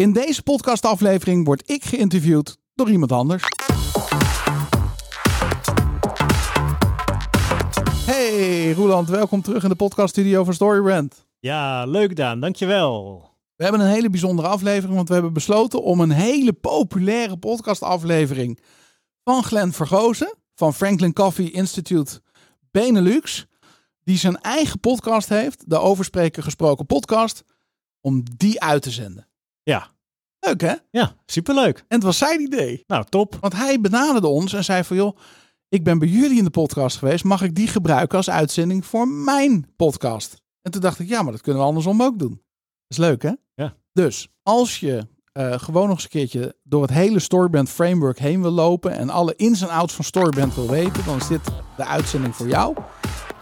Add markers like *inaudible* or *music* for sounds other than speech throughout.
In deze podcastaflevering word ik geïnterviewd door iemand anders. Hey Roeland, welkom terug in de podcaststudio van Storybrand. Ja, leuk Daan, dankjewel. We hebben een hele bijzondere aflevering, want we hebben besloten om een hele populaire podcastaflevering van Glenn Vergozen van Franklin Coffee Institute Benelux, die zijn eigen podcast heeft, de Overspreken Gesproken podcast, om die uit te zenden. Ja. Leuk hè? Ja, superleuk. En het was zijn idee. Nou, top. Want hij benaderde ons en zei van joh, ik ben bij jullie in de podcast geweest, mag ik die gebruiken als uitzending voor mijn podcast? En toen dacht ik, ja, maar dat kunnen we andersom ook doen. Dat is leuk hè? Ja. Dus als je uh, gewoon nog eens een keertje door het hele Storybrand framework heen wil lopen en alle ins en outs van Storybrand wil weten, dan is dit de uitzending voor jou.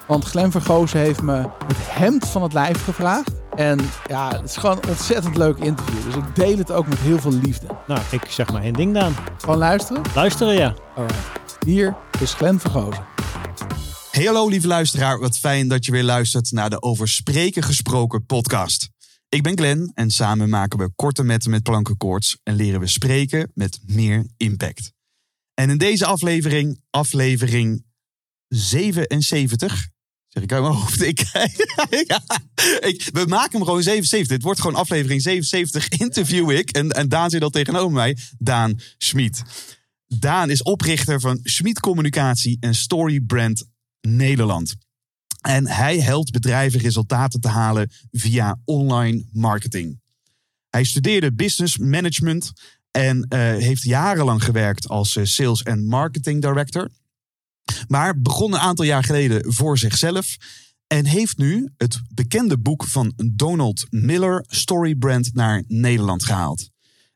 Want Glenn Vergozen heeft me het hemd van het lijf gevraagd. En ja, het is gewoon een ontzettend leuk interview. Dus ik deel het ook met heel veel liefde. Nou, ik zeg maar één ding dan. Gewoon luisteren? Luisteren, ja. Alright. Hier is Glenn Vergozen. Hey, hallo lieve luisteraar. Wat fijn dat je weer luistert naar de Over Spreken Gesproken podcast. Ik ben Glenn en samen maken we korte metten met plankenkoorts en leren we spreken met meer impact. En in deze aflevering, aflevering 77, ik uit mijn hoofd, ik, ja, ik, we maken hem gewoon 77. Het wordt gewoon aflevering 77, interview ik en, en Daan zit al tegenover mij, Daan Schmid. Daan is oprichter van Schmid Communicatie en Story Brand Nederland. En hij helpt bedrijven resultaten te halen via online marketing. Hij studeerde business management en uh, heeft jarenlang gewerkt als uh, sales en marketing director. Maar begon een aantal jaar geleden voor zichzelf en heeft nu het bekende boek van Donald Miller, Story Brand, naar Nederland gehaald.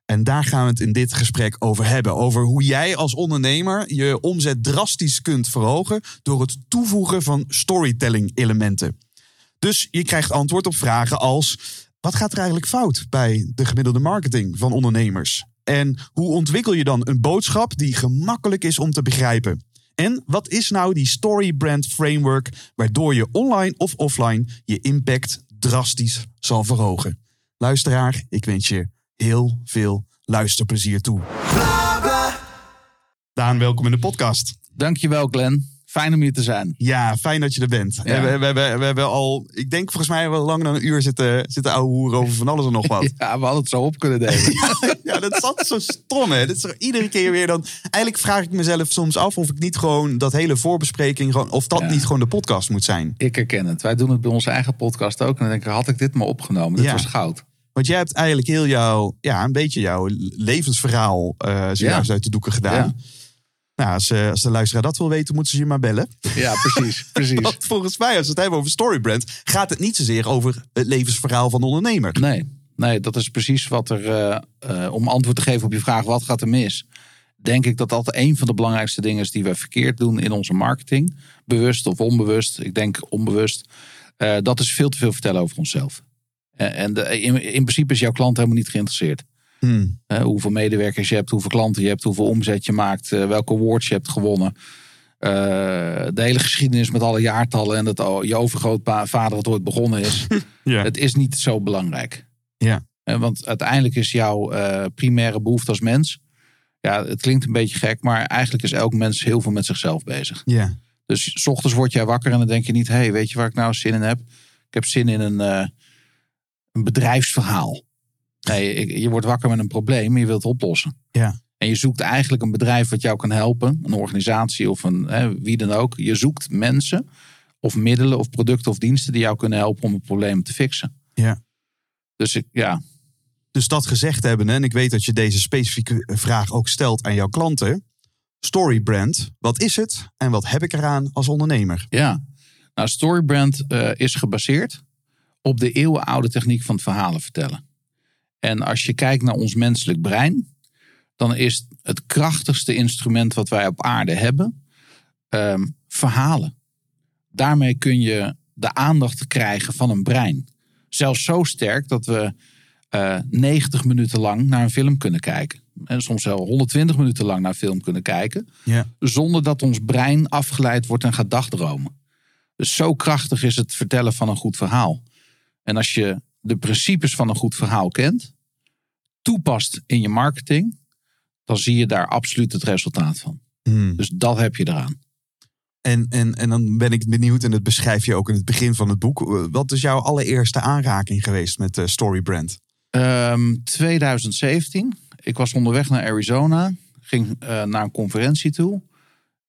En daar gaan we het in dit gesprek over hebben. Over hoe jij als ondernemer je omzet drastisch kunt verhogen door het toevoegen van storytelling elementen. Dus je krijgt antwoord op vragen als: wat gaat er eigenlijk fout bij de gemiddelde marketing van ondernemers? En hoe ontwikkel je dan een boodschap die gemakkelijk is om te begrijpen? En wat is nou die story brand framework waardoor je online of offline je impact drastisch zal verhogen? Luisteraar, ik wens je heel veel luisterplezier toe. Daan, welkom in de podcast. Dankjewel, Glenn. Fijn om hier te zijn. Ja, fijn dat je er bent. Ja. We, we, we, we, hebben al, ik denk volgens mij wel langer dan een uur zitten, zitten ouwe hoeren over van alles en nog wat. *laughs* Ja, we hadden het zo op kunnen delen. *laughs* ja, dat is altijd zo stom hè. Dat is er iedere keer weer dan. Eigenlijk vraag ik mezelf soms af of ik niet gewoon dat hele voorbespreking, gewoon, of dat ja. niet gewoon de podcast moet zijn. Ik herken het. Wij doen het bij onze eigen podcast ook. En dan denk ik, had ik dit maar opgenomen. Dit was goud. Want jij hebt eigenlijk heel jouw, ja, een beetje jouw levensverhaal uh, zojuist uit de doeken gedaan. Ja. Nou, als, uh, als de luisteraar dat wil weten, moeten ze je maar bellen. Ja, precies. *laughs* precies. Want volgens mij, als we het hebben over Storybrand, gaat het niet zozeer over het levensverhaal van de ondernemer. Nee, nee dat is precies wat er, uh, uh, om antwoord te geven op je vraag, wat gaat er mis? Denk ik dat dat een van de belangrijkste dingen is die we verkeerd doen in onze marketing. Bewust of onbewust. Ik denk onbewust. dat is veel te veel vertellen over onszelf. En de, in, in, principe is jouw klant helemaal niet geïnteresseerd. Hmm. Uh, hoeveel medewerkers je hebt, hoeveel klanten je hebt, hoeveel omzet je maakt, uh, welke awards je hebt gewonnen. Uh, de hele geschiedenis met alle jaartallen en dat je overgrootvader het ooit begonnen is. *laughs* ja. Het is niet zo belangrijk. Ja. want uiteindelijk is jouw primaire behoefte als mens. Ja, het klinkt een beetje gek, maar eigenlijk is elk mens heel veel met zichzelf bezig. Ja. Dus s ochtends word jij wakker en dan denk je niet: hé, hey, weet je waar ik nou zin in heb? Ik heb zin in een een bedrijfsverhaal. Nee, je wordt wakker met een probleem en je wilt het oplossen. Ja. En je zoekt eigenlijk een bedrijf wat jou kan helpen, een organisatie of een, hè, wie dan ook. Je zoekt mensen of middelen of producten of diensten die jou kunnen helpen om het probleem te fixen. Ja. Dus ik, ja. Dus dat gezegd hebben, en ik weet dat je deze specifieke vraag ook stelt aan jouw klanten. Storybrand, wat is het en wat heb ik eraan als ondernemer? Ja, nou, Storybrand uh, is gebaseerd op de eeuwenoude techniek van het verhalen vertellen. En als je kijkt naar ons menselijk brein, dan is het krachtigste instrument wat wij op aarde hebben um, verhalen. Daarmee kun je de aandacht krijgen van een brein. Zelfs zo sterk dat we uh, 90 minuten lang naar een film kunnen kijken. En soms wel 120 minuten lang naar een film kunnen kijken. Ja. Zonder dat ons brein afgeleid wordt en gaat dagdromen. Dus zo krachtig is het vertellen van een goed verhaal. En als je de principes van een goed verhaal kent, toepast in je marketing, dan zie je daar absoluut het resultaat van. Hmm. Dus dat heb je eraan. En, en, en dan ben ik benieuwd, en dat beschrijf je ook in het begin van het boek. eh, Wat is jouw allereerste aanraking geweest met uh, Storybrand? Ehm 2017. Ik was onderweg naar Arizona. Ging eh, naar een conferentie toe.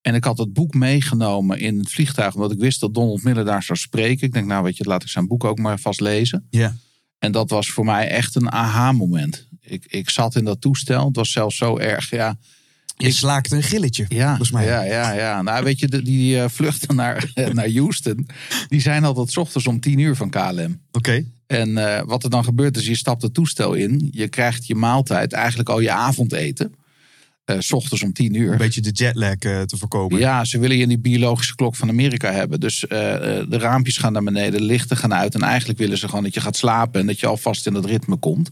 En ik had het boek meegenomen in het vliegtuig. Omdat ik wist dat Donald Miller daar zou spreken. Ik denk, nou weet je, laat ik zijn boek ook maar vast lezen. Ja. En dat was voor mij echt een aha-moment. Ik, ik zat in dat toestel. Het was zelfs zo erg, ja... Je slaakte een gilletje, Ja, volgens mij. ja, ja, ja. Nou, weet je, die eh, vluchten naar, *laughs* naar Houston, die zijn altijd 's ochtends om 10 uur van KLM. Oké. En eh, wat er dan gebeurt is, je stapt het toestel in. Je krijgt je maaltijd, eigenlijk al je avondeten. Eh, s ochtends om 10 Een uur. beetje de jetlag eh, te voorkomen. Ja, ze willen je in die biologische klok van Amerika hebben. Dus eh, de raampjes gaan naar beneden, de lichten gaan uit. En eigenlijk willen ze gewoon dat je gaat slapen en dat je alvast in dat ritme komt.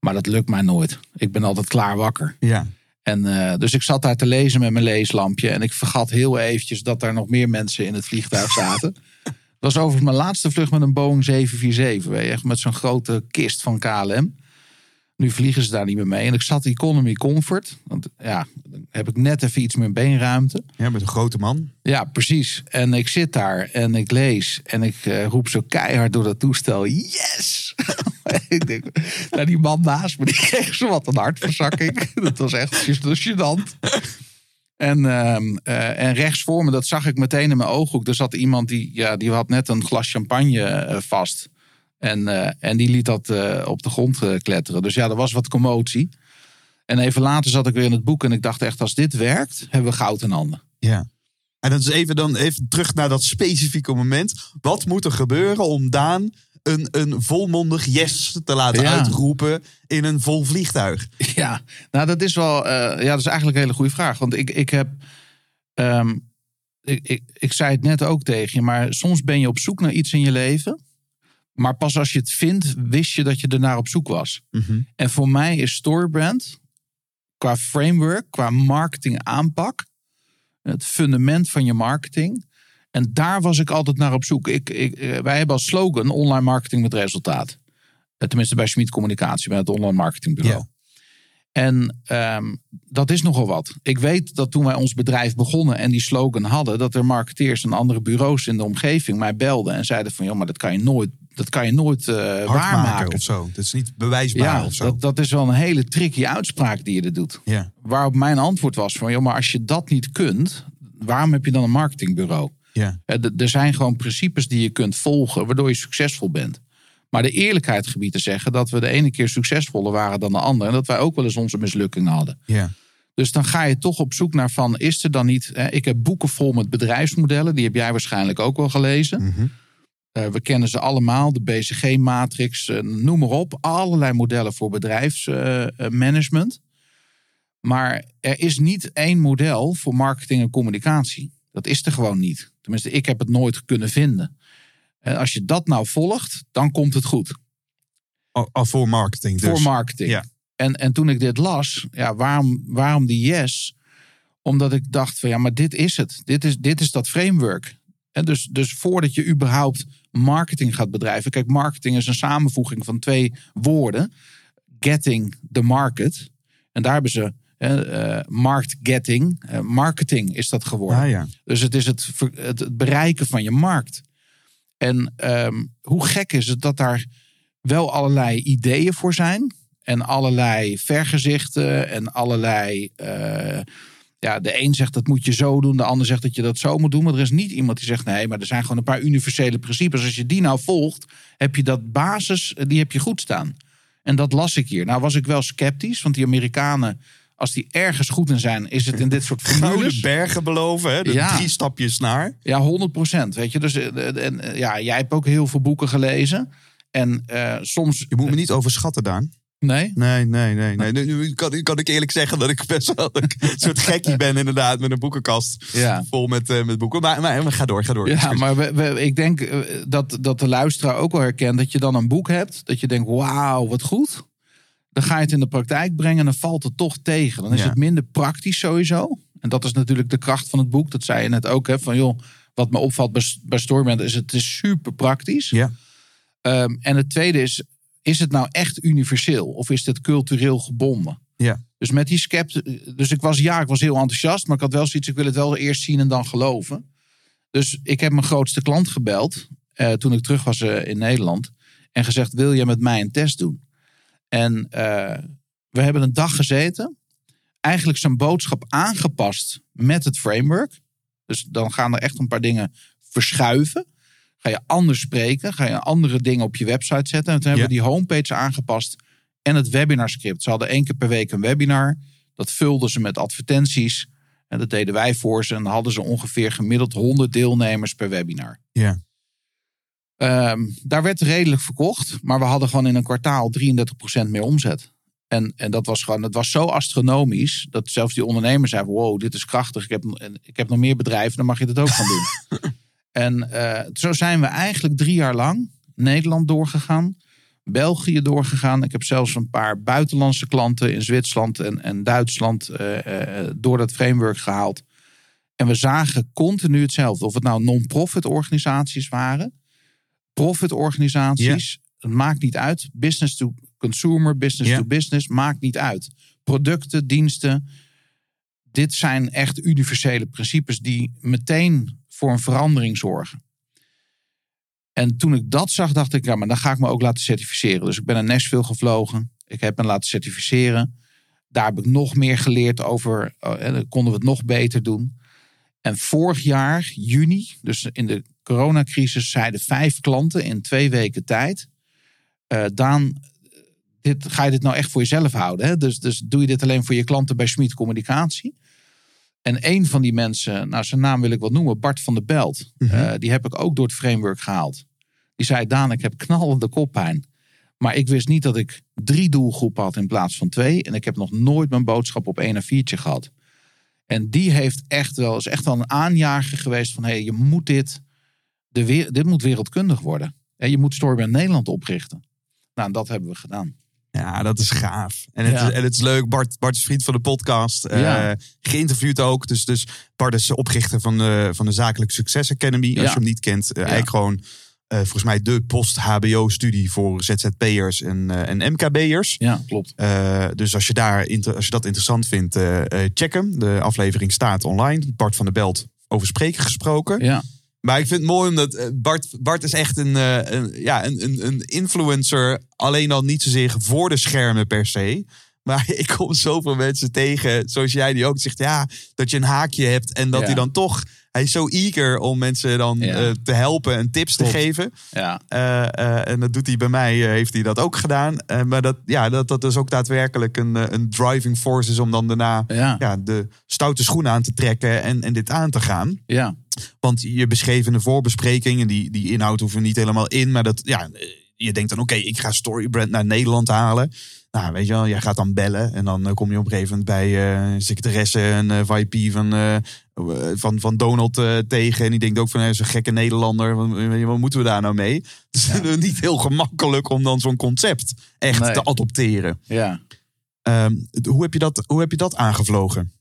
Maar dat lukt mij nooit. Ik ben altijd klaar wakker. ja. En, dus ik zat daar te lezen met mijn leeslampje. En ik vergat heel eventjes dat daar nog meer mensen in het vliegtuig zaten. *laughs* Het was overigens mijn laatste vlucht met een Boeing 747. Weet je, echt met zo'n grote kist van KLM. Nu vliegen ze daar niet meer mee. En ik zat economy comfort. Want ja, dan heb ik net even iets meer beenruimte. ja, met een grote man. Ja, precies. En ik zit daar en ik lees. En ik eh, roep zo keihard door dat toestel. Yes! *laughs* ik denk, nou, die man naast me, die kreeg zo wat een hartverzakking. *laughs* dat was echt gênant. En, ehm, eh, en rechts voor me, dat zag ik meteen in mijn ooghoek. Er zat iemand die, ja, die had net een glas champagne eh, vast. En, eh, en die liet dat eh, op de grond eh, kletteren. Dus ja, er was wat commotie. En even later zat ik weer in het boek en ik dacht echt, als dit werkt, hebben we goud in handen. Ja. En dat is even dan even terug naar dat specifieke moment. Wat moet er gebeuren om Daan een, een volmondig yes te laten Ja. uitroepen in een vol vliegtuig? *laughs* Ja, nou dat is wel, ja, dat is eigenlijk een hele goede vraag. Want ik, ik heb, ehm, ik, ik, ik zei het net ook tegen je, maar soms ben je op zoek naar iets in je leven. Maar pas als je het vindt, wist je dat je ernaar op zoek was. En voor mij is Storybrand, qua framework, qua marketing aanpak, het fundament van je marketing. En daar was ik altijd naar op zoek. Ik, ik, eh, wij hebben als slogan online marketing met resultaat. Eh, Tenminste bij Schmid Communicatie, bij het online marketingbureau. Ja. En ehm, dat is nogal wat. Ik weet dat toen wij ons bedrijf begonnen en die slogan hadden, dat er marketeers en andere bureaus in de omgeving mij belden en zeiden van, joh, maar dat kan je nooit, dat kan je nooit Hard waarmaken. maken of zo. Dat is niet bewijsbaar Ja, of zo. dat, dat is wel een hele tricky uitspraak die je er doet. Ja. Waarop mijn antwoord was van, joh, maar als je dat niet kunt, waarom heb je dan een marketingbureau? Ja. Eh, Er zijn gewoon principes die je kunt volgen, waardoor je succesvol bent. Maar de eerlijkheid gebied te zeggen dat we de ene keer succesvoller waren dan de andere. En dat wij ook wel eens onze mislukkingen hadden. Ja. Dus dan ga je toch op zoek naar van, is er dan niet... Hè, ik heb boeken vol met bedrijfsmodellen, die heb jij waarschijnlijk ook wel gelezen. Mhm. Eh, we kennen ze allemaal, de BCG-matrix, eh, noem maar op. Allerlei modellen voor bedrijfsmanagement. maar er is niet één model voor marketing en communicatie. Dat is er gewoon niet. Tenminste, ik heb het nooit kunnen vinden. En als je dat nou volgt, dan komt het goed. Al, al voor marketing dus. Voor marketing. Ja. En, en toen ik dit las, ja, waarom, waarom die yes? Omdat ik dacht van ja, maar dit is het. Dit is, dit is dat framework. En dus, dus voordat je überhaupt marketing gaat bedrijven. Kijk, marketing is een samenvoeging van twee woorden. Getting the market. En daar hebben ze eh, eh, market getting. eh, marketing is dat geworden. Ah, ja. Dus het is het, het bereiken van je markt. En ehm, hoe gek is het dat daar wel allerlei ideeën voor zijn. En allerlei vergezichten en allerlei... eh, ja, de een zegt dat moet je zo doen, de ander zegt dat je dat zo moet doen. Maar er is niet iemand die zegt nee, maar er zijn gewoon een paar universele principes. Als je die nou volgt, heb je dat basis, eh, die heb je goed staan. En dat las ik hier. Nou was ik wel sceptisch, want die Amerikanen, als die ergens goed in zijn, is het in dit soort *laughs* formules. bergen beloven, hè? De Ja. drie stapjes naar. Ja, 100 procent. Weet je, dus eh, en, eh, ja, jij hebt ook heel veel boeken gelezen. En eh, soms. Je moet me niet overschatten, Daan. Nee? Nee, nee, nee. nee. Nu, nu kan, kan ik eerlijk zeggen dat ik best wel een soort gekkie ben, inderdaad, met een boekenkast Ja. vol met, eh, met boeken. Maar, maar, maar ga door, ga door. Ja, maar we, we- ik denk eh, dat, dat de luisteraar ook wel herkent dat je dan een boek hebt. Dat je denkt, wauw, wat goed. Dan ga je het in de praktijk brengen en dan valt het toch tegen. Dan is Ja. het minder praktisch sowieso. En dat is natuurlijk de kracht van het boek. Dat zei je net ook, hè, van joh, wat me opvalt bij, bij Storybrand is het is super praktisch. Ja. Ehm, en het tweede is, is het nou echt universeel of is dit cultureel gebonden? Ja. Dus met die skept, dus ik was ja, ik was heel enthousiast, maar ik had wel zoiets, ik wil het wel eerst zien en dan geloven. Dus ik heb mijn grootste klant gebeld eh, toen ik terug was eh, in Nederland en gezegd: wil je met mij een test doen? En eh, we hebben een dag gezeten, eigenlijk zijn boodschap aangepast met het framework. Dus dan gaan er echt een paar dingen verschuiven. Ga je anders spreken, ga je andere dingen op je website zetten. En toen hebben we die homepage aangepast en het webinarscript. Ze hadden één keer per week een webinar. Dat vulden ze met advertenties. En dat deden wij voor ze. En dan hadden ze ongeveer gemiddeld 100 deelnemers per webinar. Ja. Ehm, daar werd redelijk verkocht. Maar we hadden gewoon in een kwartaal 33% meer omzet. En, en dat was gewoon, dat was zo astronomisch. Dat zelfs die ondernemers zeiden: Wow, dit is krachtig. Ik heb, ik heb nog meer bedrijven, dan mag je dit ook gaan doen. *laughs* en eh, zo zijn we eigenlijk drie jaar lang Nederland doorgegaan. België doorgegaan. Ik heb zelfs een paar buitenlandse klanten in Zwitserland en, en Duitsland uh, uh, door dat framework gehaald. En we zagen continu hetzelfde. Of het nou non-profit organisaties waren, profit organisaties. Het maakt niet uit. Business to consumer, business to business, maakt niet uit. Producten, diensten. Dit zijn echt universele principes die meteen voor een verandering zorgen. En toen ik dat zag, dacht ik, ja, maar dan ga ik me ook laten certificeren. Dus ik ben naar Nashville gevlogen. Ik heb me laten certificeren. Daar heb ik nog meer geleerd over. eh, En dan konden we het nog beter doen. En vorig jaar, juni, dus in de coronacrisis, zeiden vijf klanten in twee weken tijd. eh, Daan, dit, ga je dit nou echt voor jezelf houden? Hè? Dus, dus doe je dit alleen voor je klanten bij Schmid Communicatie? En een van die mensen, nou zijn naam wil ik wat noemen, Bart van der Belt. Mhm. eh, die heb ik ook door het framework gehaald. Die zei, Daan, ik heb knallende koppijn. Maar ik wist niet dat ik drie doelgroepen had in plaats van twee. En ik heb nog nooit mijn boodschap op één A4'tje gehad. En die heeft echt wel, is echt wel een aanjager geweest van... hé, hey, je moet dit, de, dit moet wereldkundig worden. En je moet Storybrand Nederland oprichten. Nou, en dat hebben we gedaan. Ja, dat is gaaf. En het, Ja. is, en het is leuk. Bart, Bart is vriend van de podcast. eh, geïnterviewd ook. Dus, dus Bart is oprichter van de, van de Zakelijk Succes Academy. Als Ja. je hem niet kent. eh, Eigenlijk gewoon eh, volgens mij de post-HBO-studie voor ZZP'ers en, en MKB'ers. Ja, klopt. Dus als je, daar, als je dat interessant vindt, check hem. De aflevering staat online. Bart van der Belt over spreken gesproken. Ja, Maar ik vind het mooi omdat eh, Bart, Bart is echt een, eh, een, ja, een, een, een influencer. Alleen al niet zozeer voor de schermen per se. Maar *laughs* ik kom zoveel mensen tegen, zoals jij die ook zegt. Ja, dat je een haakje hebt en dat Ja. hij dan toch... Hij is zo eager om mensen dan Ja. eh, te helpen en tips Klopt. te geven. ja, Eh, eh, en dat doet hij bij mij, heeft hij dat ook gedaan. Maar dat, ja, dat dat dus ook daadwerkelijk een, een driving force is om dan daarna ja, ja, de stoute schoenen aan te trekken en, en dit aan te gaan. ja. Want je beschreef in de voorbespreking, en die, die inhoud hoeven niet helemaal in, maar dat, ja, je denkt dan, oké, ik ga Storybrand naar Nederland halen. Nou, weet je wel, jij gaat dan bellen en dan kom je op een gegeven moment bij secretaresse en eh VP van, van, van Donald eh, tegen. En die denkt ook van, hij is een gekke Nederlander, wat, wat moeten we daar nou mee? *laughs* Het is *laughs* niet heel gemakkelijk om dan zo'n concept echt Nee. te adopteren. ja. Ehm, hoe, heb je dat, hoe heb je dat aangevlogen?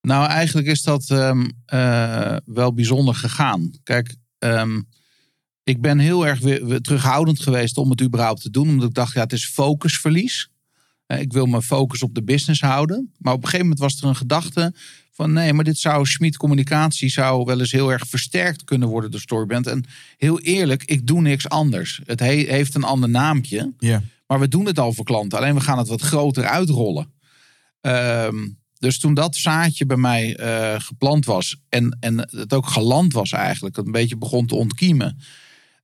Nou, eigenlijk is dat ehm, eh, wel bijzonder gegaan. Kijk, ehm, ik ben heel erg weer, weer terughoudend geweest om het überhaupt te doen. Omdat ik dacht, ja, het is focusverlies. Eh, ik wil mijn focus op de business houden. Maar op een gegeven moment was er een gedachte van... nee, maar dit zou Schmid Communicatie zou wel eens heel erg versterkt kunnen worden door Storyband. En heel eerlijk, ik doe niks anders. Het he- heeft een ander naampje. Maar we doen het al voor klanten. Alleen we gaan het wat groter uitrollen. Ehm, dus toen dat zaadje bij mij eh, geplant was. En, en het ook geland was eigenlijk. Het een beetje begon te ontkiemen.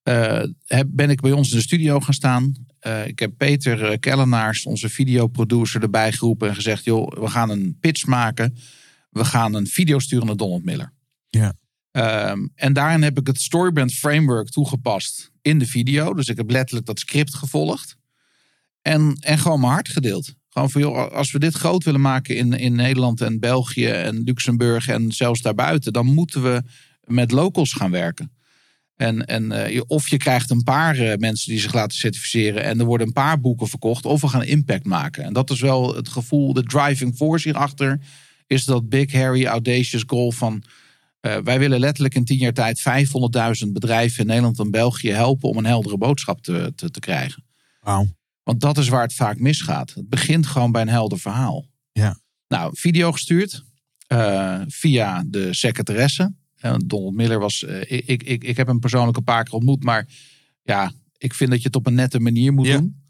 eh, heb, ben ik bij ons in de studio gaan staan. Eh, ik heb Peter Kellenaars, onze videoproducer, erbij geroepen. En gezegd, joh, we gaan een pitch maken. We gaan een video sturen naar Donald Miller. Ja. Ehm, en daarin heb ik het Storybrand Framework toegepast in de video. Dus ik heb letterlijk dat script gevolgd. En, en gewoon mijn hart gedeeld. Gewoon van, joh, als we dit groot willen maken in, in Nederland en België en Luxemburg en zelfs daarbuiten, dan moeten we met locals gaan werken. En, en je- of je krijgt een paar eh, mensen die zich laten certificeren en er worden een paar boeken verkocht, of we gaan impact maken. En dat is wel het gevoel, de driving force hierachter, is dat big, hairy, audacious goal van eh, wij willen letterlijk in tien jaar tijd 500.000 bedrijven in Nederland en België helpen om een heldere boodschap te, te, te krijgen. Wauw. Want dat is waar het vaak misgaat. Het begint gewoon bij een helder verhaal. Ja. Nou, video gestuurd eh, via de secretaresse. Eh, Donald Miller was. ik, ik, ik, ik heb hem persoonlijk een paar keer ontmoet, maar ja, ik vind dat je het op een nette manier moet Ja. doen.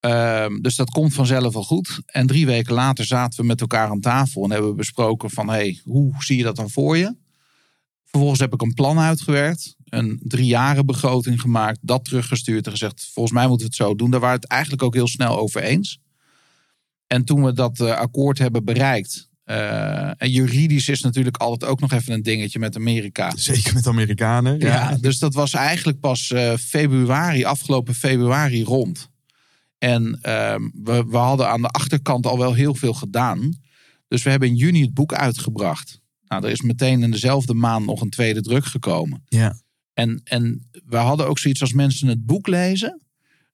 Ehm, dus dat komt vanzelf wel goed. En drie weken later zaten we met elkaar aan tafel en hebben we besproken van hey, hoe zie je dat dan voor je? Vervolgens heb ik een plan uitgewerkt, een driejaren begroting gemaakt, dat teruggestuurd en gezegd: volgens mij moeten we het zo doen. Daar waren we het eigenlijk ook heel snel over eens. En toen we dat eh, akkoord hebben bereikt, eh, en juridisch is natuurlijk altijd ook nog even een dingetje met Amerika. Zeker met Amerikanen. Ja, dus dat was eigenlijk pas eh, februari, afgelopen februari rond. En ehm, we, we hadden aan de achterkant al wel heel veel gedaan. Dus we hebben in juni het boek uitgebracht. Nou, er is meteen in dezelfde maand nog een tweede druk gekomen. Ja. En, en we hadden ook zoiets als mensen het boek lezen,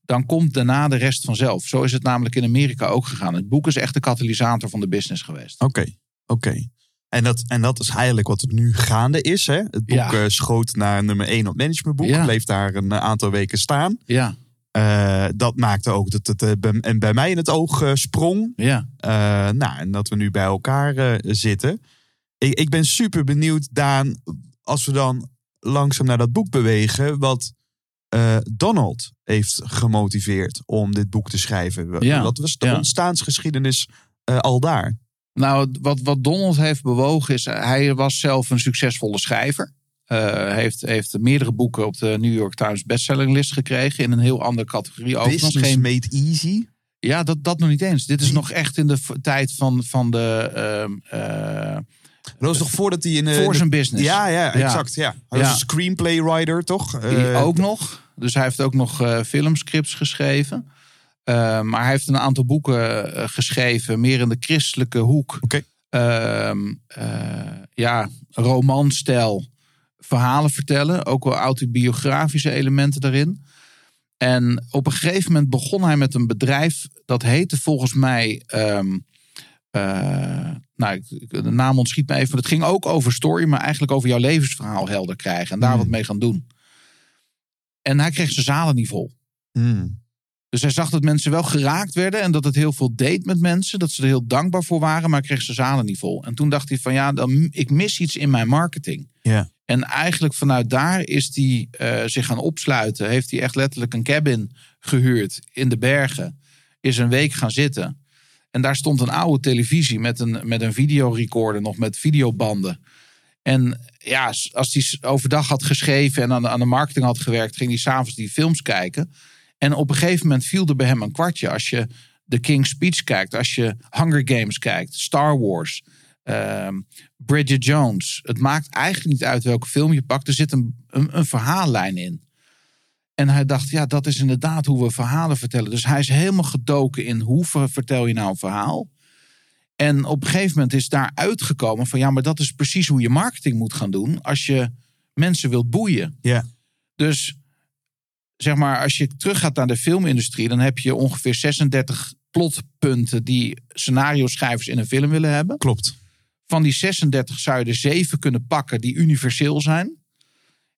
dan komt daarna de rest vanzelf. Zo is het namelijk in Amerika ook gegaan. Het boek is echt de katalysator van de business geweest. Oké, oké. En dat, en dat is eigenlijk wat het nu gaande is. Hè? Het boek Ja. eh, schoot naar nummer 1 op managementboek. Ja. Bleef daar een eh, aantal weken staan. Ja, Eh, dat maakte ook dat het eh, bij, en bij mij in het oog eh, sprong. ja. Nou, en dat we nu bij elkaar zitten. Ik, ik ben super benieuwd, Daan, als we dan langzaam naar dat boek bewegen, wat Donald heeft gemotiveerd om dit boek te schrijven. Ja, Wat was de ja. ontstaansgeschiedenis al daar? Nou, wat, wat Donald heeft bewogen is, hij was zelf een succesvolle schrijver. Eh heeft, heeft meerdere boeken op de New York Times bestsellinglist gekregen. In een heel andere categorie. Ook nog Business geen, made easy. ja, dat, dat nog niet eens. Dit is nog echt in de tijd van, van de... ehm, eh, Dat was toch voordat hij in... eh, voor zijn business. Ja, ja, exact. Ja. Hij was een screenplay writer, toch? Die ook nog. Dus hij heeft ook nog filmscripts geschreven. Maar hij heeft een aantal boeken geschreven, meer in de christelijke hoek. Oké. Ehm, eh, ja, romanstijl, verhalen vertellen. Ook wel autobiografische elementen daarin. En op een gegeven moment begon hij met een bedrijf. Dat heette volgens mij. ehm, eh, nou, de naam ontschiet me even. Het ging ook over story, maar eigenlijk over jouw levensverhaal helder krijgen. En daar Hmm. wat mee gaan doen. En hij kreeg zijn zalen niet vol. hmm. Dus hij zag dat mensen wel geraakt werden en dat het heel veel deed met mensen. Dat ze er heel dankbaar voor waren, maar kreeg zijn zalen niet vol. En toen dacht hij van ja, dan, ik mis iets in mijn marketing. Ja. En eigenlijk vanuit daar is hij eh, zich gaan opsluiten. Heeft hij echt letterlijk een cabin gehuurd in de bergen. Is een week gaan zitten. En daar stond een oude televisie met een, met een videorecorder, nog met videobanden. En ja, als hij overdag had geschreven en aan de, aan de marketing had gewerkt, ging hij s'avonds die films kijken. En op een gegeven moment viel er bij hem een kwartje. Als je The King's Speech kijkt, als je Hunger Games kijkt, Star Wars, ehm, Bridget Jones. Het maakt eigenlijk niet uit welke film je pakt. Er zit een, een, een verhaallijn in. En hij dacht, ja, dat is inderdaad hoe we verhalen vertellen. Dus hij is helemaal gedoken in hoe ver- vertel je nou een verhaal. En op een gegeven moment is daar uitgekomen van ja, maar dat is precies hoe je marketing moet gaan doen als je mensen wilt boeien. Ja. Dus zeg maar, als je teruggaat naar de filmindustrie, dan heb je ongeveer 36 plotpunten die scenario-schrijvers in een film willen hebben. Klopt. Van die 36 zou je er zeven kunnen pakken die universeel zijn.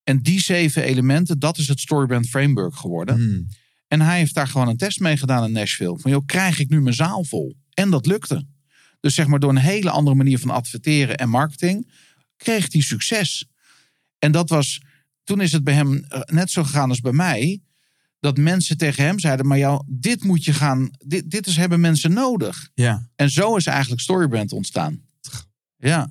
En die zeven elementen, dat is het Storybrand Framework geworden. Hmm. En hij heeft daar gewoon een test mee gedaan in Nashville. Van joh, krijg ik nu mijn zaal vol? En dat lukte. Dus zeg maar door een hele andere manier van adverteren en marketing kreeg hij succes. En dat was, toen is het bij hem eh, net zo gegaan als bij mij. Dat mensen tegen hem zeiden, maar jou, dit moet je gaan, dit, dit is, hebben mensen nodig. Ja. En zo is eigenlijk Storybrand ontstaan. Ja,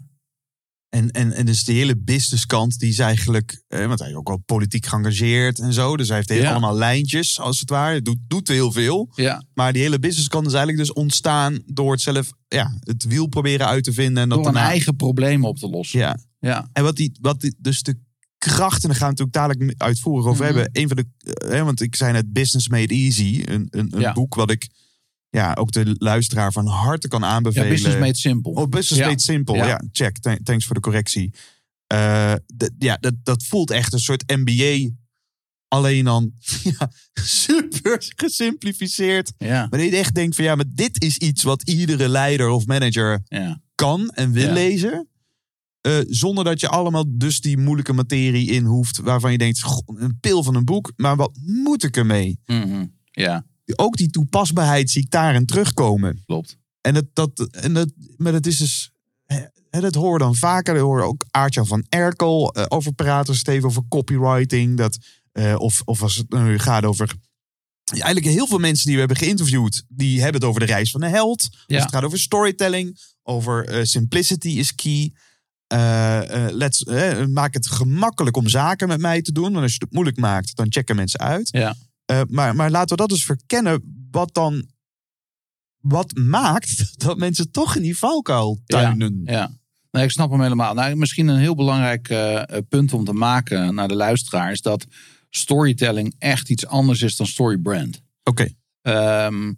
En, en, en dus de hele businesskant, die is eigenlijk, eh, want hij is ook wel politiek geëngageerd en zo. Dus hij heeft heel- Ja. allemaal lijntjes, als het ware. Doet, doet heel veel. ja. Maar die hele businesskant is eigenlijk dus ontstaan door het zelf, ja, het wiel proberen uit te vinden. En dat door een eigen probleem op te lossen. Ja. Ja, En wat die, wat die, dus de kracht, en daar gaan we natuurlijk dadelijk uitvoerig over Mhm. hebben. Een van de, eh, want ik zei net Business Made Easy, een, een, een Ja. boek wat ik ja, ook de luisteraar van harte kan ja aanbevelen. business made simple. Oh, Business Ja. Made Simple. Ja, Ja. check. Tha- Thanks voor de correctie. Eh, ja, dat, dat voelt echt een soort MBA. Alleen dan *laughs* ja, super gesimplificeerd. Ja, Maar je echt denkt van ja, maar dit is iets wat iedere leider of manager ja. kan en wil Ja. lezen. Eh, zonder dat je allemaal dus die moeilijke materie in hoeft. Waarvan je denkt, "Goh, een pil van een boek. Maar wat moet ik ermee? Mhm. Ja, Ook die toepasbaarheid zie ik daarin terugkomen. klopt. En dat, dat, en dat, maar dat is dus. hè, dat hoor dan vaker. Hoor je ook Aartjan van Erkel eh, over praten. Steven over copywriting. Dat, eh, of, of als het nu gaat over. Eigenlijk heel veel mensen die we hebben geïnterviewd. die hebben het over de reis van de held. Ja. Als het gaat over storytelling. Over eh, simplicity is key. Let's, maak het gemakkelijk om zaken met mij te doen. Want als je het moeilijk maakt, dan checken mensen uit. Ja. Eh, maar, maar laten we dat eens verkennen. Wat dan. Wat maakt *laughs* dat mensen toch in die valkuil tuinen? Ja, nee, ik snap hem helemaal. Nou, misschien een heel belangrijk eh, eh, punt om te maken naar de luisteraar is dat storytelling echt iets anders is dan storybrand. Oké. Ehm,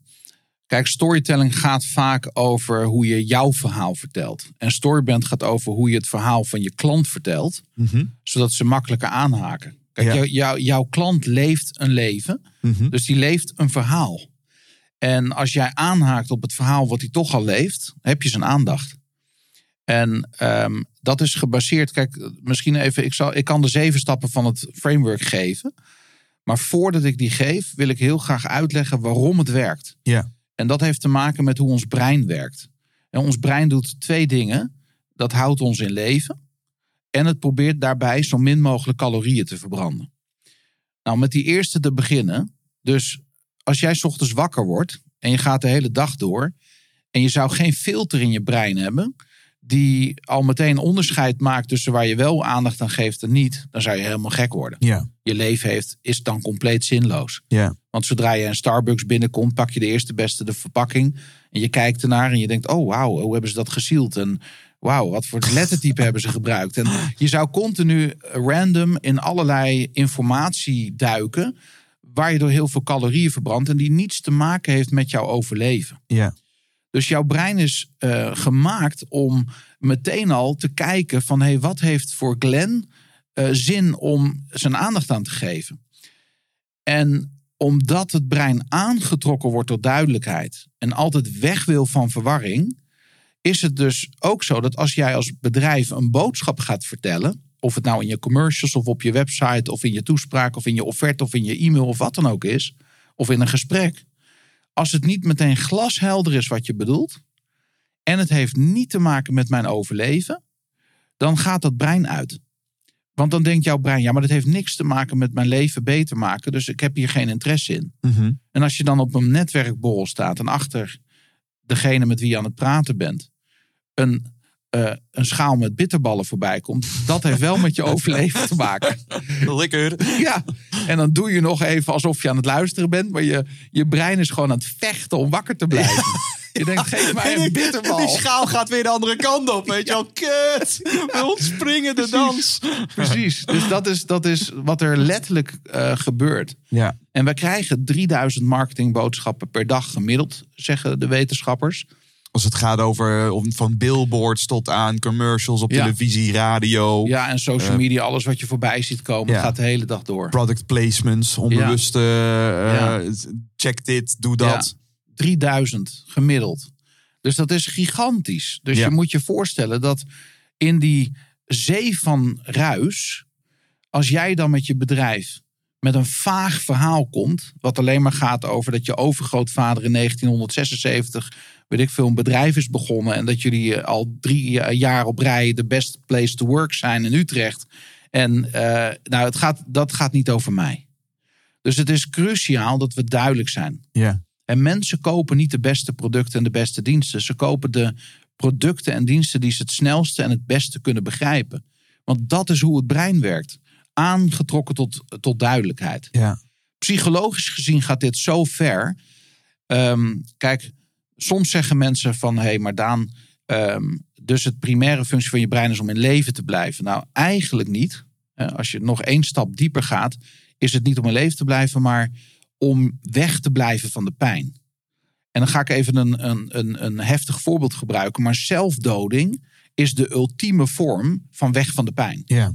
kijk, storytelling gaat vaak over hoe je jouw verhaal vertelt. En storybrand gaat over hoe je het verhaal van je klant vertelt, Mhm. zodat ze makkelijker aanhaken. Kijk, Ja. jou- jou- jouw klant leeft een leven, Mhm. dus die leeft een verhaal. En als jij aanhaakt op het verhaal wat hij toch al leeft, heb je zijn aandacht. En ehm, dat is gebaseerd. Kijk, misschien even. Ik, zal, ik kan de zeven stappen van het framework geven. Maar voordat ik die geef, wil ik heel graag uitleggen waarom het werkt. Ja. En dat heeft te maken met hoe ons brein werkt. En ons brein doet twee dingen. Dat houdt ons in leven. En het probeert daarbij zo min mogelijk calorieën te verbranden. Nou, met die eerste te beginnen. Dus als jij 's ochtends wakker wordt en je gaat de hele dag door. En je zou geen filter in je brein hebben. Die al meteen onderscheid maakt tussen waar je wel aandacht aan geeft en niet. Dan zou je helemaal gek worden. Ja. Je leven heeft, is dan compleet zinloos. Ja. Want zodra je een Starbucks binnenkomt, pak je de eerste beste de verpakking. En je kijkt ernaar en je denkt, oh wauw, hoe hebben ze dat gesield? En wauw, wat voor lettertype hebben ze gebruikt? En je zou continu random in allerlei informatie duiken. Waar je door heel veel calorieën verbrandt. En die niets te maken heeft met jouw overleven. Ja. Dus jouw brein is eh, gemaakt om meteen al te kijken van... hé, hey, wat heeft voor Glenn eh, zin om zijn aandacht aan te geven? En omdat het brein aangetrokken wordt door duidelijkheid... en altijd weg wil van verwarring... is het dus ook zo dat als jij als bedrijf een boodschap gaat vertellen... of het nou in je commercials of op je website... of in je toespraak of in je offerte of in je e-mail of wat dan ook is... of in een gesprek als het niet meteen glashelder is wat je bedoelt. en het heeft niet te maken met mijn overleven. dan gaat dat brein uit. Want dan denkt jouw brein, ja, maar dat heeft niks te maken met mijn leven beter maken. dus ik heb hier geen interesse in. Mhm. En als je dan op een netwerkborrel staat en achter degene met wie je aan het praten bent. Een, eh, een schaal met bitterballen voorbij komt. dat heeft wel met je *laughs* overleven te maken. *laughs* Lekker. Ja, en dan doe je nog even alsof je aan het luisteren bent. Maar je, je brein is gewoon aan het vechten om wakker te blijven. Je denkt, geef mij En een bitterbal. Die schaal gaat weer de andere kant op. Weet je wel, kut. We ontspringen de dans. Precies. Dus dat is, dat is wat er letterlijk eh, gebeurt. Ja. En wij krijgen 3000 marketingboodschappen per dag gemiddeld, zeggen de wetenschappers. Als het gaat over om- van billboards tot aan commercials op Ja. televisie, radio, Ja, en social Eh, media, alles wat je voorbij ziet komen, ja. gaat de hele dag door. product placements, onbewuste, eh, check dit, doe dat. 3000 gemiddeld. Dus dat is gigantisch. Dus je moet je voorstellen dat in die zee van ruis, als jij dan met je bedrijf met een vaag verhaal komt, wat alleen maar gaat over dat je overgrootvader in 1976, weet ik veel, een bedrijf is begonnen en dat jullie eh, al drie eh, jaar op rij de best place to work zijn in Utrecht. En eh, nou, het gaat, dat gaat niet over mij. Dus het is cruciaal dat we duidelijk zijn. Ja. En mensen kopen niet de beste producten en de beste diensten. Ze kopen de producten en diensten die ze het snelste en het beste kunnen begrijpen. Want dat is hoe het brein werkt. Aangetrokken tot, tot duidelijkheid. Ja. Psychologisch gezien gaat dit zo ver. Ehm, kijk, soms zeggen mensen van... hé, hey, maar Daan, ehm, dus het primaire functie van je brein is om in leven te blijven. Nou, eigenlijk niet. Als je nog één stap dieper gaat... is het niet om in leven te blijven, maar om weg te blijven van de pijn. En dan ga ik even een, een, een, een heftig voorbeeld gebruiken. Maar zelfdoding is de ultieme vorm van weg van de pijn. ja.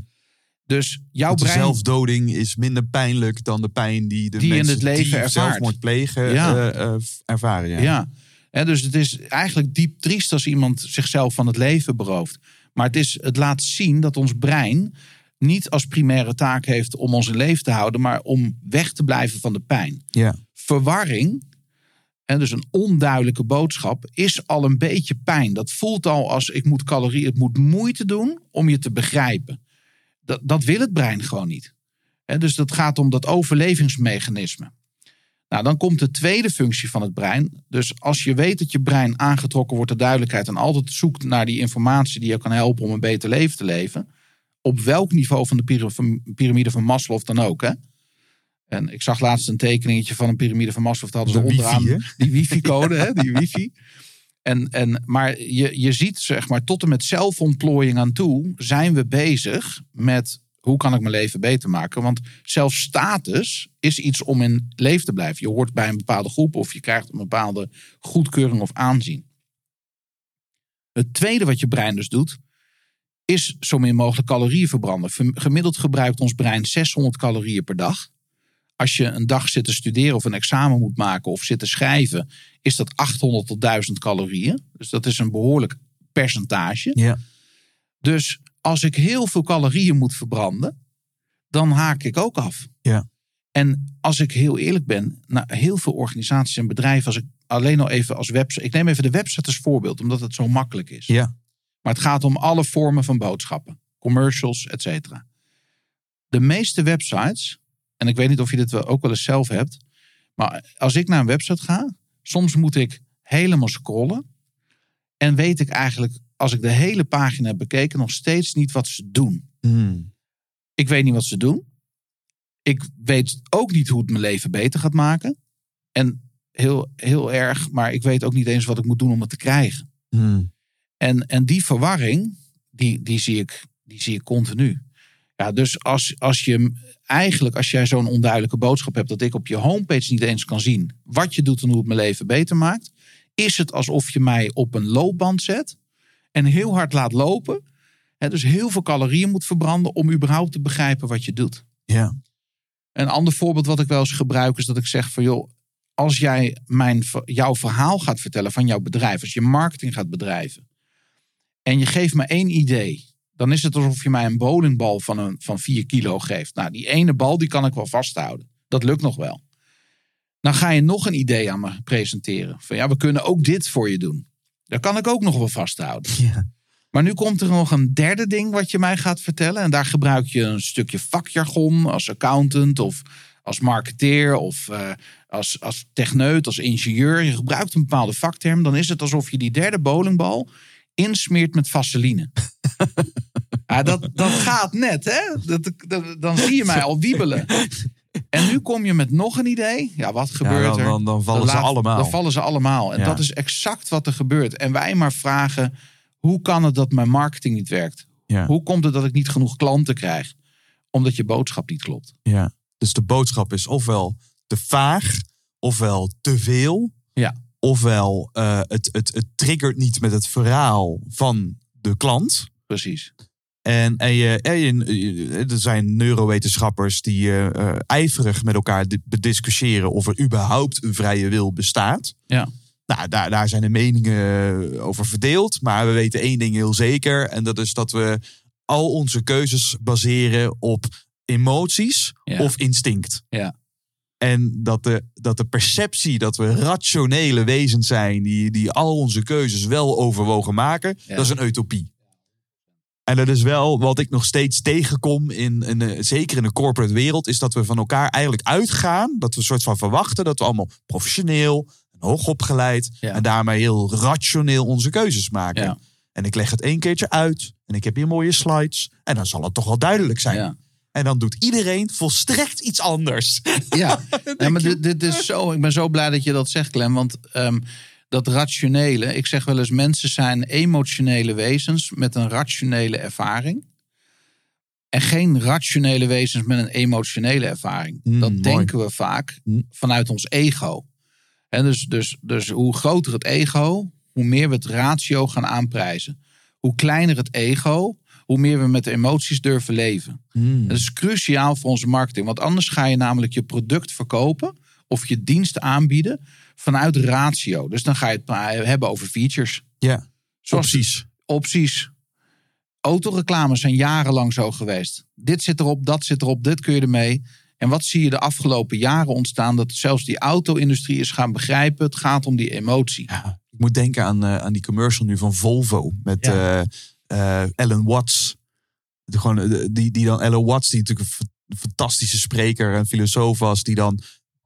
Dus jouw Want de brein... zelfdoding is minder pijnlijk dan de pijn die de Die in mensen het leven die ervaart. zelfmoord plegen Ja. eh, eh, ervaren. Ja. Ja. Dus het is eigenlijk diep triest als iemand zichzelf van het leven berooft. Maar het, is, het laat zien dat ons brein niet als primaire taak heeft om ons in leven te houden, maar om weg te blijven van de pijn. Ja. verwarring, en dus een onduidelijke boodschap, is al een beetje pijn. Dat voelt al als ik moet calorieën, het moet moeite doen om je te begrijpen. Dat, dat wil het brein gewoon niet. Dus dat gaat om dat overlevingsmechanisme. Nou, dan komt de tweede functie van het brein. Dus als je weet dat je brein aangetrokken wordt door duidelijkheid en altijd zoekt naar die informatie die je kan helpen om een beter leven te leven, op welk niveau van de piramide van Maslow dan ook. Hè? En ik zag laatst een tekeningetje van een piramide van Maslow. Dat hadden ze De wifi, onderaan hè? die wifi-code, hè? die wifi. *laughs* En, en, maar je, je ziet, zeg maar, tot en met zelfontplooiing aan toe zijn we bezig met hoe kan ik mijn leven beter maken. Want zelfs status is iets om in leven te blijven. Je hoort bij een bepaalde groep of je krijgt een bepaalde goedkeuring of aanzien. Het tweede wat je brein dus doet, is zo min mogelijk calorieën verbranden. Gemiddeld gebruikt ons brein 600 calorieën per dag. Als je een dag zit te studeren of een examen moet maken of zit te schrijven, is dat 800 tot 1000 calorieën. Dus dat is een behoorlijk percentage. Ja. Dus als ik heel veel calorieën moet verbranden, dan haak ik ook af. Ja. En als ik heel eerlijk ben, nou, heel veel organisaties en bedrijven, als ik alleen al even als website. Ik neem even de website als voorbeeld, omdat het zo makkelijk is. Ja. Maar het gaat om alle vormen van boodschappen, commercials, et cetera. De meeste websites, en ik weet niet of je dit ook wel eens zelf hebt, maar als ik naar een website ga, soms moet ik helemaal scrollen en weet ik eigenlijk, als ik de hele pagina heb bekeken, nog steeds niet wat ze doen. Hmm. Ik weet niet wat ze doen. Ik weet ook niet hoe het mijn leven beter gaat maken. En heel, heel erg, maar ik weet ook niet eens wat ik moet doen om het te krijgen. Hmm. En, en die verwarring, die, die, zie ik, die zie ik continu. Ja, dus als, als je eigenlijk, als jij zo'n onduidelijke boodschap hebt, dat ik op je homepage niet eens kan zien wat je doet en hoe het mijn leven beter maakt, is het alsof je mij op een loopband zet en heel hard laat lopen. Hè, dus heel veel calorieën moet verbranden om überhaupt te begrijpen wat je doet. Ja. Een ander voorbeeld wat ik wel eens gebruik is dat ik zeg van joh, als jij mijn, jouw verhaal gaat vertellen van jouw bedrijf, als je marketing gaat bedrijven en je geeft me één idee, dan is het alsof je mij een bowlingbal van, een, van 4 kilo geeft. Nou, die ene bal die kan ik wel vasthouden. Dat lukt nog wel. Dan ga je nog een idee aan me presenteren. Van ja, we kunnen ook dit voor je doen. Dat kan ik ook nog wel vasthouden. Ja. Maar nu komt er nog een derde ding wat je mij gaat vertellen. En daar gebruik je een stukje vakjargon als accountant of als marketeer of eh, als, als techneut, als ingenieur. Je gebruikt een bepaalde vakterm. Dan is het alsof je die derde bowlingbal insmeert met vaseline. ja, *laughs* dat, dat gaat net, hè? Dat, dat- dan zie je mij al wiebelen. *laughs* En nu kom je met nog een idee. Ja, wat gebeurt dan, er? dan, dan vallen Dan ze allemaal. Dan vallen ze allemaal. En Ja. dat is exact wat er gebeurt. En wij maar vragen: hoe kan het dat mijn marketing niet werkt? Ja. Hoe komt het dat ik niet genoeg klanten krijg? Omdat je boodschap niet klopt. Ja. Dus de boodschap is ofwel te vaag, ofwel te veel. Ja. Ofwel eh, het, het, het triggert niet met het verhaal van de klant. Precies. En, en, je, en je- er zijn neurowetenschappers die eh, eh, ijverig met elkaar di- bediscussiëren of er überhaupt een vrije wil bestaat. Ja. Nou, daar, daar zijn de meningen over verdeeld. Maar we weten één ding heel zeker. En dat is dat we al onze keuzes baseren op emoties Ja. of instinct. Ja. En dat de, dat de perceptie dat we rationele wezens zijn, die, die al onze keuzes wel overwogen maken, Ja. dat is een utopie. En dat is wel wat ik nog steeds tegenkom, in, in, eh, zeker in de corporate wereld, is dat we van elkaar eigenlijk uitgaan. Dat we een soort van verwachten dat we allemaal professioneel en hoogopgeleid Ja. en daarmee heel rationeel onze keuzes maken. Ja. En ik leg het één keertje uit en ik heb hier mooie slides en dan zal het toch wel duidelijk zijn. Ja. En dan doet iedereen volstrekt iets anders. Ja, *laughs* ja maar dit, dit is zo. Ik ben zo blij dat je dat zegt, Clem. Want ehm, dat rationele, ik zeg wel eens, mensen zijn emotionele wezens met een rationele ervaring. En geen rationele wezens met een emotionele ervaring. Mm, dat mooi. denken we vaak Mm. vanuit ons ego. En dus, dus, dus hoe groter het ego, hoe meer we het ratio gaan aanprijzen. Hoe kleiner het ego, hoe meer we met de emoties durven leven. Dat is cruciaal voor onze marketing. Want anders ga je namelijk je product verkopen of je dienst aanbieden vanuit ratio. Dus dan ga je het maar hebben over features. Ja, Zoals opties. opties. Autoreclames zijn jarenlang zo geweest. Dit zit erop, dat zit erop, dit kun je ermee. En wat zie je de afgelopen jaren ontstaan? Dat zelfs die auto-industrie is gaan begrijpen. Het gaat om die emotie. Ja, ik moet denken aan, eh, aan die commercial nu van Volvo. Met Ja. eh, eh, Ellen Watts. De, gewoon, die, die dan Ellen Watts, die natuurlijk een fa- fantastische spreker en filosoof was. Die dan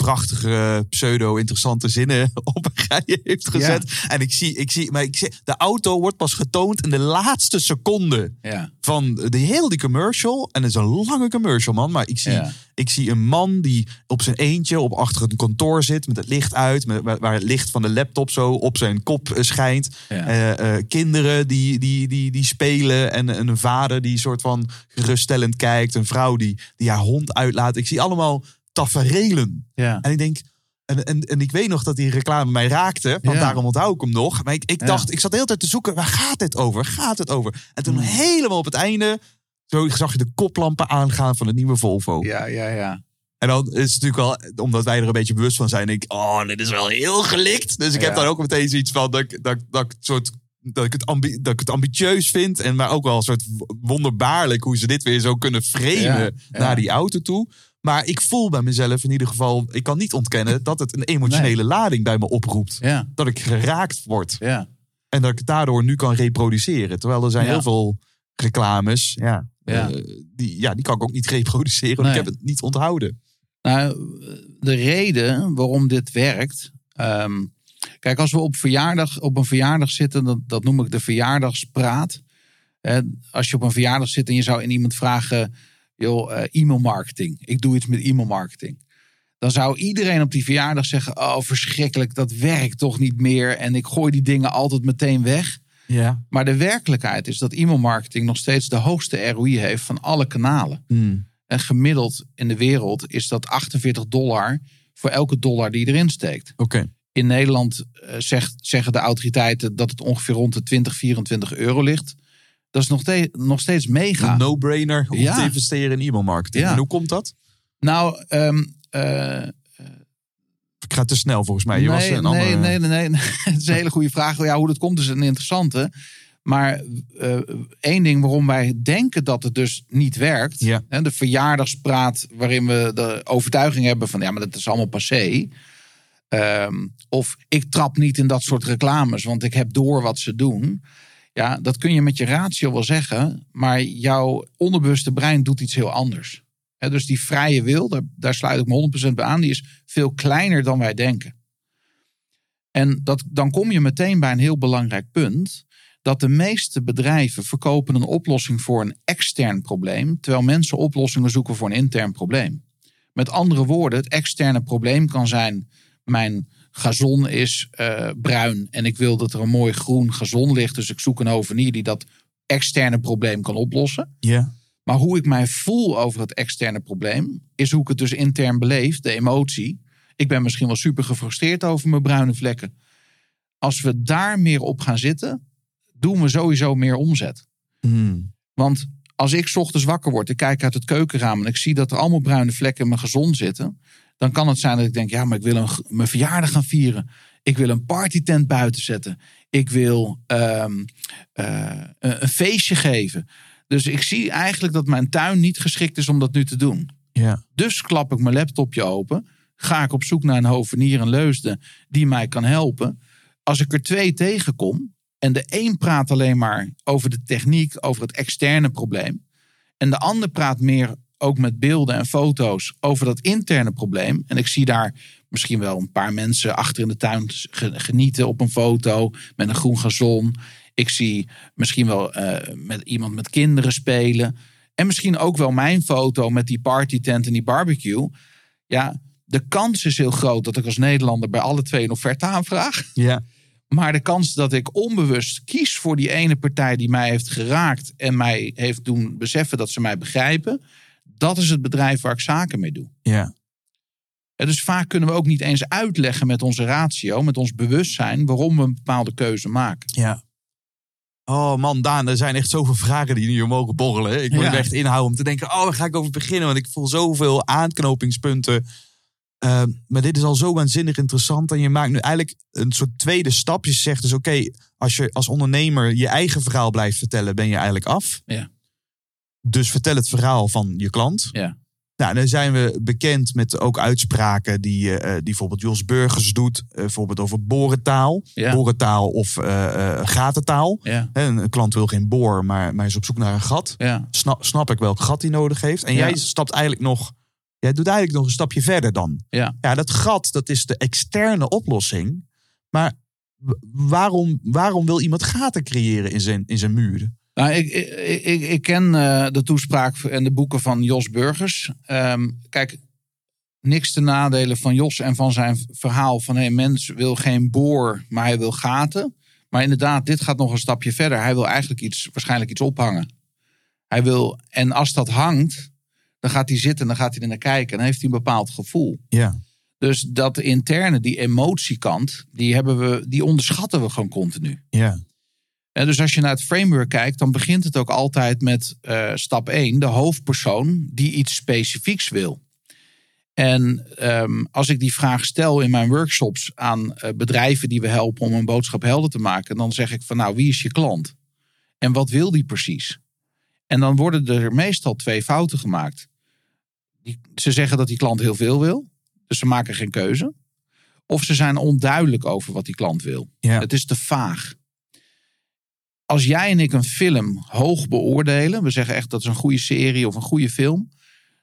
prachtige, pseudo-interessante zinnen *laughs* op een rij heeft gezet. En ik zie, ik zie, maar ik zie, de auto wordt pas getoond in de laatste seconde Ja, van de hele die commercial. En het is een lange commercial, man. Maar ik zie, ja, ik zie een man die op zijn eentje op achter een kantoor zit met het licht uit, met, waar het licht van de laptop zo op zijn kop eh, schijnt. Eh, eh, kinderen die, die, die, die spelen en, en een vader die soort van geruststellend kijkt. Een vrouw die, die haar hond uitlaat. Ik zie allemaal taferelen. ja. En ik denk, en, en, en ik weet nog dat die reclame mij raakte, want Ja. daarom onthoud ik hem nog. Maar ik, ik dacht, ik zat de hele tijd te zoeken, waar gaat dit over? Gaat het over? En toen Hmm. helemaal op het einde, zo zag je de koplampen aangaan van het nieuwe Volvo. Ja, ja, ja. En dan is het natuurlijk wel, omdat wij er een beetje bewust van zijn, denk ik, oh, dit is wel heel gelikt. Dus ik heb dan ook meteen zoiets van dat ik, dat, dat ik soort. Dat ik, het ambi- dat ik het ambitieus vind. En maar ook wel een soort wonderbaarlijk hoe ze dit weer zo kunnen framen Ja, ja. naar die auto toe. Maar ik voel bij mezelf in ieder geval, ik kan niet ontkennen dat het een emotionele lading bij me oproept. Ja, Dat ik geraakt word. ja. En dat ik het daardoor nu kan reproduceren. Terwijl er zijn Ja. heel veel reclames. Ja, eh, die, ja, die kan ik ook niet reproduceren. Want Nee. ik heb het niet onthouden. Nou, de reden waarom dit werkt. ehm, kijk, als we op, verjaardag, op een verjaardag zitten, dat, dat noem ik de verjaardagspraat. Eh, als je op een verjaardag zit en je zou in iemand vragen: joh, eh, e-mailmarketing. Ik doe iets met e-mailmarketing. Dan zou iedereen op die verjaardag zeggen: Oh, verschrikkelijk, dat werkt toch niet meer. En ik gooi die dingen altijd meteen weg. Ja. Maar de werkelijkheid is dat e-mailmarketing nog steeds de hoogste ROI heeft van alle kanalen. En gemiddeld in de wereld is dat 48 dollar voor elke dollar die erin steekt. Oké. In Nederland eh, zegt, zeggen de autoriteiten dat het ongeveer rond de 20, 24 euro ligt. Dat is nog, te- nog steeds mega. Een no-brainer om Ja. te investeren in e-mailmarketing. Ja. En hoe komt dat? Nou, eh, Ik ga te snel volgens mij. Je was nee, een nee, andere... nee, nee, nee. *laughs* Het is een hele goede vraag. Ja, hoe dat komt is een interessante. Maar eh, één ding waarom wij denken dat het dus niet werkt. Ja. Hè, de verjaardagspraat waarin we de overtuiging hebben van ja, maar dat is allemaal passé. Ehm, of ik trap niet in dat soort reclames, want ik heb door wat ze doen. Ja, dat kun je met je ratio wel zeggen, maar jouw onderbewuste brein doet iets heel anders. Dus die vrije wil, daar, daar sluit ik me 100% bij aan, die is veel kleiner dan wij denken. En dat, dan kom je meteen bij een heel belangrijk punt. Dat de meeste bedrijven verkopen een oplossing voor een extern probleem. Terwijl mensen oplossingen zoeken voor een intern probleem. Met andere woorden, het externe probleem kan zijn: mijn gazon is eh, bruin en ik wil dat er een mooi groen gazon ligt. Dus ik zoek een hovenier die dat externe probleem kan oplossen. Ja. Maar hoe ik mij voel over het externe probleem, is hoe ik het dus intern beleef, de emotie. Ik ben misschien wel super gefrustreerd over mijn bruine vlekken. Als we daar meer op gaan zitten, doen we sowieso meer omzet. Hmm. Want als ik 's ochtends wakker word, ik kijk uit het keukenraam en ik zie dat er allemaal bruine vlekken in mijn gezond zitten, dan kan het zijn dat ik denk, ja, maar ik wil een, mijn verjaardag gaan vieren. Ik wil een partytent buiten zetten. Ik wil ehm, eh, een, feestje geven. Dus ik zie eigenlijk dat mijn tuin niet geschikt is om dat nu te doen. Ja. Dus klap ik mijn laptopje open. Ga ik op zoek naar een hovenier en leusde die mij kan helpen. Als ik er twee tegenkom en de een praat alleen maar over de techniek, over het externe probleem. En de ander praat meer ook met beelden en foto's over dat interne probleem. En ik zie daar misschien wel een paar mensen achter in de tuin ge- genieten op een foto met een groen gazon. Ik zie misschien wel eh, met iemand met kinderen spelen. En misschien ook wel mijn foto met die partytent en die barbecue. Ja, de kans is heel groot dat ik als Nederlander bij alle twee een offerte aanvraag. Ja. Maar de kans dat ik onbewust kies voor die ene partij die mij heeft geraakt en mij heeft doen beseffen dat ze mij begrijpen, dat is het bedrijf waar ik zaken mee doe. Ja. En dus vaak kunnen we ook niet eens uitleggen met onze ratio, met ons bewustzijn, waarom we een bepaalde keuze maken. Ja. Oh man, Daan, er zijn echt zoveel vragen die nu mogen borrelen. Ik moet Ja. echt inhouden om te denken, oh, waar ga ik over beginnen? Want ik voel zoveel aanknopingspunten. Uh, maar dit is al zo waanzinnig interessant. En je maakt nu eigenlijk een soort tweede stap. Je zegt dus, oké, als je als ondernemer je eigen verhaal blijft vertellen, ben je eigenlijk af. Ja. Dus vertel het verhaal van je klant. Ja. Nou, dan zijn we bekend met ook uitspraken die, eh, die bijvoorbeeld Jos Burgers doet. eh, bijvoorbeeld over borentaal. Ja. Borentaal of gatentaal. Ja, Een, klant wil geen boor, maar, maar is op zoek naar een gat. ja. Snap, snap ik welk gat hij nodig heeft. En jij stapt eigenlijk nog... Jij doet eigenlijk nog een stapje verder dan. Ja. Ja, dat gat, dat is de externe oplossing. Maar waarom, waarom wil iemand gaten creëren in zijn, in zijn muren? Nou, ik, ik, ik, ik ken eh, de toespraak en de boeken van Jos Burgers. Ehm, kijk, niks te nadelen van Jos en van zijn verhaal van hey, mens wil geen boor, maar hij wil gaten. Maar inderdaad, dit gaat nog een stapje verder. Hij wil eigenlijk iets, waarschijnlijk iets ophangen. Hij wil, en als dat hangt, dan gaat hij zitten en dan gaat hij er naar kijken. En dan heeft hij een bepaald gevoel. Ja. Dus dat interne, die emotiekant, die, hebben we, die onderschatten we gewoon continu. Ja. En dus als je naar het framework kijkt, dan begint het ook altijd met eh, stap 1, de hoofdpersoon die iets specifieks wil. En ehm, als ik die vraag stel in mijn workshops aan eh, bedrijven die we helpen om een boodschap helder te maken, dan zeg ik van nou, wie is je klant? En wat wil die precies? En dan worden er meestal twee fouten gemaakt. Die, ze zeggen dat die klant heel veel wil, dus ze maken geen keuze. Of ze zijn onduidelijk over wat die klant wil. Ja. Het is te vaag als jij en ik een film hoog beoordelen, we zeggen echt dat is een goede serie of een goede film,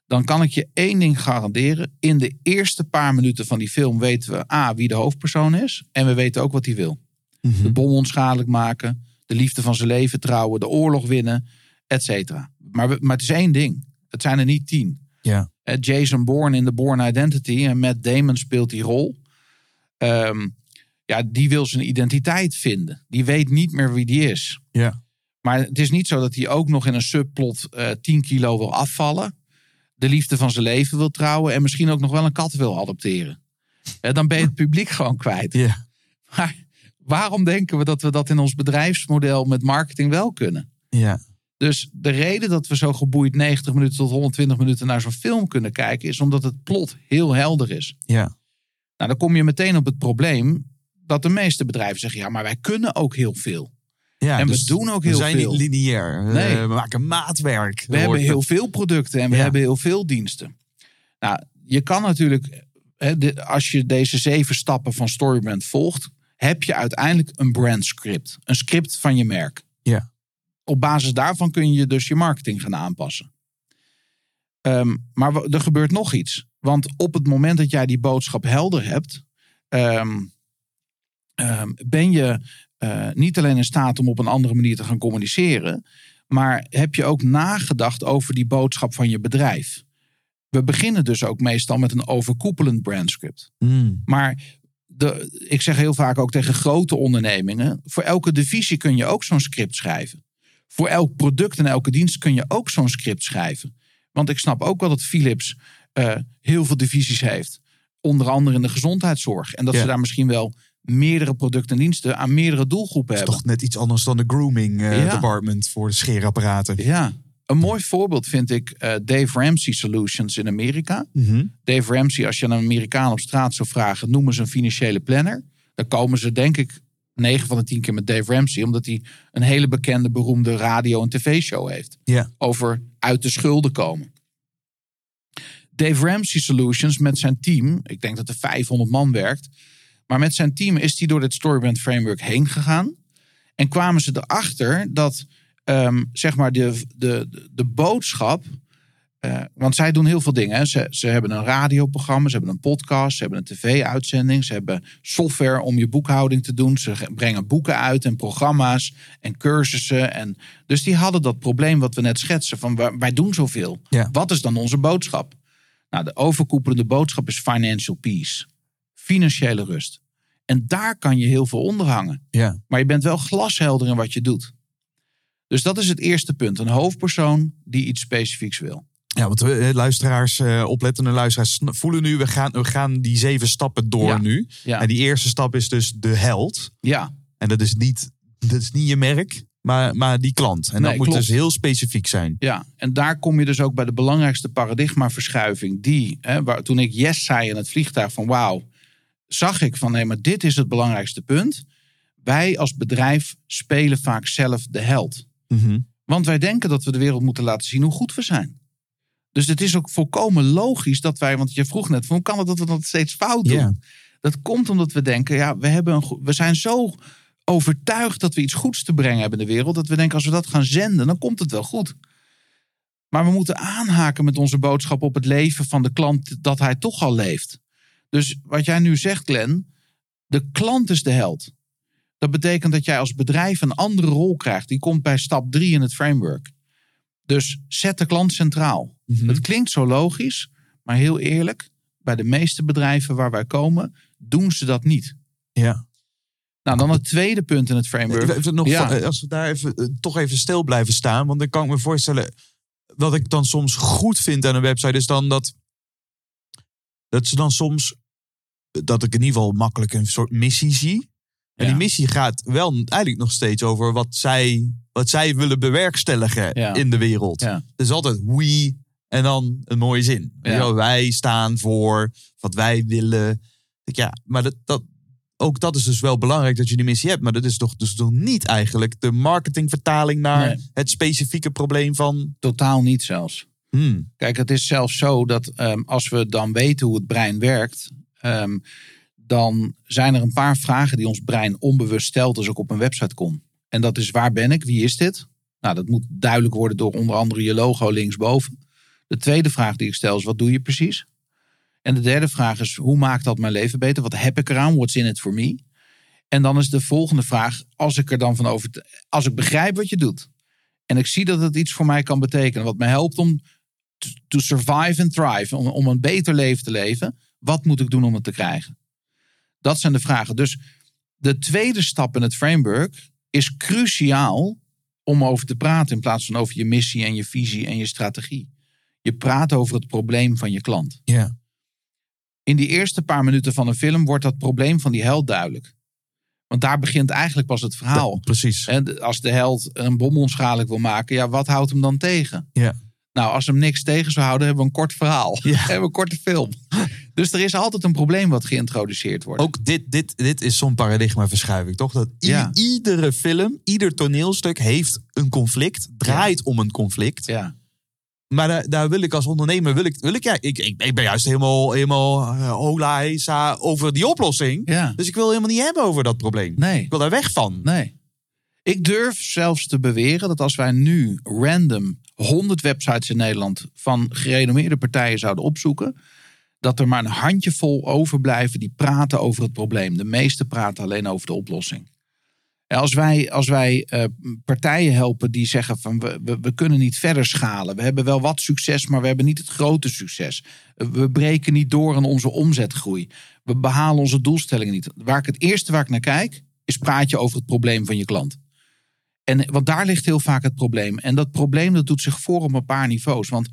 dan kan ik je één ding garanderen. In de eerste paar minuten van die film weten we A, wie de hoofdpersoon is. En we weten ook wat hij wil. Mhm. De bom onschadelijk maken, de liefde van zijn leven trouwen, de oorlog winnen, et cetera. Maar, we- maar het is één ding. Het zijn er niet tien. Ja. Eh, Jason Bourne in The Bourne Identity en Matt Damon speelt die rol. Ehm, ja, die wil zijn identiteit vinden. Die weet niet meer wie die is. Ja. Maar het is niet zo dat hij ook nog in een subplot eh 10 kilo wil afvallen. De liefde van zijn leven wil trouwen. En misschien ook nog wel een kat wil adopteren. Eh, dan ben je het publiek *laughs* gewoon kwijt. Ja. Maar waarom denken we dat we dat in ons bedrijfsmodel met marketing wel kunnen? Ja. Dus de reden dat we zo geboeid 90 minuten tot 120 minuten naar zo'n film kunnen kijken, is omdat het plot heel helder is. Ja. Nou, dan kom je meteen op het probleem dat de meeste bedrijven zeggen: ja, maar wij kunnen ook heel veel. ja En we dus doen ook we heel zijn veel. niet lineair. Nee. we maken maatwerk. We hebben heel veel producten en we Ja. hebben heel veel diensten. Nou, je kan natuurlijk, als je deze zeven stappen van Storybrand volgt, heb je uiteindelijk een brandscript. Een script van je merk. Ja. Op basis daarvan kun je dus je marketing gaan aanpassen. Ehm, maar er gebeurt nog iets. Want op het moment dat jij die boodschap helder hebt, ehm, ben je eh, niet alleen in staat om op een andere manier te gaan communiceren, maar heb je ook nagedacht over die boodschap van je bedrijf. We beginnen dus ook meestal met een overkoepelend brandscript. Mm. Maar de, ik zeg heel vaak ook tegen grote ondernemingen: voor elke divisie kun je ook zo'n script schrijven. Voor elk product en elke dienst kun je ook zo'n script schrijven. Want ik snap ook wel dat Philips eh, heel veel divisies heeft. Onder andere in de gezondheidszorg. En dat Ja. ze daar misschien wel meerdere producten en diensten aan meerdere doelgroepen Dat is hebben. toch net iets anders dan de grooming eh, Ja. department voor de scheerapparaten. Ja, een mooi voorbeeld vind ik eh, Dave Ramsey Solutions in Amerika. Mhm. Dave Ramsey, als je aan een Amerikaan op straat zou vragen, noemen ze een financiële planner. Dan komen ze denk ik 9 van de 10 keer met Dave Ramsey, omdat hij een hele bekende, beroemde radio- en tv-show heeft. Over uit de schulden komen. Dave Ramsey Solutions met zijn team, ik denk dat er 500 man werkt, maar met zijn team is hij door dit Storybrand Framework heen gegaan. En kwamen ze erachter dat ehm, zeg maar de, de, de boodschap. eh, want zij doen heel veel dingen. Hè. Ze, ze hebben een radioprogramma, ze hebben een podcast, ze hebben een tv-uitzending, ze hebben software om je boekhouding te doen. Ze ge- brengen boeken uit en programma's en cursussen. En, dus die hadden dat probleem wat we net schetsen: van wij, wij doen zoveel. Ja. Wat is dan onze boodschap? Nou, de overkoepelende boodschap is financial peace, financiële rust. En daar kan je heel veel onder hangen. Ja. Maar je bent wel glashelder in wat je doet. Dus dat is het eerste punt. Een hoofdpersoon die iets specifieks wil. Ja, want we, eh, luisteraars, eh, oplettende luisteraars voelen nu, we gaan, we gaan die zeven stappen door Ja. nu. Ja, En die eerste stap is dus de held. ja, En dat is niet, dat is niet je merk, maar, maar die klant. En dat moet klopt. dus heel specifiek zijn. ja. En daar kom je dus ook bij de belangrijkste paradigmaverschuiving. Die, hè, waar, toen ik yes zei in het vliegtuig van wauw, zag ik van nee, maar dit is het belangrijkste punt. Wij als bedrijf spelen vaak zelf de held. Mhm. Want wij denken dat we de wereld moeten laten zien hoe goed we zijn. Dus het is ook volkomen logisch dat wij, want je vroeg net, hoe kan het dat we dat steeds fout doen? Dat komt omdat we denken, ja, we, hebben een, we zijn zo overtuigd dat we iets goeds te brengen hebben in de wereld, dat we denken als we dat gaan zenden, dan komt het wel goed. Maar we moeten aanhaken met onze boodschap op het leven van de klant dat hij toch al leeft. Dus wat jij nu zegt, Glenn, de klant is de held. Dat betekent dat jij als bedrijf een andere rol krijgt. Die komt bij stap drie in het framework. Dus zet de klant centraal. Mhm. Het klinkt zo logisch, maar heel eerlijk, bij de meeste bedrijven waar wij komen, doen ze dat niet. Ja. Nou, dan het tweede punt in het framework. Even nog, Ja. van- als we daar even, eh, toch even stil blijven staan. Want dan kan ik me voorstellen. Wat ik dan soms goed vind aan een website is dan dat. Dat ze dan soms. Dat ik in ieder geval makkelijk een soort missie zie. En Ja. die missie gaat wel eigenlijk nog steeds over wat zij, wat zij willen bewerkstelligen Ja. in de wereld. Ja. Is altijd we en dan een mooie zin. Ja. Wij staan voor wat wij willen. Ja, maar dat, dat, ook dat is dus wel belangrijk dat je die missie hebt. Maar dat is toch, dus toch niet eigenlijk de marketingvertaling naar Nee. het specifieke probleem van. Totaal niet zelfs. Hmm, Kijk, het is zelfs zo dat ehm, als we dan weten hoe het brein werkt, ehm, dan zijn er een paar vragen die ons brein onbewust stelt als ik op een website kom. En dat is waar ben ik? Wie is dit? Nou, dat moet duidelijk worden door onder andere je logo linksboven. De tweede vraag die ik stel is: wat doe je precies? En de derde vraag is: hoe maakt dat mijn leven beter? Wat heb ik eraan? What's in it for me? En dan is de volgende vraag: als ik er dan van over, als ik begrijp wat je doet en ik zie dat het iets voor mij kan betekenen, wat mij helpt om to- survive and thrive, om een beter leven te leven, wat moet ik doen om het te krijgen? Dat zijn de vragen. Dus de tweede stap in het framework is cruciaal om over te praten in plaats van over je missie en je visie en je strategie. Je praat over het probleem van je klant. ja. In die eerste paar minuten van een film wordt dat probleem van die held duidelijk. Want daar begint eigenlijk pas het verhaal. precies. De- als de held een bom onschadelijk wil maken, ja, wat houdt hem dan tegen? Ja. Nou, als hem niks tegen zou houden, hebben we een kort verhaal. Ja. *laughs* hebben we een korte film. *laughs* dus er is altijd een probleem wat geïntroduceerd wordt. Ook dit, dit, dit is zo'n paradigmaverschuiving, toch? Dat Ja. iedere film, ieder toneelstuk heeft een conflict, draait om een conflict. Ja, Maar daar, daar wil ik als ondernemer, wil ik, wil ik, ja, ik, ik, ik ben juist helemaal, helemaal hola hesa over die oplossing. ja. Dus ik wil helemaal niet hebben over dat probleem. Nee, Ik wil daar weg van. nee. Ik durf zelfs te beweren dat als wij nu random 100 websites in Nederland van gerenommeerde partijen zouden opzoeken, dat er maar een handjevol overblijven die praten over het probleem. De meeste praten alleen over de oplossing. Als wij, als wij eh, partijen helpen die zeggen van we, we, we kunnen niet verder schalen. We hebben wel wat succes, maar we hebben niet het grote succes. Eh, We breken niet door in onze omzetgroei. We behalen onze doelstellingen niet. Waar ik het eerste waar ik naar kijk, is praat je over het probleem van je klant. En, want daar ligt heel vaak het probleem. En dat probleem dat doet zich voor op een paar niveaus. Want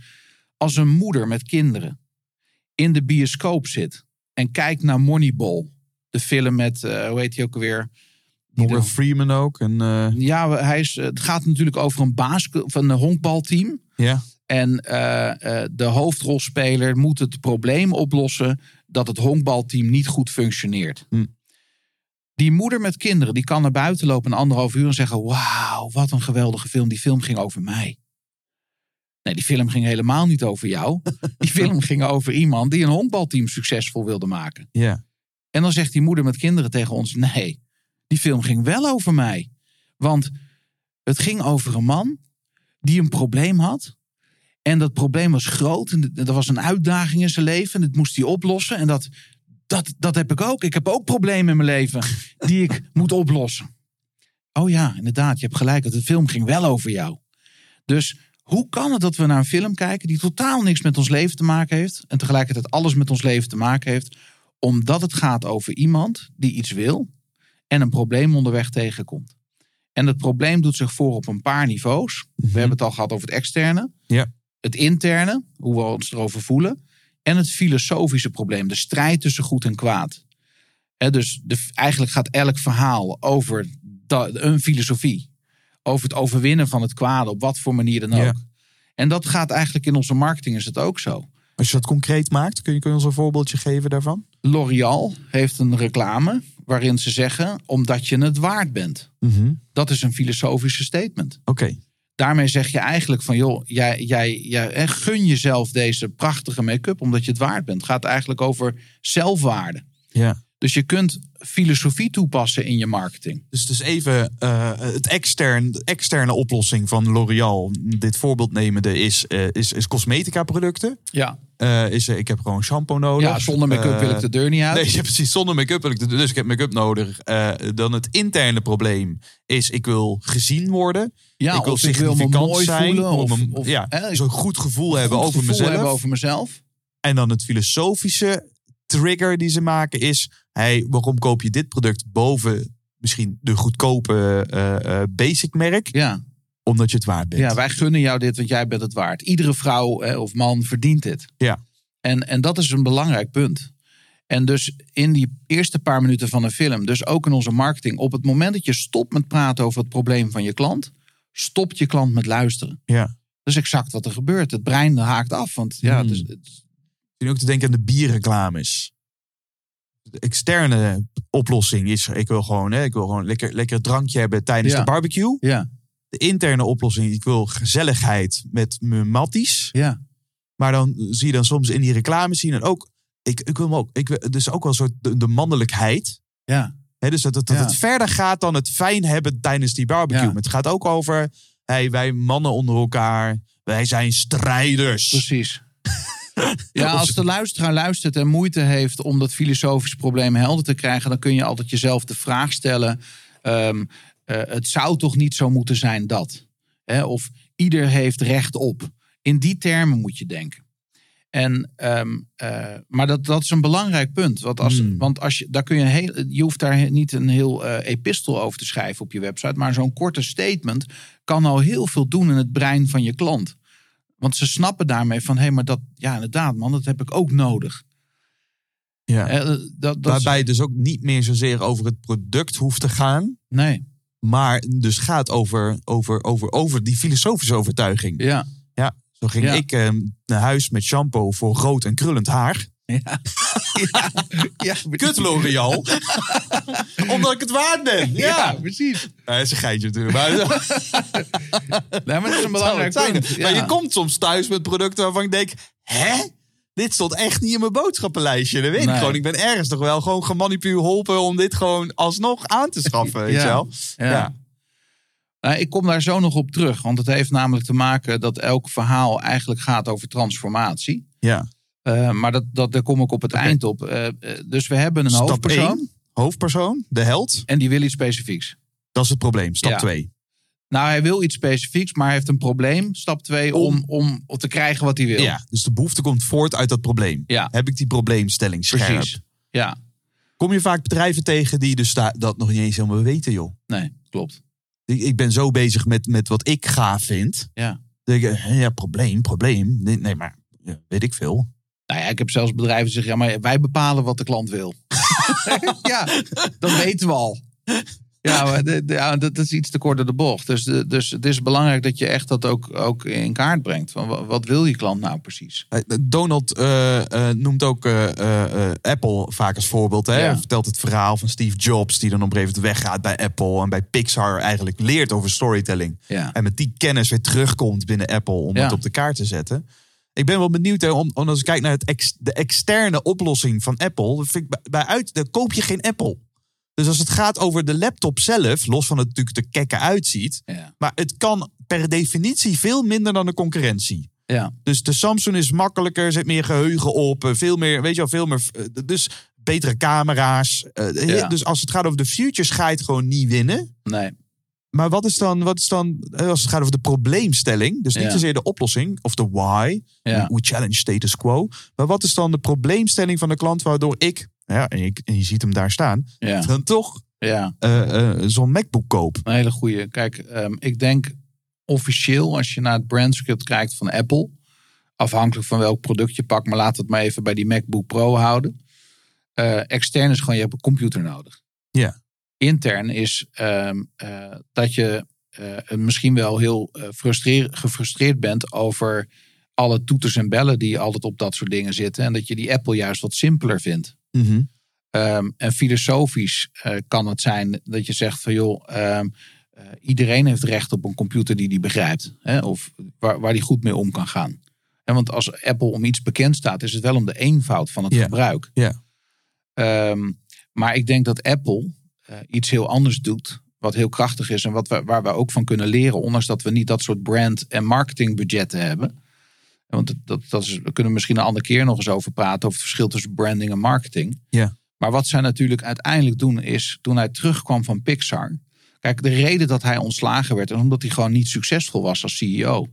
als een moeder met kinderen in de bioscoop zit en kijkt naar Moneyball, de film met, eh, hoe heet hij ook alweer? Morgan Freeman ook. En, eh, ja, hij is, het gaat natuurlijk over een baas van een honkbalteam. ja. En eh, de hoofdrolspeler moet het probleem oplossen dat het honkbalteam niet goed functioneert. Hm. Die moeder met kinderen, die kan naar buiten lopen een anderhalf uur en zeggen: Wauw, wat een geweldige film. Die film ging over mij. Nee, die film ging helemaal niet over jou. *laughs* Die film ging over iemand die een honkbalteam succesvol wilde maken. ja. En dan zegt die moeder met kinderen tegen ons: nee, die film ging wel over mij. Want het ging over een man die een probleem had. En dat probleem was groot. En er was een uitdaging in zijn leven. En dat moest hij oplossen. En dat, dat, dat heb ik ook. Ik heb ook problemen in mijn leven die ik *laughs* moet oplossen. Oh ja, inderdaad. Je hebt gelijk. De film ging wel over jou. Dus hoe kan het dat we naar een film kijken die totaal niks met ons leven te maken heeft. En tegelijkertijd alles met ons leven te maken heeft omdat het gaat over iemand die iets wil en een probleem onderweg tegenkomt. En het probleem doet zich voor op een paar niveaus. We hebben het al gehad over het externe, Ja. het interne, hoe we ons erover voelen, en het filosofische probleem, de strijd tussen goed en kwaad. Dus de, eigenlijk gaat elk verhaal over da- een filosofie, over het overwinnen van het kwade, op wat voor manier dan ook. Ja. En dat gaat eigenlijk in onze marketing is het ook zo. Als je dat concreet maakt, kun je, kun je ons een voorbeeldje geven daarvan? L'Oreal heeft een reclame waarin ze zeggen: omdat je het waard bent. Mhm. Dat is een filosofische statement. Oké. Daarmee zeg je eigenlijk van joh, jij, jij, jij gun jezelf deze prachtige make-up omdat je het waard bent. Het gaat eigenlijk over zelfwaarde. Ja. Dus je kunt filosofie toepassen in je marketing. Dus, dus even eh, het extern, de externe oplossing van L'Oreal, dit voorbeeld nemende, is, eh, is, is cosmetica producten. Ja, Eh, is, ik heb gewoon shampoo nodig. ja zonder make-up wil ik de deur niet uit. Nee, *laughs* ja, precies. Zonder make-up wil ik de- dus ik heb make-up nodig. Dan het interne probleem is ik wil gezien worden. ja, ik wil of ik wil me significant mooi zijn. voelen. Of, of ja, zo'n goed gevoel hebben goed over gevoel mezelf. hebben over mezelf. En dan het filosofische trigger die ze maken is... Hey, waarom koop je dit product boven misschien de goedkope eh, basic merk? Ja. Omdat je het waard bent. Ja, wij gunnen jou dit, want jij bent het waard. Iedere vrouw of man verdient dit. Ja. En, en dat is een belangrijk punt. En dus in die eerste paar minuten van een film, dus ook in onze marketing, op het moment dat je stopt met praten over het probleem van je klant, stopt je klant met luisteren. Ja. Dat is exact wat er gebeurt. Het brein haakt af. Want ja, Hmm. het is, het Ik vind ook te denken aan de bierreclames. De externe oplossing is, ik wil gewoon, hè, ik wil gewoon lekker, lekker drankje hebben tijdens Ja. de barbecue. ja, De interne oplossing, ik wil gezelligheid met mijn matties. ja, Maar dan zie je dan soms in die reclames zien en ook, ik, ik wil ook, ik dus ook wel een soort de, de mannelijkheid. ja, Hè, dus dat, het- dat Ja. het verder gaat dan het fijn hebben tijdens die barbecue. Ja. Het gaat ook over, hey, wij mannen onder elkaar, wij zijn strijders. precies. Ja, als de luisteraar luistert en moeite heeft om dat filosofische probleem helder te krijgen, dan kun je altijd jezelf de vraag stellen: ehm, eh, het zou toch niet zo moeten zijn dat? Hè? Of ieder heeft recht op. In die termen moet je denken. En, ehm, eh, maar dat, dat is een belangrijk punt. Want, als, Hmm. want als je, daar kun je, heel, je hoeft daar niet een heel eh, epistel over te schrijven op je website. Maar zo'n korte statement kan al heel veel doen in het brein van je klant. Want ze snappen daarmee van, hé, hey, maar dat, ja, inderdaad, man, dat heb ik ook nodig. Ja. Eh, dat, dat Waarbij het dus ook niet meer zozeer over het product hoeft te gaan. nee, Maar dus gaat over, over, over, over die filosofische overtuiging. ja. Zo ging Ja. ik eh, naar huis met shampoo voor rood en krullend haar. *laughs* Ja. ja, ja, Kut L'Oreal. *laughs* Omdat ik het waard ben. Ja. Ja, precies. Dat is een geitje natuurlijk. Maar, *laughs* Nee, maar dat is een belangrijk punt. maar je komt soms thuis met producten waarvan ik denk... Hè? Dit stond echt niet in mijn boodschappenlijstje. Dat weet ik gewoon. Ik ben ergens toch wel gewoon gemanipuleerd om dit gewoon alsnog aan te schaffen. Weet je Ja. wel? Ja. Ja. Nou, ik kom daar zo nog op terug. Want het heeft namelijk te maken dat elk verhaal eigenlijk gaat over transformatie. Ja. Eh, maar dat, dat, daar kom ik op het eind op. Eh, eh, dus we hebben een Stap hoofdpersoon. één. Hoofdpersoon, de held. En die wil iets specifieks. Dat is het probleem. Stap Ja. 2. Nou, hij wil iets specifieks, maar hij heeft een probleem. Stap 2 om, om, om te krijgen wat hij wil. Ja, dus de behoefte komt voort uit dat probleem. Ja. Heb ik die probleemstelling scherp? precies. Ja, Kom je vaak bedrijven tegen die dus da- dat nog niet eens helemaal weten, joh. nee, klopt. Ik, ik ben zo bezig met, met wat ik gaaf vind. Ja. Dan denk ik, ja, probleem, probleem. Nee, nee maar ja, weet ik veel. Nou ja, ik heb zelfs bedrijven die zeggen, ja, maar wij bepalen wat de klant wil. *laughs* ja, dat weten we al. Ja, ja, dat is iets te kort door de bocht. Dus, dus het is belangrijk dat je echt dat ook, ook in kaart brengt. Van wa- wat wil je klant nou precies? Donald eh, eh, noemt ook eh, Apple vaak als voorbeeld. Hè? Ja. Vertelt het verhaal van Steve Jobs, die dan op een gegeven moment weggaat bij Apple. En bij Pixar eigenlijk leert over storytelling. Ja, En met die kennis weer terugkomt binnen Apple om Ja. het op de kaart te zetten. Ik ben wel benieuwd, hè, om, om als ik kijk naar het ex- de externe oplossing van Apple. dan Vind ik bij, uit, dan koop je geen Apple. Dus als het gaat over de laptop zelf, los van het natuurlijk er kekke uitziet. ja, Maar het kan per definitie veel minder dan de concurrentie. ja. Dus de Samsung is makkelijker, zit meer geheugen op, eh, veel meer, weet je wel, veel meer. eh, Dus betere camera's. eh, Ja. Dus als het gaat over de futures, ga je het gewoon niet winnen. Nee, Maar wat is dan, wat is dan eh, als het gaat over de probleemstelling? Dus niet Ja. zozeer de oplossing of de why. ja. We challenge status quo. Maar wat is dan de probleemstelling van de klant waardoor ik, ja, en, ik, en je ziet hem daar staan, ja, *laughs* dan toch ja. eh, zo'n MacBook koop? Een hele goede. Kijk, ehm, ik denk officieel, als je naar het brandscript kijkt van Apple, afhankelijk van welk product je pakt, maar laat het maar even bij die MacBook Pro houden. Extern is gewoon, je hebt een computer nodig. Ja. Intern is ehm, eh, dat je eh, misschien wel heel eh, frustreer- gefrustreerd bent over alle toeters en bellen die altijd op dat soort dingen zitten. En dat je die Apple juist wat simpeler vindt. Ehm, en filosofisch kan het zijn dat je zegt van joh, ehm, eh, iedereen heeft recht op een computer die die begrijpt. Hè, of waar, waar die goed mee om kan gaan. En want als Apple om iets bekend staat, is het wel om de eenvoud van het gebruik. Ja. Maar ik denk dat Apple iets heel anders doet. Wat heel krachtig is en wat we, waar we ook van kunnen leren. Ondanks dat we niet dat soort brand- en marketingbudgetten hebben. Want dat, dat, dat is, we kunnen misschien een andere keer nog eens over praten. Over het verschil tussen branding en marketing. Ja. Maar wat zij natuurlijk uiteindelijk doen is. Toen hij terugkwam van Pixar. Kijk, de reden dat hij ontslagen werd. is omdat hij gewoon niet succesvol was als CEO.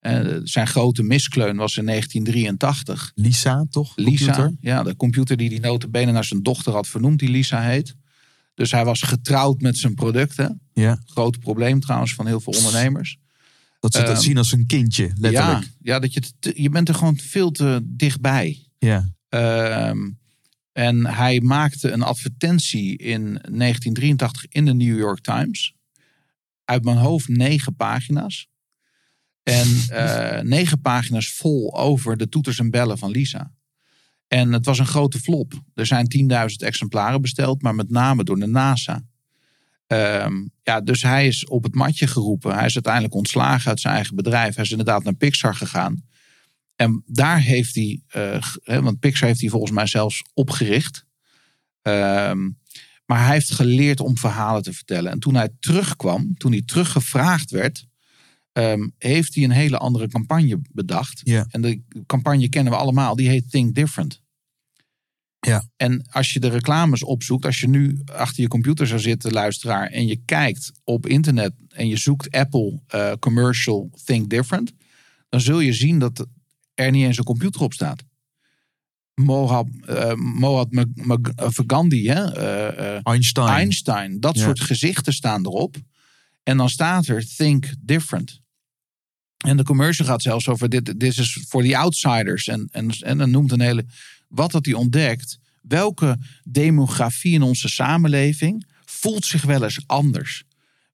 Eh, zijn grote miskleun was in 1983. Lisa, toch? Lisa, Computer? ja, de computer die die notabene naar zijn dochter had vernoemd, die Lisa heet. Dus hij was getrouwd met zijn producten. Ja. Groot probleem trouwens van heel veel ondernemers. Dat ze dat Ehm, zien als een kindje, letterlijk. Ja, ja dat je, te- je bent er gewoon veel te dichtbij. Ja. Ehm, en hij maakte een advertentie in 1983 in de New York Times. Uit mijn hoofd negen pagina's. En *laughs* eh, negen pagina's vol over de toeters en bellen van Lisa. En het was een grote flop. Er zijn 10.000 exemplaren besteld, maar met name door de NASA. Ehm, ja, dus hij is op het matje geroepen. Hij is uiteindelijk ontslagen uit zijn eigen bedrijf. Hij is inderdaad naar Pixar gegaan. En daar heeft hij, hè, want Pixar heeft hij volgens mij zelfs opgericht. Ehm, maar hij heeft geleerd om verhalen te vertellen. En toen hij terugkwam, toen hij teruggevraagd werd, ehm, heeft hij een hele andere campagne bedacht. En de campagne kennen we allemaal, die heet Think Different. Ja. En als je de reclames opzoekt, als je nu achter je computer zou zitten, luisteraar, en je kijkt op internet en je zoekt Apple eh, commercial Think Different, dan zul je zien dat er niet eens een computer op staat. Mohab, eh Mohad Mag- Mag- eh, Gandhi, hè? eh, eh, Einstein. Einstein, dat Ja. soort gezichten staan erop. En dan staat er Think Different. En de commercial gaat zelfs over dit, dit is voor the outsiders. En, en, en dan noemt een hele. Wat dat hij ontdekt. Welke demografie in onze samenleving voelt zich wel eens anders?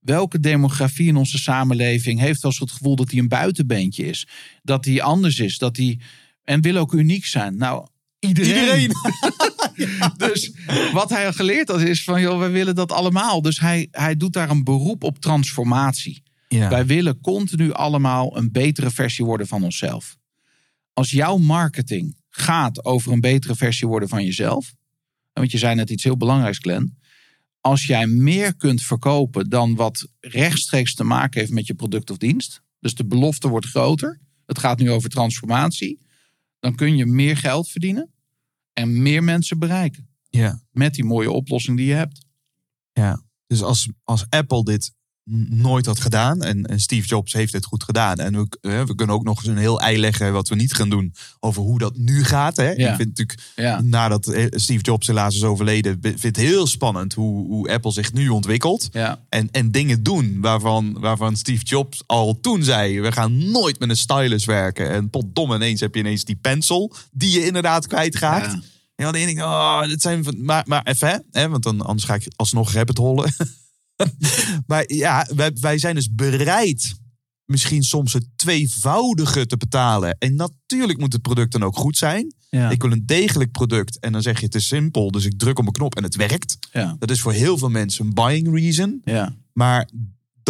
Welke demografie in onze samenleving heeft wel eens het gevoel dat hij een buitenbeentje is? Dat hij anders is, dat hij. En wil ook uniek zijn. Nou, iedereen. *laughs* Dus wat hij geleerd had is van, joh, wij willen dat allemaal. Dus hij, hij doet daar een beroep op transformatie. Ja. Wij willen continu allemaal een betere versie worden van onszelf. Als jouw marketing gaat over een betere versie worden van jezelf. Want je zei net iets heel belangrijks, Glenn. Als jij meer kunt verkopen dan wat rechtstreeks te maken heeft met je product of dienst. Dus de belofte wordt groter. Het gaat nu over transformatie. Dan kun je meer geld verdienen. En meer mensen bereiken. ja. Met die mooie oplossing die je hebt. Ja, dus als, als Apple dit nooit had gedaan en, en Steve Jobs heeft dit goed gedaan en we, eh, we kunnen ook nog eens een heel ei leggen wat we niet gaan doen over hoe dat nu gaat. Hè? Ja. Ik vind natuurlijk Ja. nadat eh, Steve Jobs helaas is overleden, vind het heel spannend hoe, hoe Apple zich nu ontwikkelt Ja. en, en dingen doen waarvan, waarvan Steve Jobs al toen zei we gaan nooit met een stylus werken en potdom ineens heb je ineens die pencil die je inderdaad kwijtraakt. Ja. Ja, dan denk ik, oh, dit zijn van, maar, maar even, hè, hè, want dan anders ga ik alsnog rabbit hollen. *laughs* *laughs* maar ja, wij, wij zijn dus bereid misschien soms het tweevoudige te betalen. En natuurlijk moet het product dan ook goed zijn. Ja. Ik wil een degelijk product en dan zeg je het is simpel, dus ik druk op een knop en het werkt. Ja. Dat is voor heel veel mensen een buying reason. Ja. Maar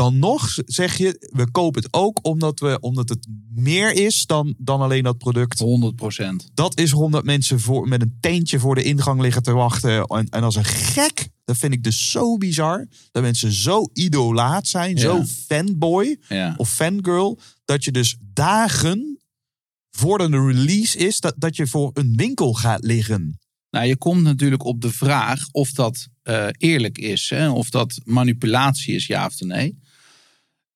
dan nog zeg je, we kopen het ook omdat, we, omdat het meer is dan, dan alleen dat product. 100 procent. Dat is omdat mensen voor, met een teentje voor de ingang liggen te wachten. En, en als een gek, dat vind ik dus zo bizar. Dat mensen zo idolaat zijn, Ja. zo fanboy Ja. of fangirl. Dat je dus dagen voordat de release is, dat, dat je voor een winkel gaat liggen. Nou, je komt natuurlijk op de vraag of dat eh, eerlijk is. Hè? Of dat manipulatie is, ja of nee.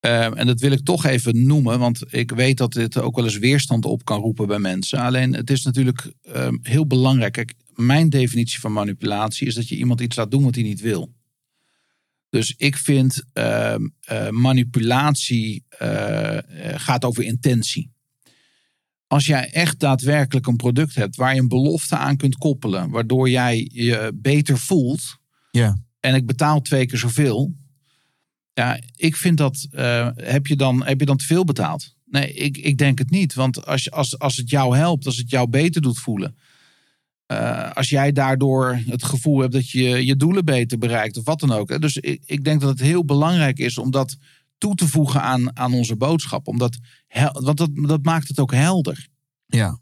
Eh, en dat wil ik toch even noemen, want ik weet dat dit ook wel eens weerstand op kan roepen bij mensen. Alleen het is natuurlijk eh, heel belangrijk. Kijk, mijn definitie van manipulatie is dat je iemand iets laat doen wat hij niet wil. Dus ik vind eh, eh, manipulatie eh, eh, gaat over intentie. Als jij echt daadwerkelijk een product hebt waar je een belofte aan kunt koppelen, waardoor jij je beter voelt Ja. en ik betaal twee keer zoveel. Ja, ik vind dat. eh, heb, je dan, heb je dan te veel betaald? Nee, ik, ik denk het niet. Want als, je- als, als het jou helpt, als het jou beter doet voelen. eh, als jij daardoor het gevoel hebt dat je je doelen beter bereikt of wat dan ook. Dus ik, ik denk dat het heel belangrijk is om dat toe te voegen aan, aan onze boodschap. Omdat, want dat, dat maakt het ook helder. Ja.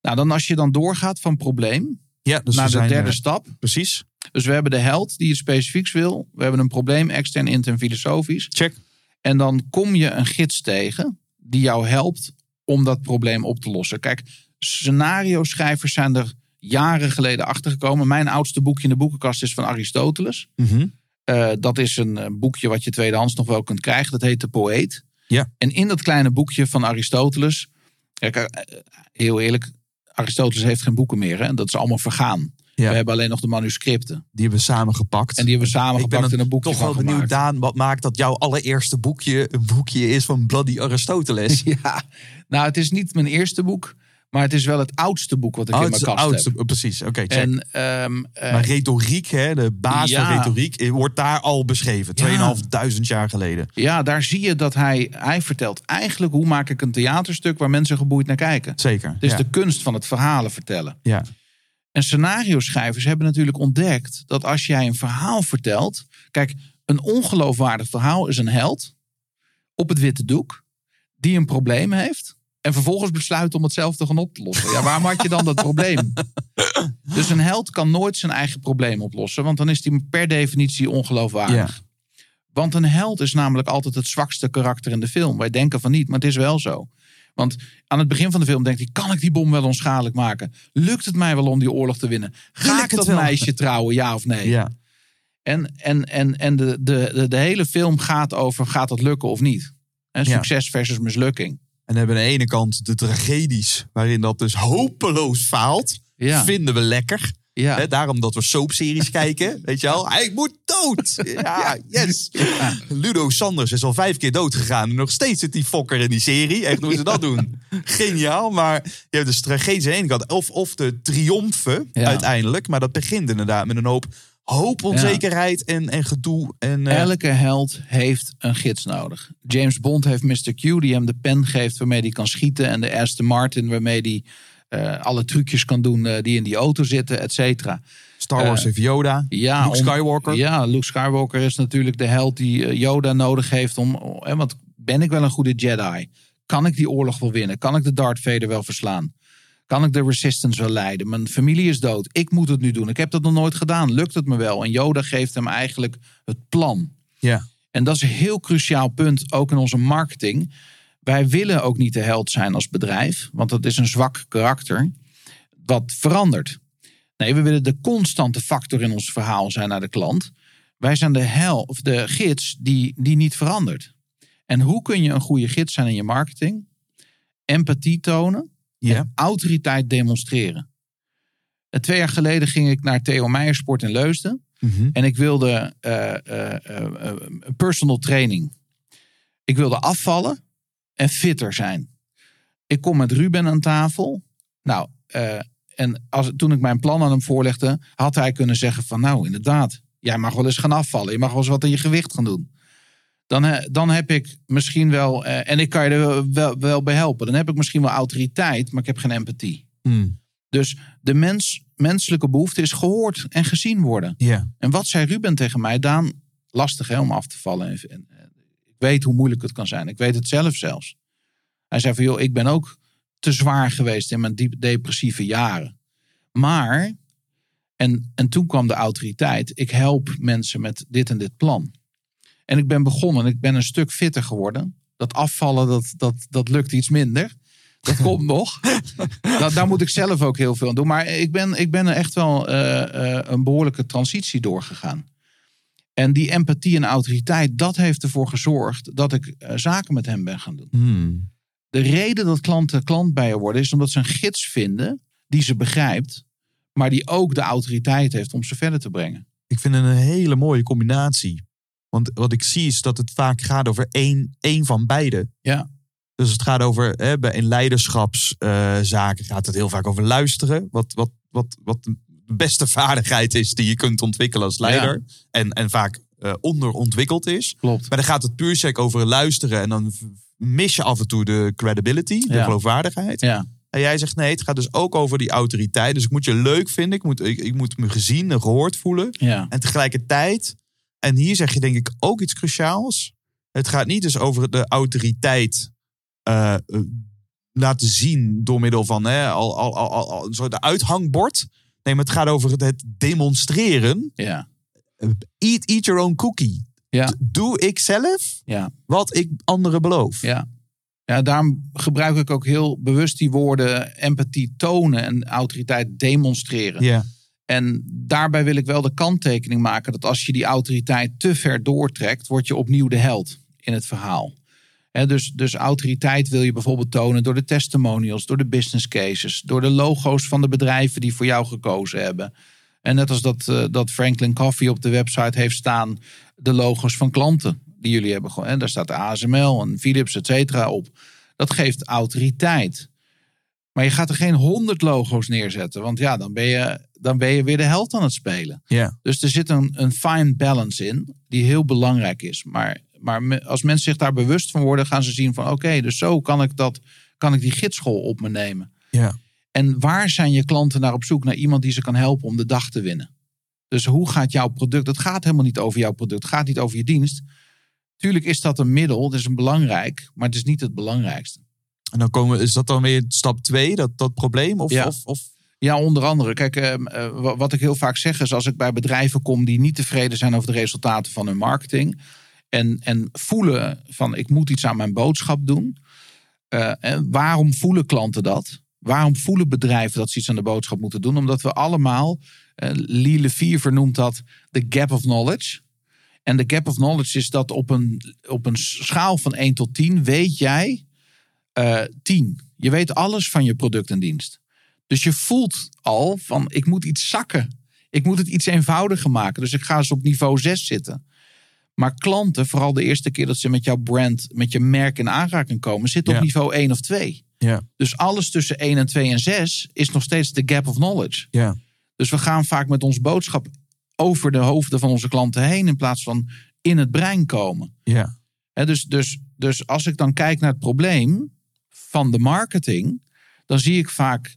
Nou, dan als je dan doorgaat van probleem Ja, dus naar de zijn, derde eh, stap. precies. Dus we hebben de held die iets specifieks wil. We hebben een probleem, extern, intern, filosofisch. Check. En dan kom je een gids tegen die jou helpt om dat probleem op te lossen. Kijk, scenario-schrijvers zijn er jaren geleden achtergekomen. Mijn oudste boekje in de boekenkast is van Aristoteles. Mhm. Eh, dat is een eh, boekje wat je tweedehands nog wel kunt krijgen. Dat heet De Poëet. Ja. En in dat kleine boekje van Aristoteles. Kijk, eh, heel eerlijk, Aristoteles heeft geen boeken meer. Hè? Dat is allemaal vergaan. Ja. We hebben alleen nog de manuscripten. Die hebben we samengepakt. En die hebben we ik ben samengepakt en een boekje toch wel van benieuwd. Daan, wat maakt dat jouw allereerste boekje een boekje is van Bloody Aristoteles? *laughs* Ja, nou, het is niet mijn eerste boek. Maar het is wel het oudste boek wat ik in mijn kast oudste, heb. precies. Oké, check. En, eh, maar retoriek, hè, de basis ja. van retoriek, eh, wordt daar al beschreven. 2500 jaar geleden. ja, daar zie je dat hij, hij vertelt eigenlijk hoe maak ik een theaterstuk waar mensen geboeid naar kijken. Zeker. Het is ja. de kunst van het verhalen vertellen. ja. En scenario-schrijvers hebben natuurlijk ontdekt dat als jij een verhaal vertelt. Kijk, een ongeloofwaardig verhaal is een held op het witte doek die een probleem heeft. En vervolgens besluit om het zelf te gaan op te lossen. Ja, waarom had je dan dat probleem? *laughs* Dus een held kan nooit zijn eigen probleem oplossen, want dan is hij per definitie ongeloofwaardig. Want een held is namelijk altijd het zwakste karakter in de film. Wij denken van niet, maar het is wel zo. Want aan het begin van de film denkt hij: kan ik die bom wel onschadelijk maken? Lukt het mij wel om die oorlog te winnen? Ga ik dat wel? meisje trouwen, ja of nee? ja. En, en, en, en de, de, de, de hele film gaat over: gaat dat lukken of niet? En Ja. succes versus mislukking. En hebben aan de ene kant de tragedies, waarin dat dus hopeloos faalt. Ja, Vinden we lekker. Ja. Daarom dat we soapseries kijken. *laughs* Weet je wel? Hij moet dood. Ja, yes. *laughs* Ja. Ludo Sanders is al vijf keer dood gegaan. En nog steeds zit die fokker in die serie. Echt hoe ze dat doen. Geniaal. Maar je hebt dus tragedie aan de ene kant. Of, of de triomfen Ja. uiteindelijk. Maar dat begint inderdaad met een hoop hoop, onzekerheid en, en gedoe. En, eh, Elke held heeft een gids nodig. James Bond heeft Mr. Q die hem de pen geeft waarmee hij kan schieten. En de Aston Martin waarmee hij eh, alle trucjes kan doen eh, die in die auto zitten, et cetera. Star Wars eh, heeft Yoda. Ja, Luke om- Skywalker. Ja, Luke Skywalker is natuurlijk de held die Yoda nodig heeft om. Hè, want ben ik wel een goede Jedi? Kan ik die oorlog wel winnen? Kan ik de Darth Vader wel verslaan? Kan ik de Resistance wel leiden? Mijn familie is dood. Ik moet het nu doen. Ik heb dat nog nooit gedaan. Lukt het me wel? En Yoda geeft hem eigenlijk het plan. Ja. En dat is een heel cruciaal punt, ook in onze marketing. Wij willen ook niet de held zijn als bedrijf, want dat is een zwak karakter wat verandert. Nee, we willen de constante factor in ons verhaal zijn naar de klant. Wij zijn de hel of de gids die, die niet verandert. En hoe kun je een goede gids zijn in je marketing? Empathie tonen, Ja. en autoriteit demonstreren. En twee jaar geleden ging ik naar Theo Meijersport in Leusden. Mhm. En ik wilde eh, eh, eh, eh, personal training. Ik wilde afvallen en fitter zijn. Ik kom met Ruben aan tafel. Nou, eh, en als, toen ik mijn plan aan hem voorlegde, had hij kunnen zeggen van nou inderdaad, jij mag wel eens gaan afvallen. Je mag wel eens wat aan je gewicht gaan doen. Dan, dan heb ik misschien wel, eh, en ik kan je er wel, wel, bij helpen. Dan heb ik misschien wel autoriteit, maar ik heb geen empathie. Hmm. Dus de mens, menselijke behoefte is gehoord en gezien worden. En wat zei Ruben tegen mij? Daan, lastig hè, om af te vallen. En, weet hoe moeilijk het kan zijn. Ik weet het zelf zelfs. Hij zei van, joh, ik ben ook te zwaar geweest in mijn diep depressieve jaren. Maar, en, en toen kwam de autoriteit. Ik help mensen met dit en dit plan. En ik ben begonnen. Ik ben een stuk fitter geworden. Dat afvallen, dat, dat, dat lukt iets minder. Dat komt *laughs* nog. Da- daar moet ik zelf ook heel veel aan doen. Maar ik ben, ik ben echt wel eh, eh, een behoorlijke transitie doorgegaan. En die empathie en autoriteit, dat heeft ervoor gezorgd dat ik eh, zaken met hem ben gaan doen. Hmm. De reden dat klanten klant bij je worden, is omdat ze een gids vinden die ze begrijpt, maar die ook de autoriteit heeft om ze verder te brengen. Ik vind het een hele mooie combinatie. Want wat ik zie is dat het vaak gaat over één, één van beide. Ja. Dus het gaat over, hè, in leiderschapszaken gaat het heel vaak over luisteren. Wat, wat, wat, wat beste vaardigheid is die je kunt ontwikkelen als leider. En, en vaak eh, onderontwikkeld is. Klopt. Maar dan gaat het puur sec over luisteren. En dan mis je af en toe de credibility, de Ja. geloofwaardigheid. Ja. En jij zegt nee, het gaat dus ook over die autoriteit. Dus ik moet je leuk vinden. Ik moet, ik, ik moet me gezien en gehoord voelen. Ja. En tegelijkertijd, en hier zeg je denk ik ook iets cruciaals. Het gaat niet dus over de autoriteit eh, eh, laten zien door middel van hè, al, al, al, al, al een soort uithangbord. Nee, maar het gaat over het, demonstreren. Ja. Eat, eat your own cookie. Ja. Doe ik zelf Ja. wat ik anderen beloof. Ja. Ja, daarom gebruik ik ook heel bewust die woorden empathie tonen en autoriteit demonstreren. Ja. En daarbij wil ik wel de kanttekening maken dat als je die autoriteit te ver doortrekt, word je opnieuw de held in het verhaal. Hè, dus, dus autoriteit wil je bijvoorbeeld tonen door de testimonials, door de business cases, door de logo's van de bedrijven die voor jou gekozen hebben. En net als dat, eh, dat Franklin Coffee op de website heeft staan, de logo's van klanten die jullie hebben. En daar staat de ASML en Philips, et cetera, op. Dat geeft autoriteit. Maar je gaat er geen honderd logo's neerzetten, want ja, dan ben je, dan ben je weer de held aan het spelen. Ja. Dus er zit een, een fine balance in, die heel belangrijk is. Maar, maar me- als mensen zich daar bewust van worden, gaan ze zien van oké, dus zo kan ik, dat, kan ik die gidschool op me nemen. Ja. En waar zijn je klanten naar op zoek? Naar iemand die ze kan helpen om de dag te winnen. Dus hoe gaat jouw product? Het gaat helemaal niet over jouw product. Het gaat niet over je dienst. Tuurlijk is dat een middel. Het is een belangrijk. Maar het is niet het belangrijkste. En dan komen, is dat dan weer stap twee, dat, dat probleem? Of, Ja. of, of Ja, onder andere. Kijk, eh, eh, wa- wat ik heel vaak zeg is als ik bij bedrijven kom die niet tevreden zijn over de resultaten van hun marketing. En, en voelen van ik moet iets aan mijn boodschap doen. Eh, en waarom voelen klanten dat? Waarom voelen bedrijven dat ze iets aan de boodschap moeten doen? Omdat we allemaal, eh Lee Lefevre noemt dat de gap of knowledge. En de gap of knowledge is dat op een, op een schaal van 1 tot 10 weet jij eh 10. Je weet alles van je product en dienst. Dus je voelt al van ik moet iets zakken. Ik moet het iets eenvoudiger maken. Dus ik ga eens op niveau 6 zitten. Maar klanten, vooral de eerste keer dat ze met jouw brand, met je merk in aanraking komen, zitten Ja. op niveau 1 of 2. Ja. Dus alles tussen 1 en 2 en 6 is nog steeds de gap of knowledge. ja. Dus we gaan vaak met ons boodschap over de hoofden van onze klanten heen in plaats van in het brein komen. Ja. Dus, dus, dus als ik dan kijk naar het probleem van de marketing, dan zie ik vaak,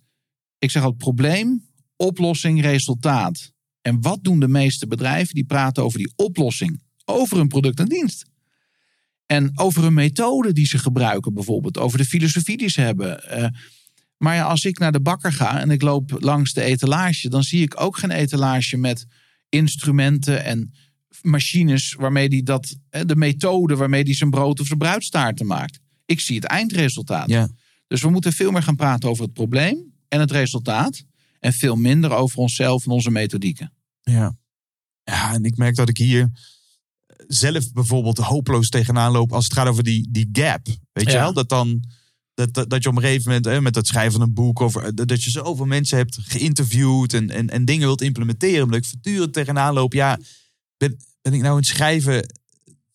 ik zeg al probleem, oplossing, resultaat. En wat doen de meeste bedrijven? Die praten over die oplossing, over een product en dienst. En over een methode die ze gebruiken, bijvoorbeeld, over de filosofie die ze hebben. Eh, maar ja, als ik naar de bakker ga en ik loop langs de etalage, dan zie ik ook geen etalage met instrumenten en machines waarmee die dat, eh, de methode waarmee die zijn brood of zijn bruidstaarten maakt. Ik zie het eindresultaat. Ja. Dus we moeten veel meer gaan praten over het probleem en het resultaat. En veel minder over onszelf en onze methodieken. Ja. Ja, en ik merk dat ik hier zelf bijvoorbeeld hopeloos tegenaan loop als het gaat over die, die gap. Weet je wel? Dat dan. Dat, dat, dat je op een gegeven moment hè, met het schrijven van een boek of eh, dat je zoveel mensen hebt geïnterviewd en, en, en dingen wilt implementeren. Omdat ik voortdurend tegenaan loop. Ja, ben, ben ik nou aan het schrijven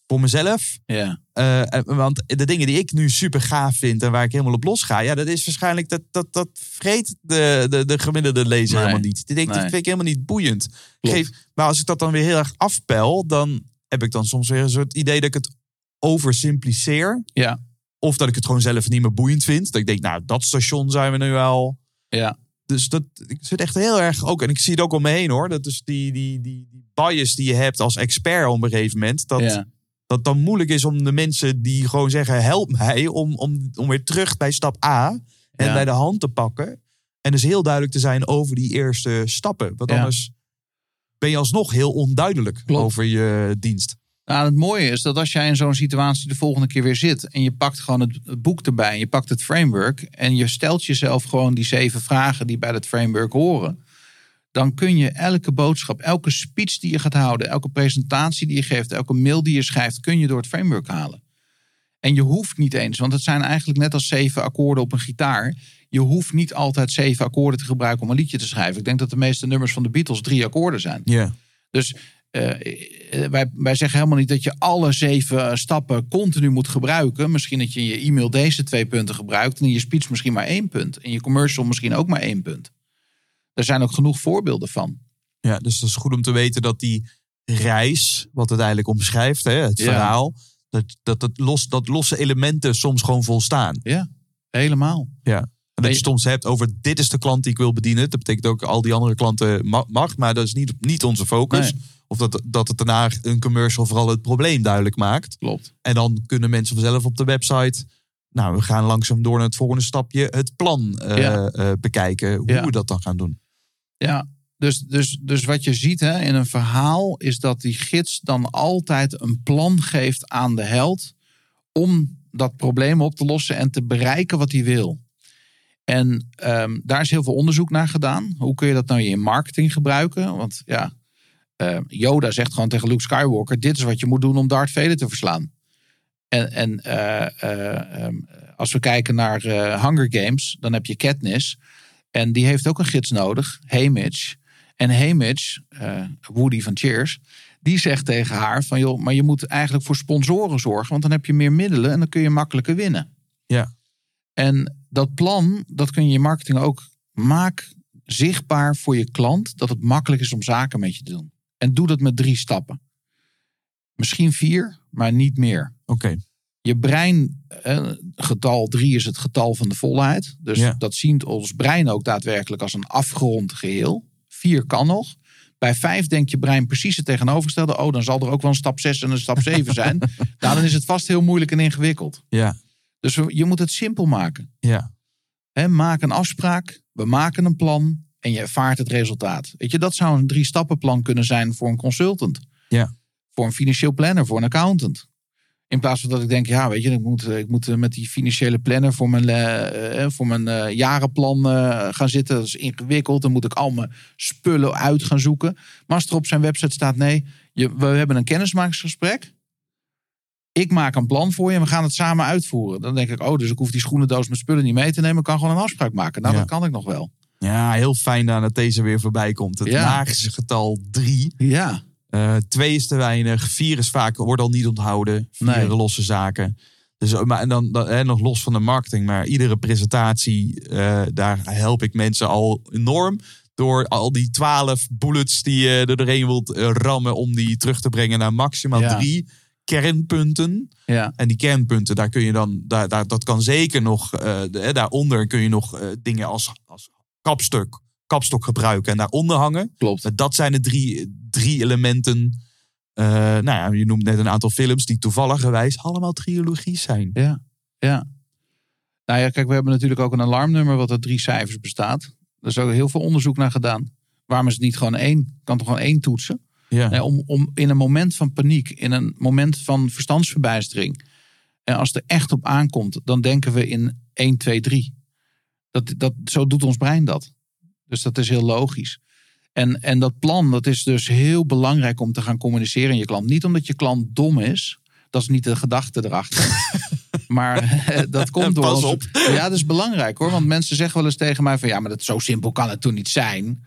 voor mezelf? Ja, Eh, want de dingen die ik nu super gaaf vind en waar ik helemaal op los ga, ja, dat is waarschijnlijk dat dat, dat vreet de, de, de gemiddelde lezer Nee. helemaal niet. Die denkt, Nee. dat vind ik helemaal niet boeiend. Geef, maar als ik dat dan weer heel erg afpel, dan heb ik dan soms weer een soort idee dat ik het oversimpliceer. ja, Of dat ik het gewoon zelf niet meer boeiend vind. Dat ik denk, nou, dat station zijn we nu al. ja. Dus dat ik zit echt heel erg ook, en ik zie het ook om me heen hoor. Dat is die, die, die, die bias die je hebt als expert op een gegeven moment. Dat, ja. dat dan moeilijk is om de mensen die gewoon zeggen: help mij om, om, om weer terug bij stap A en Ja. bij de hand te pakken. En dus heel duidelijk te zijn over die eerste stappen. Want anders ben je alsnog heel onduidelijk Klopt. over je dienst. Nou, het mooie is dat als jij in zo'n situatie de volgende keer weer zit en je pakt gewoon het, boek erbij, en je pakt het framework en je stelt jezelf gewoon die zeven vragen die bij dat framework horen, dan kun je elke boodschap, elke speech die je gaat houden, elke presentatie die je geeft, elke mail die je schrijft, kun je door het framework halen. En je hoeft niet eens, want het zijn eigenlijk net als zeven akkoorden op een gitaar. Je hoeft niet altijd zeven akkoorden te gebruiken om een liedje te schrijven. Ik denk dat de meeste nummers van de Beatles drie akkoorden zijn. Ja. Dus eh, eh, wij, wij zeggen helemaal niet dat je alle zeven eh, stappen continu moet gebruiken. Misschien dat je in je e-mail deze twee punten gebruikt. En in je speech misschien maar één punt. En je commercial misschien ook maar één punt. Er zijn ook genoeg voorbeelden van. ja, dus dat is goed om te weten dat die reis, wat het eigenlijk omschrijft, hè, het Ja. verhaal, dat, dat, dat, los, dat losse elementen soms gewoon volstaan. Ja, helemaal. En dat je soms hebt over dit is de klant die ik wil bedienen. Dat betekent ook al die andere klanten ma- mag, maar dat is niet, niet onze focus. Nee. Of dat, dat het daarna een commercial vooral het probleem duidelijk maakt. Klopt. En dan kunnen mensen vanzelf op de website. Nou, we gaan langzaam door naar het volgende stapje. Het plan eh, Ja. eh, bekijken. Hoe Ja. we dat dan gaan doen. Ja, dus, dus, dus wat je ziet hè, in een verhaal is dat die gids dan altijd een plan geeft aan de held om dat probleem op te lossen en te bereiken wat hij wil. En ehm, daar is heel veel onderzoek naar gedaan. Hoe kun je dat nou in marketing gebruiken? Want ja, eh, Yoda zegt gewoon tegen Luke Skywalker: dit is wat je moet doen om Darth Vader te verslaan. En, en eh, eh, ehm, als we kijken naar eh, Hunger Games, dan heb je Katniss. En die heeft ook een gids nodig, Haymitch. En Haymitch, Woody van Cheers, die zegt tegen haar van... joh, maar je moet eigenlijk voor sponsoren zorgen... want dan heb je meer middelen en dan kun je makkelijker winnen. Ja. En dat plan, dat kun je in je marketing ook... maak zichtbaar voor je klant... dat het makkelijk is om zaken met je te doen. En doe dat met drie stappen. Misschien vier, maar niet meer. Oké. Je brein, getal 3 is het getal van de volheid. Dus Ja. dat ziet ons brein ook daadwerkelijk als een afgerond geheel. 4 kan nog. Bij 5 denkt je brein precies het tegenovergestelde. Oh, dan zal er ook wel een stap 6 en een stap 7 zijn. *laughs* nou, dan is het vast heel moeilijk en ingewikkeld. Ja. Dus je moet het simpel maken. Ja. Hè, maak een afspraak, we maken een plan en je ervaart het resultaat. Weet je, dat zou een drie stappenplan kunnen zijn voor een consultant. Ja. Voor een financieel planner, voor een accountant. In plaats van dat ik denk, ja, weet je, ik moet, ik moet met die financiële planner voor mijn, eh, eh, voor mijn eh, jarenplan gaan zitten. Dat is ingewikkeld. Dan moet ik al mijn spullen uit gaan zoeken. Maar als er op zijn website staat, nee, je, we hebben een kennismakingsgesprek. Ik maak een plan voor je en we gaan het samen uitvoeren. Dan denk ik, oh, dus ik hoef die schoenendoos met spullen niet mee te nemen. Ik kan gewoon een afspraak maken. Nou, Ja. dat kan ik nog wel. Ja, heel fijn dan dat deze weer voorbij komt. Het Ja. magische getal 3. Ja, Eh twee is te weinig. Vier is vaak, wordt al niet onthouden. Vier Nee. losse zaken. Dus, maar, en dan, dan hè, nog los van de marketing. Maar iedere presentatie, eh, daar help ik mensen al enorm. Door al die twaalf bullets die je er doorheen wilt eh, rammen. Om die terug te brengen naar maximaal Ja. drie kernpunten. ja, En die kernpunten, daar kun je dan, daar, daar, dat kan zeker nog, eh, de- daaronder kun je nog eh, dingen als, als kapstuk, kapstok gebruiken en daaronder hangen. klopt. Dat zijn de drie, drie elementen. Eh, nou ja, je noemt net een aantal films die toevalligerwijs allemaal trilogies zijn. Ja, ja. Nou ja, kijk, we hebben natuurlijk ook een alarmnummer wat uit drie cijfers bestaat. Er is ook heel veel onderzoek naar gedaan. Waarom is het niet gewoon één? Kan toch gewoon één toetsen? Ja, Nee, om, om in een moment van paniek, in een moment van verstandsverbijstering. En als het er echt op aankomt, dan denken we in 1, 2, 3. Dat, dat, zo doet ons brein dat. Dus dat is heel logisch. En, en dat plan, dat is dus heel belangrijk om te gaan communiceren in je klant. Niet omdat je klant dom is. Dat is niet de gedachte erachter. *laughs* maar dat komt door. Pas ons- op. Ja, dat is belangrijk hoor. Want mensen zeggen wel eens tegen mij van ja, maar dat zo simpel kan het toen niet zijn.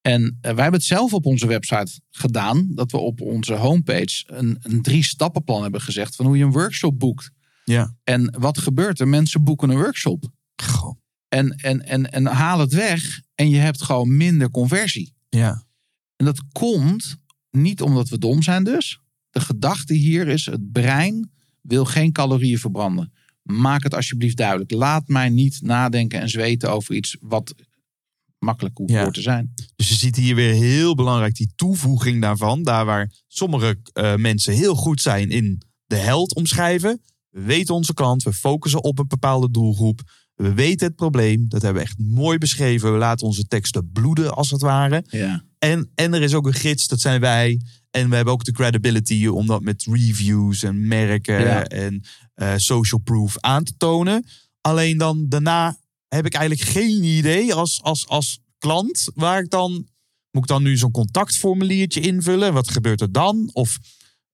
En eh, wij hebben het zelf op onze website gedaan. Dat we op onze homepage een, een drie stappenplan hebben gezegd van hoe je een workshop boekt. ja. En wat gebeurt er? Mensen boeken een workshop. Goh. En, en, en, en haal het weg. En je hebt gewoon minder conversie. ja. En dat komt niet omdat we dom zijn dus. De gedachte hier is het brein wil geen calorieën verbranden. Maak het alsjeblieft duidelijk. Laat mij niet nadenken en zweten over iets wat makkelijk hoeft Ja. voor te zijn. Dus je ziet hier weer heel belangrijk die toevoeging daarvan. Daar waar sommige eh, mensen heel goed zijn in de held omschrijven. We weten onze klant, we focussen op een bepaalde doelgroep. We weten het probleem, dat hebben we echt mooi beschreven. We laten onze teksten bloeden als het ware. Ja, En, en er is ook een gids, dat zijn wij. En we hebben ook de credibility om dat met reviews en merken Ja. en eh, social proof aan te tonen. Alleen dan daarna heb ik eigenlijk geen idee als, als, als klant waar ik dan. Moet ik dan nu zo'n contactformuliertje invullen? Wat gebeurt er dan? Of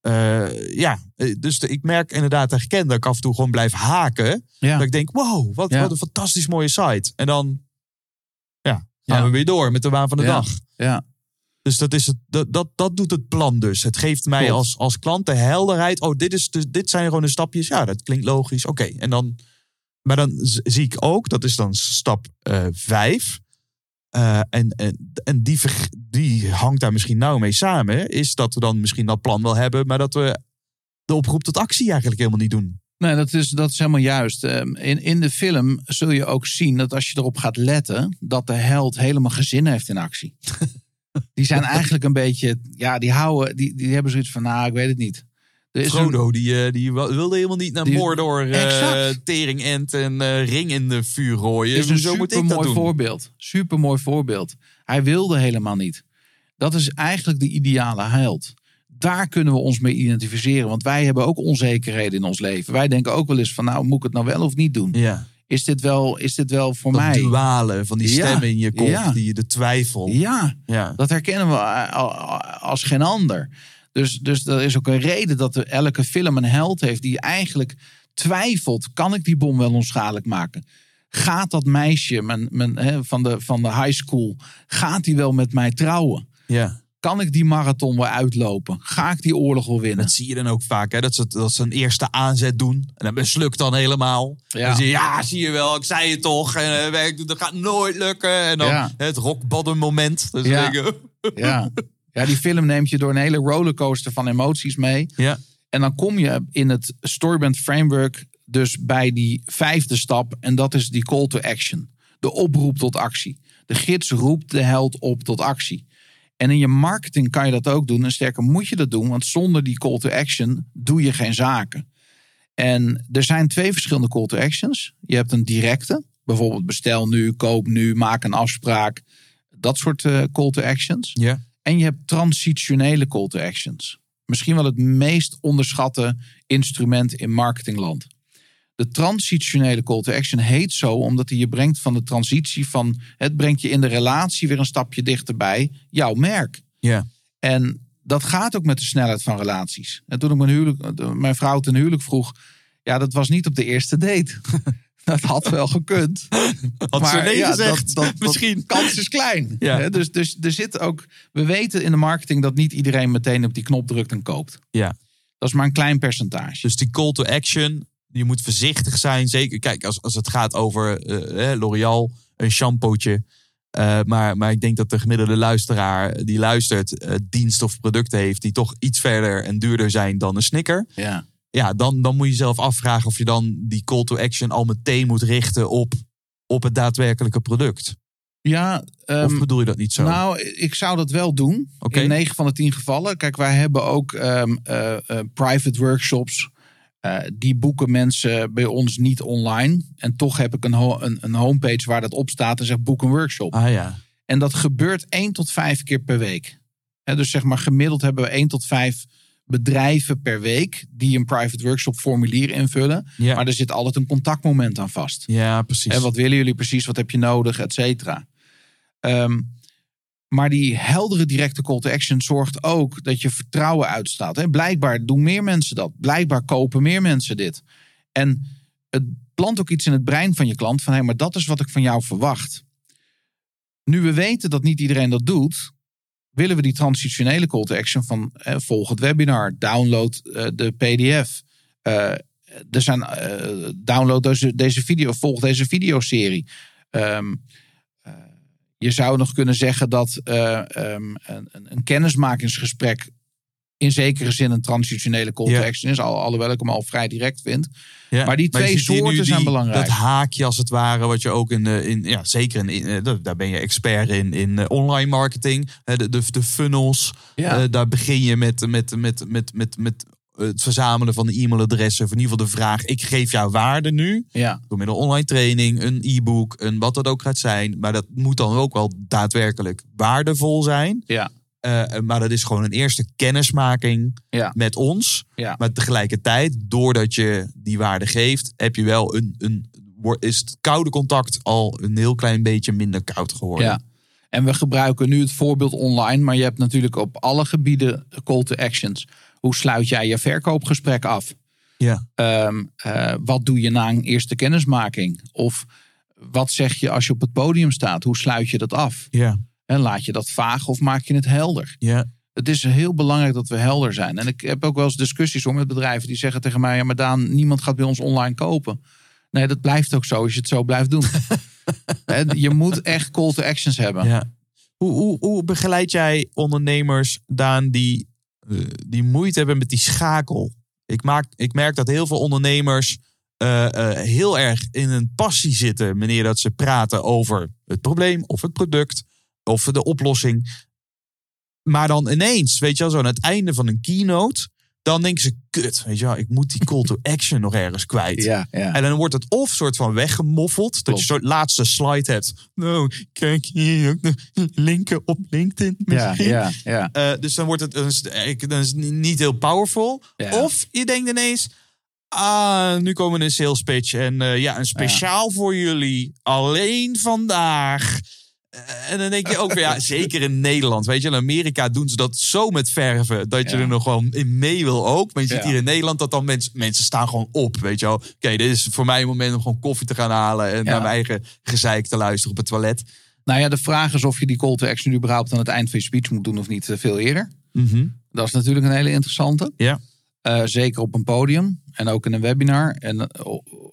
eh, ja, eh, dus de- ik merk inderdaad, herken dat ik af en toe gewoon blijf haken. ja. Dat ik denk, wow, wat, Ja. wat een fantastisch mooie site. En dan ja, gaan Ja. we weer door met de waan van de dag. ja. Dus dat, is het, dat, dat, dat doet het plan dus. Het geeft mij Klopt. als, als klant de helderheid. Oh, dit, is de, dit zijn gewoon de stapjes. Ja, dat klinkt logisch. Oké, en dan... Maar dan zie ik ook, dat is dan stap eh, vijf. Eh, en en, en die, die hangt daar misschien nauw mee samen. Is dat we dan misschien dat plan wel hebben, maar dat we de oproep tot actie eigenlijk helemaal niet doen. Nee, dat is, dat is helemaal juist. Ehm, In, in de film zul je ook zien dat als je erop gaat letten, dat de held helemaal gezin heeft in actie. *laughs* Die zijn eigenlijk een beetje, ja, die houden, die, die hebben zoiets van, nou, ik weet het niet. Frodo, die, eh, die wilde helemaal niet naar Die- Mordor, eh tering en eh, ring in de vuur gooien. is een Zo moet ik dat supermooi doen. voorbeeld. Voorbeeld. Hij wilde helemaal niet. Dat is eigenlijk de ideale held. Daar kunnen we ons mee identificeren. Want wij hebben ook onzekerheden in ons leven. Wij denken ook wel eens van, nou, moet ik het nou wel of niet doen? Ja, Is dit wel, is dit wel voor dat mij? dualen van die Ja, stem in je kop, ja. die de twijfel. Ja, Ja. dat herkennen we als geen ander. Dus, dus er is ook een reden dat er elke film een held heeft die eigenlijk twijfelt: kan ik die bom wel onschadelijk maken? Gaat dat meisje mijn, mijn, hè, van, de, van de high school, gaat die wel met mij trouwen? ja. Kan ik die marathon wel uitlopen? Ga ik die oorlog wel winnen? Dat zie je dan ook vaak, hè? Dat, ze, dat ze een eerste aanzet doen. En dan mislukt dan helemaal. Ja. Dan zie je, ja, zie je wel, ik zei het toch. En, eh, werk, dat gaat nooit lukken. En dan Ja. het rock bottom moment. Dus Ja. *laughs* ja. Ja. die film neemt je door een hele rollercoaster van emoties mee. ja. En dan kom je in het Storybrand Framework dus bij die vijfde stap. En dat is die call to action. De oproep tot actie. De gids roept de held op tot actie. En in je marketing kan je dat ook doen. En sterker moet je dat doen. Want zonder die call to action doe je geen zaken. En er zijn twee verschillende call to actions. Je hebt een directe. Bijvoorbeeld bestel nu, koop nu, maak een afspraak. Dat soort eh, call to actions. ja. En je hebt transitionele call to actions. Misschien wel het meest onderschatte instrument in marketingland. De transitionele call to action heet zo omdat hij je brengt van de transitie van het brengt je in de relatie weer een stapje dichterbij jouw merk. Ja. En dat gaat ook met de snelheid van relaties. En toen ik mijn, huwelijk, mijn vrouw ten huwelijk vroeg, ja, dat was niet op de eerste date. *laughs* *laughs* dat had wel gekund. *laughs* Had ze nee ja, gezegd? dat- dat- dat- Misschien. *laughs* kans is klein. Ja. Dus, dus er zit ook. We weten in de marketing dat niet iedereen meteen op die knop drukt en koopt. Ja. Dat is maar een klein percentage. Dus die call to action, je moet voorzichtig zijn. Zeker, kijk, als, als het gaat over eh, eh, L'Oreal, een shampootje. Eh, maar, maar ik denk dat de gemiddelde luisteraar die luistert, dienst of producten heeft die toch iets verder en duurder zijn dan een snicker. Ja. Ja, dan, dan moet je jezelf afvragen of je dan die call to action al meteen moet richten op, op het daadwerkelijke product. Ja, ehm, Of bedoel je dat niet zo? nou, ik zou dat wel doen. In 9 van de 10 gevallen. Kijk, wij hebben ook ehm, eh, eh, private workshops. Eh, die boeken mensen bij ons niet online. En toch heb ik een, ho- een, een homepage waar dat op staat en zegt boek een workshop. ah ja. En dat gebeurt één tot vijf keer per week. Hè, dus zeg maar gemiddeld hebben we één tot vijf bedrijven per week die een private workshop formulier invullen. Ja. Maar er zit altijd een contactmoment aan vast. ja, precies. Hè, wat willen jullie precies? Wat heb je nodig? Et cetera. Ehm, maar die heldere directe call to action zorgt ook dat je vertrouwen uitstraalt. Hè? Blijkbaar doen meer mensen dat. Blijkbaar kopen meer mensen dit. En het plant ook iets in het brein van je klant van hé, maar dat is wat ik van jou verwacht. Nu we weten dat niet iedereen dat doet, willen we die transitionele call to action van eh, volg het webinar, download eh, de PDF. Eh, er zijn download deze, deze video, volg deze videoserie. Eh, je zou nog kunnen zeggen dat eh, ehm, een- een kennismakingsgesprek in zekere zin een transitionele call Ja. to action is, al, alhoewel ik hem al vrij direct vind. Ja, Maar die twee soorten zijn belangrijk. Dat haakje als het ware, wat je ook in, de, in ja, zeker in, eh, daar ben je expert in, in eh, online marketing. Eh, De, de, de funnels, Ja. eh, daar begin je met, met, met, met, met, met het verzamelen van de e-mailadressen. Of in ieder geval de vraag, ik geef jou waarde nu. Ja, Door middel online training, een e-book, een wat dat ook gaat zijn. Maar dat moet dan ook wel daadwerkelijk waardevol zijn. ja, Eh, maar dat is gewoon een eerste kennismaking Ja. met ons. ja. Maar tegelijkertijd, doordat je die waarde geeft, heb je wel een, een is het koude contact al een heel klein beetje minder koud geworden. Ja. En we gebruiken nu het voorbeeld online, maar je hebt natuurlijk op alle gebieden call to actions. Hoe sluit jij je verkoopgesprek af? Ja. Ehm, eh, wat doe je na een eerste kennismaking? Of wat zeg je als je op het podium staat? Hoe sluit je dat af? Ja. En laat je dat vaag of maak je het helder? Ja. Het is heel belangrijk dat we helder zijn. En ik heb ook wel eens discussies hoor, met bedrijven die zeggen tegen mij: Ja, maar Daan, niemand gaat bij ons online kopen. Nee, dat blijft ook zo als je het zo blijft doen. *laughs* Je moet echt call to actions hebben. ja. Hoe, hoe, hoe begeleid jij ondernemers, Daan, die, eh, die moeite hebben met die schakel? Ik, maak, ik merk dat heel veel ondernemers eh, eh, heel erg in een passie zitten wanneer dat ze praten over het probleem of het product of de oplossing. Maar dan ineens, weet je wel, zo aan het einde van een keynote, dan denken ze, kut, weet je wel, ik moet die call to action nog ergens kwijt. Ja, ja. En dan wordt het of soort van weggemoffeld. Dat Klopt. je soort laatste slide hebt. Nou, kijk hier ook linken op LinkedIn ja, misschien. ja, ja. *laughs* Eh, dus dan wordt het dan is, het- dan is het niet heel powerful. Ja. Of je denkt ineens... Ah, nu komen we in een sales pitch. En eh, ja, een speciaal voor jullie. Alleen vandaag. Eh, en dan denk je ook weer, ja, *laughs* zeker in Nederland. Weet je, in Amerika doen ze dat zo met verven. Dat je Ja. er nog gewoon in mee wil ook. Maar je ziet Ja. hier in Nederland dat dan mensen, mensen staan gewoon op. Weet je wel. Oké, dit is voor mij een moment om gewoon koffie te gaan halen. En Ja. naar mijn eigen gezeik te luisteren op het toilet. Nou ja, de vraag is of je die call to action überhaupt aan het eind van je speech moet doen of niet eh, veel eerder. Dat is natuurlijk een hele interessante. Ja. Eh, zeker op een podium en ook in een webinar en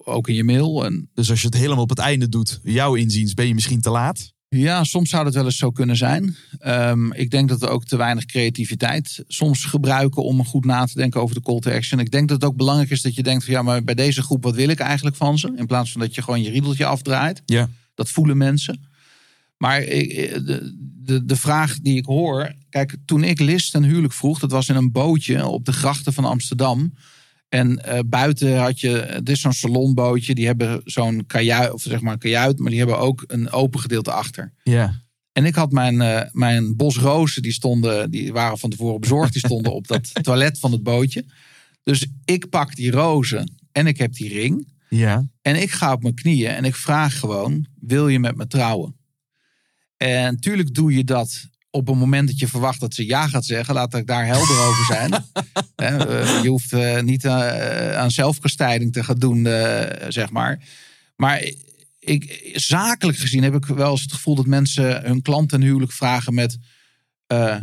ook in je mail. En Dus als je het helemaal op het einde doet, jouw inziens, ben je misschien te laat. Ja, soms zou dat wel eens zo kunnen zijn. Ehm, ik denk dat we ook te weinig creativiteit soms gebruiken om goed na te denken over de call to action. Ik denk dat het ook belangrijk is dat je denkt van ja, maar bij deze groep wat wil ik eigenlijk van ze? In plaats van dat je gewoon je riedeltje afdraait. Ja. Dat voelen mensen. Maar ik- de, de, de vraag die ik hoor. Kijk, toen ik Lis ten huwelijk vroeg, dat was in een bootje op de grachten van Amsterdam. En eh, buiten had je, het is zo'n salonbootje, die hebben zo'n kajuit, of zeg maar een kajuit, maar die hebben ook een open gedeelte achter. Ja. En ik had mijn, eh, mijn bos rozen, die stonden, die waren van tevoren bezorgd, die stonden op dat *laughs* toilet van het bootje. Dus ik pak die rozen en ik heb die ring. Ja. En ik ga op mijn knieën en ik vraag gewoon: wil je met me trouwen? En natuurlijk doe je dat op een moment dat je verwacht dat ze ja gaat zeggen. Laat ik daar helder over zijn. *laughs* Hè, eh, je hoeft eh, niet eh, aan zelfkastijding te gaan doen, eh, zeg maar. Maar ik, zakelijk gezien heb ik wel eens het gevoel dat mensen hun klant ten huwelijk vragen met: eh,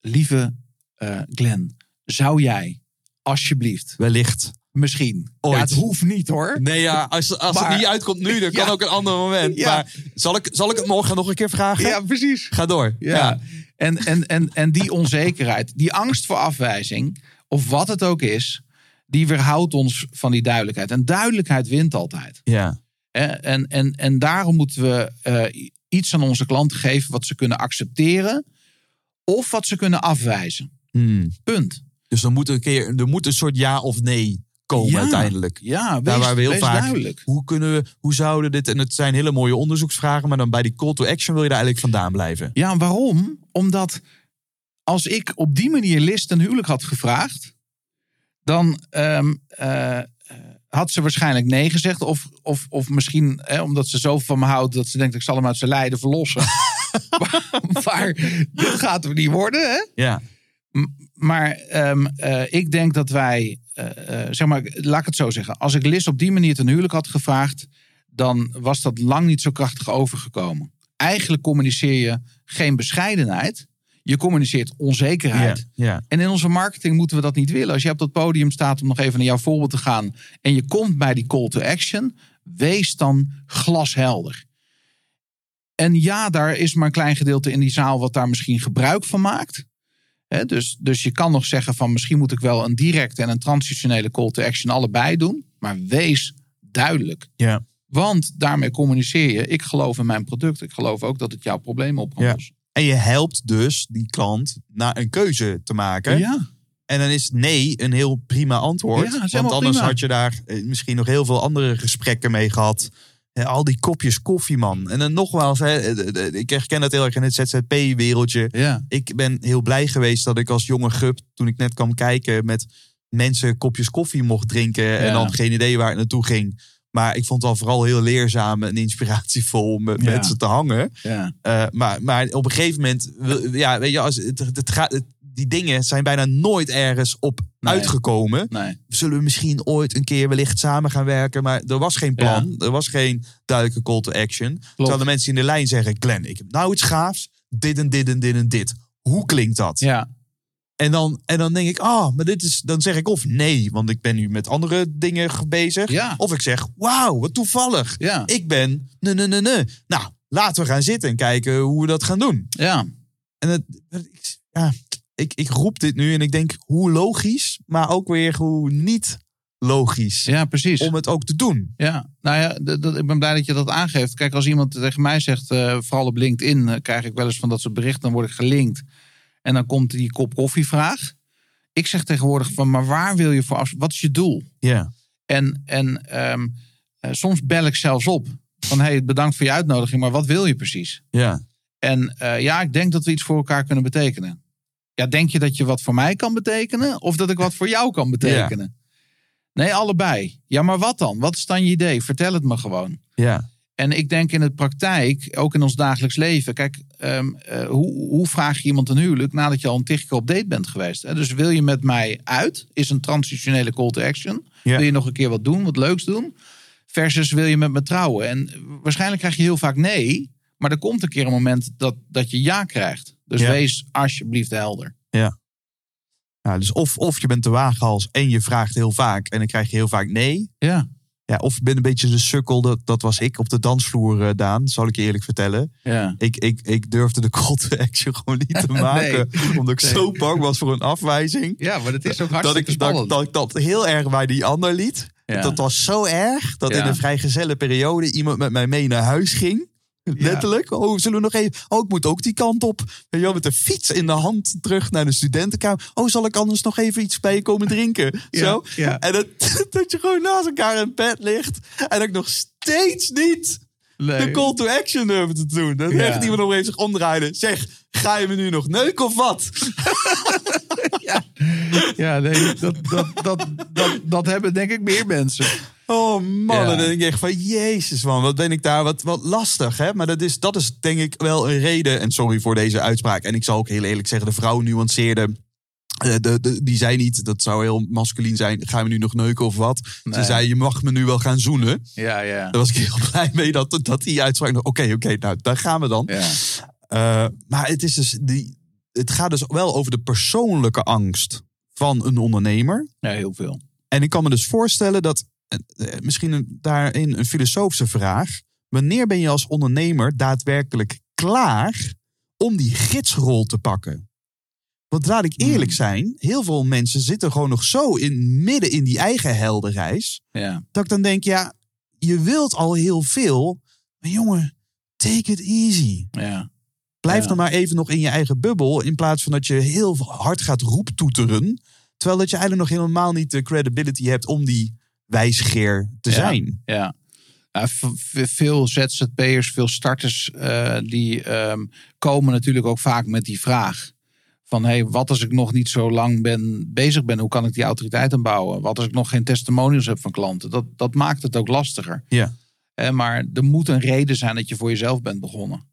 Lieve eh, Glenn, zou jij alsjeblieft, Wellicht. Misschien, Ooit. ja, het hoeft niet hoor. Nee, ja, als, als Maar- het niet uitkomt nu, dan *laughs* kan Ja. ook een ander moment. Ja. Maar zal ik, zal ik het morgen nog een keer vragen? Ja, precies. Ga door. Ja. En, en, en, en die onzekerheid, die angst voor afwijzing, of wat het ook is, die weerhoudt ons van die duidelijkheid. En duidelijkheid wint altijd. Ja. En, en, en daarom moeten we eh, iets aan onze klanten geven wat ze kunnen accepteren of wat ze kunnen afwijzen. Hmm. Punt. Dus dan moet een keer, er moet een soort ja of nee komen Ja. uiteindelijk. Ja, wees, Daar waar we heel vaak, duidelijk. hoe kunnen we, hoe zouden dit, en het zijn hele mooie onderzoeksvragen, maar dan bij die call to action wil je daar eigenlijk vandaan blijven. Ja, waarom? Omdat als ik op die manier List een huwelijk had gevraagd, dan ehm, eh, had ze waarschijnlijk nee gezegd. Of, of, of misschien hè, omdat ze zo van me houdt dat ze denkt ik zal hem uit zijn lijden verlossen. maar, *laughs* *laughs* maar dit gaat er niet worden. Hè? Ja. Maar ehm, eh, ik denk dat wij, zeg maar, laat ik het zo zeggen. Als ik Liz op die manier ten huwelijk had gevraagd, dan was dat lang niet zo krachtig overgekomen. Eigenlijk communiceer je geen bescheidenheid. Je communiceert onzekerheid. En in onze marketing moeten we dat niet willen. Als je op dat podium staat om nog even naar jouw voorbeeld te gaan. en je komt bij die call to action. wees dan glashelder. En ja, daar is maar een klein gedeelte in die zaal wat daar misschien gebruik van maakt. Dus, dus je kan nog zeggen van misschien moet ik wel een directe en een transitionele call to action allebei doen. Maar wees duidelijk. Ja. Want daarmee communiceer je, ik geloof in mijn product. Ik geloof ook dat het jouw probleem op kan Ja. lossen. En je helpt dus die klant naar een keuze te maken. Ja, En dan is nee een heel prima antwoord. Ja, want anders prima. had je daar eh, misschien nog heel veel andere gesprekken mee gehad. Eh, al die kopjes koffie, man. En dan nogmaals, hè, eh, eh, ik herken dat heel erg in het ZZP-wereldje. ja. Ik ben heel blij geweest dat ik als jonge gup, toen ik net kwam kijken, met mensen kopjes koffie mocht drinken. En dan geen idee waar het naartoe ging. Maar ik vond het al vooral heel leerzaam en inspiratievol om met Ja. mensen te hangen. ja. Eh, maar, maar op een gegeven moment, ja, weet je, als het, het gaat, het- die dingen zijn bijna nooit ergens op Nee. uitgekomen. Nee. Zullen we misschien ooit een keer wellicht samen gaan werken? Maar er was geen plan. Er was geen duidelijke call to action. Terwijl de mensen in de lijn zeggen: Glenn, ik heb nou iets gaafs. Dit en dit en dit en dit. Hoe klinkt dat? Ja, En, dan, en dan denk ik: ah, maar dit is. Dan zeg ik of nee, want ik ben nu met andere dingen ge- bezig. Ja. Of ik zeg: wauw, wat toevallig. ja, Ik ben. Nee, nee, nee, nee. Nou, laten we gaan zitten en kijken hoe we dat gaan doen. ja. En het, ja, ik, ik roep dit nu en ik denk hoe logisch, maar ook weer hoe niet logisch. Ja, precies. Om het ook te doen. Ja, nou ja, d- d- ik ben blij dat je dat aangeeft. Kijk, als iemand tegen mij zegt, eh, vooral op LinkedIn, eh, krijg ik wel eens van dat soort berichten, dan word ik gelinkt. En dan komt die kop koffievraag. Ik zeg tegenwoordig van, maar waar wil je voor af? Wat is je doel? Ja. En, en ehm, eh, soms bel ik zelfs op. Van, hey, bedankt voor je uitnodiging, maar wat wil je precies? Ja. En ja, ik denk dat we iets voor elkaar kunnen betekenen. Ja, denk je dat je wat voor mij kan betekenen? Of dat ik wat voor jou kan betekenen? Nee, allebei. Ja, maar wat dan? Wat is dan je idee? Vertel het me gewoon. Ja. En ik denk in de praktijk, ook in ons dagelijks leven. Kijk, ehm, eh, hoe, hoe vraag je iemand een huwelijk nadat je al een tig keer op date bent geweest? Hè? Dus wil je met mij uit? Is een transitionele call to action. Ja. Wil je nog een keer wat doen, wat leuks doen? Versus wil je met me trouwen? En waarschijnlijk krijg je heel vaak nee. Maar er komt een keer een moment dat, dat je ja krijgt. Dus Ja. wees alsjeblieft helder. ja dus of, of je bent te waaghals en je vraagt heel vaak en dan krijg je heel vaak nee. Ja, Ja, of je bent een beetje de sukkel, dat, dat was ik op de dansvloer, eh, Daan, zal ik je eerlijk vertellen. ja. Ik, ik, ik durfde de call to action *laughs* gewoon niet te maken. Omdat ik Nee. zo bang was voor een afwijzing. ja maar dat is ook Dat hartstikke ik, dat, spannend. dat ik dat heel erg bij die ander liet. Ja. Dat was zo erg dat Ja. in een vrijgezelle periode iemand met mij mee naar huis ging. Letterlijk. Oh, zullen we nog even. Oh, ik moet ook die kant op. Weet je wel, met de fiets in de hand terug naar de studentenkamer. Oh, zal ik anders nog even iets bij je komen drinken? Ja, Zo. ja. En dat, *laughs* dat je gewoon naast elkaar in bed ligt. En dat ik nog steeds niet Nee. de call to action durfde te doen. Dat Ja. echt iemand even zich omdraaide. Zeg, ga je me nu nog neuken of wat? *laughs* Ja, nee, dat, dat, dat, dat, dat hebben denk ik meer mensen. Oh man, dan denk ik echt van jezus man, wat ben ik daar wat, wat lastig. Hè? Maar dat is, dat is denk ik wel een reden. En sorry voor deze uitspraak. En ik zal ook heel eerlijk zeggen, de vrouw nuanceerde. eh, de, de, die zei niet, dat zou heel masculien zijn. Gaan we nu nog neuken of wat? Nee. Ze zei, je mag me nu wel gaan zoenen. Ja, ja. Daar was ik heel *laughs* blij mee dat, dat die uitspraak. Oké, oké, nou daar gaan we dan. ja. Eh, maar het, is dus die, het gaat dus wel over de persoonlijke angst van een ondernemer. Ja, heel veel. En ik kan me dus voorstellen dat, misschien een, daarin een filosofische vraag. Wanneer ben je als ondernemer daadwerkelijk klaar om die gidsrol te pakken? Want laat ik eerlijk Hmm. zijn, heel veel mensen zitten gewoon nog zo in, midden in die eigen heldenreis. Ja, Dat ik dan denk, ja, je wilt al heel veel. Maar jongen, take it easy. ja. Blijf Ja. dan maar even nog in je eigen bubbel. In plaats van dat je heel hard gaat roeptoeteren. Terwijl dat je eigenlijk nog helemaal niet de credibility hebt om die wijsgeer te Ja. zijn. Ja. Veel ZZP'ers, veel starters, eh, die ehm, komen natuurlijk ook vaak met die vraag. Van hey, wat als ik nog niet zo lang ben, bezig ben, hoe kan ik die autoriteit aanbouwen? Wat als ik nog geen testimonials heb van klanten? Dat, dat maakt het ook lastiger. Ja. Eh, maar er moet een reden zijn dat je voor jezelf bent begonnen.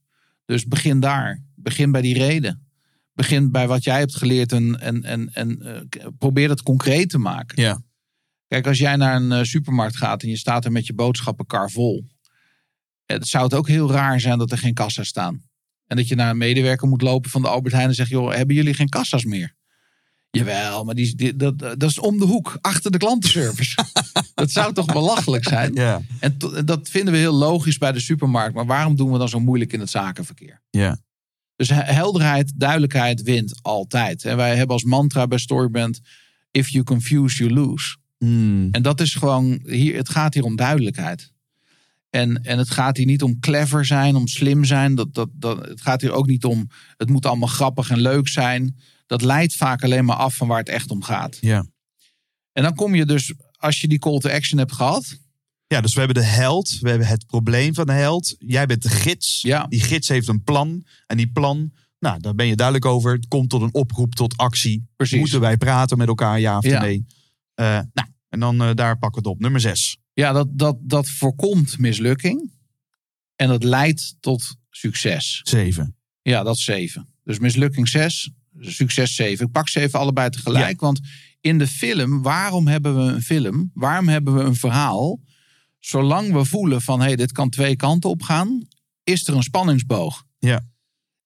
Dus begin daar. Begin bij die reden. Begin bij wat jij hebt geleerd en, en, en, en eh, probeer dat concreet te maken. Ja. Kijk, als jij naar een eh, supermarkt gaat en je staat er met je boodschappenkar vol. eh, Het zou het ook heel raar zijn dat er geen kassa's staan. En dat je naar een medewerker moet lopen van de Albert Heijn en zegt: joh, hebben jullie geen kassa's meer? Jawel, maar die, die- dat, dat is om de hoek, achter de klantenservice. *laughs* dat zou toch belachelijk zijn? Ja. En to- dat vinden we heel logisch bij de supermarkt. Maar waarom doen we dan zo moeilijk in het zakenverkeer? Ja. Dus he- helderheid, duidelijkheid wint altijd. En wij hebben als mantra bij Storybrand... If you confuse, you lose. Hmm. En dat is gewoon, hier, het gaat hier om duidelijkheid. En, en het gaat hier niet om clever zijn, om slim zijn. Dat, dat, dat, het gaat hier ook niet om, het moet allemaal grappig en leuk zijn. Dat leidt vaak alleen maar af van waar het echt om gaat. Ja. En dan kom je dus, als je die call to action hebt gehad. ja, dus we hebben de held. We hebben het probleem van de held. Jij bent de gids. Ja. Die gids heeft een plan. En die plan, nou, daar ben je duidelijk over. Het komt tot een oproep tot actie. Precies. Moeten wij praten met elkaar, ja of Ja. nee? Eh, nou, en dan eh, daar pakken we het op. Nummer zes. Ja, dat, dat, dat voorkomt mislukking. En dat leidt tot succes. Zeven. Ja, dat is zeven. Dus mislukking zes, succes zeven. Ik pak ze even allebei tegelijk. Want in de film, waarom hebben we een film? Waarom hebben we een verhaal? Zolang we voelen van, hé, hey, dit kan twee kanten op gaan, is er een spanningsboog. Ja.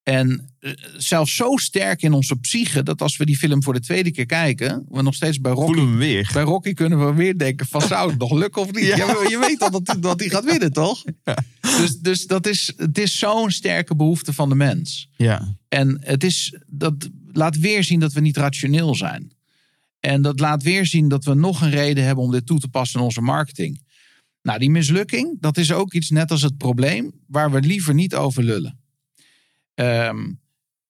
En eh, zelfs zo sterk in onze psyche, dat als we die film voor de tweede keer kijken, we nog steeds bij Rocky Voelen we weer. bij Rocky kunnen we weer denken van zou het nog lukken of niet? Ja. Ja. maar je weet al dat, dat hij gaat winnen, toch? Dus, dus dat is, het is zo'n sterke behoefte van de mens. Ja. En het is, dat laat weer zien dat we niet rationeel zijn. En dat laat weer zien dat we nog een reden hebben om dit toe te passen in onze marketing. Nou, die mislukking, dat is ook iets net als het probleem, waar we liever niet over lullen. Ehm,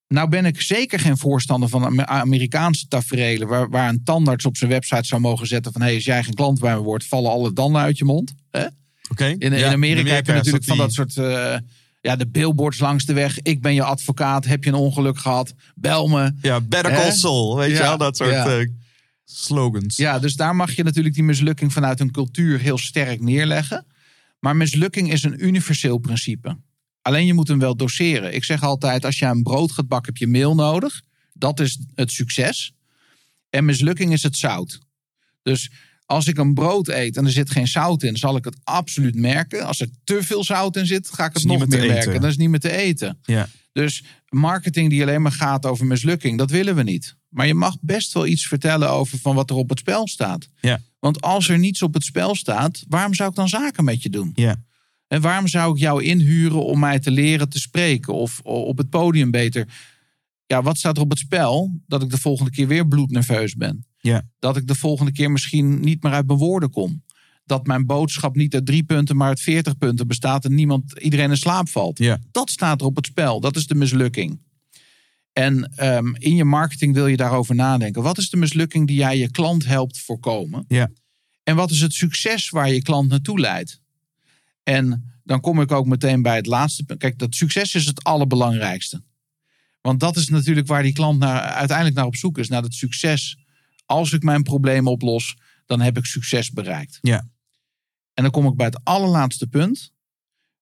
nou ben ik zeker geen voorstander van Amer- Amerikaanse tafereelen... Waar, waar een tandarts op zijn website zou mogen zetten van... hé, hey, als jij geen klant bij me wordt, vallen alle tanden uit je mond. Hè? Oké. In, Amerika heb je natuurlijk van die- dat soort... eh, ja, de billboards langs de weg. Ik ben je advocaat. Heb je een ongeluk gehad? Bel me. Ja, Better? Call Saul, weet je wel? Dat soort ja. eh, slogans. Ja, dus daar mag je natuurlijk die mislukking vanuit een cultuur heel sterk neerleggen. Maar mislukking is een universeel principe. Alleen je moet hem wel doseren. Ik zeg altijd, als je een brood gaat bakken, heb je meel nodig. Dat is het succes. En mislukking is het zout. Dus als ik een brood eet en er zit geen zout in, zal ik het absoluut merken. Als er te veel zout in zit, ga ik het nog meer merken. Dat is niet meer te eten. Ja. Dus marketing die alleen maar gaat over mislukking, dat willen we niet. Maar je mag best wel iets vertellen over van wat er op het spel staat. Ja. Want als er niets op het spel staat, waarom zou ik dan zaken met je doen? Ja. En waarom zou ik jou inhuren om mij te leren te spreken of op het podium beter? Ja, wat staat er op het spel? Dat ik de volgende keer weer bloednerveus ben. Ja. Dat ik de volgende keer misschien niet meer uit mijn woorden kom. Dat mijn boodschap niet uit drie punten, maar uit veertig punten bestaat en niemand, iedereen in slaap valt. Ja. Dat staat er op het spel. Dat is de mislukking. En ehm, in je marketing wil je daarover nadenken. Wat is de mislukking die jij je klant helpt voorkomen? Ja. En wat is het succes waar je klant naartoe leidt? En dan kom ik ook meteen bij het laatste punt. Kijk, dat succes is het allerbelangrijkste. Want dat is natuurlijk waar die klant naar, uiteindelijk naar op zoek is. Naar het succes. Als ik mijn probleem oplos, dan heb ik succes bereikt. Ja. En dan kom ik bij het allerlaatste punt.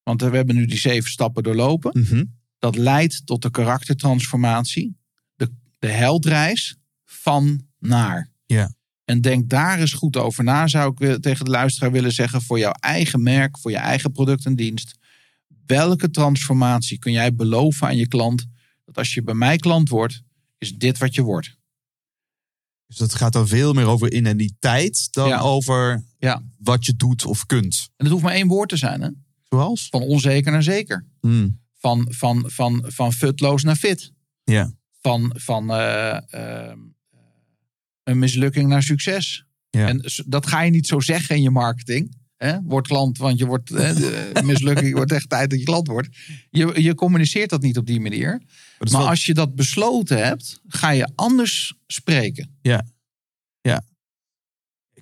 Want we hebben nu die zeven stappen doorlopen. Mhm. Dat leidt tot de karaktertransformatie. De, de heldreis van naar. Ja. En denk daar eens goed over na, zou ik tegen de luisteraar willen zeggen. Voor jouw eigen merk, voor je eigen product en dienst. Welke transformatie kun jij beloven aan je klant? Dat als je bij mij klant wordt, is dit wat je wordt. Dus dat gaat dan veel meer over identiteit dan Ja. over Ja. wat je doet of kunt. En het hoeft maar één woord te zijn. Hè? Zoals? Van onzeker naar zeker. Hmm. Van, van, van, van futloos naar fit. Ja. Van, van eh, eh, een mislukking naar succes. Ja. En dat ga je niet zo zeggen in je marketing. Hè? Word klant, want je wordt hè, *laughs* mislukking, je wordt echt tijd dat je klant wordt. Je, je communiceert dat niet op die manier. Maar, wel- als je dat besloten hebt, ga je anders spreken.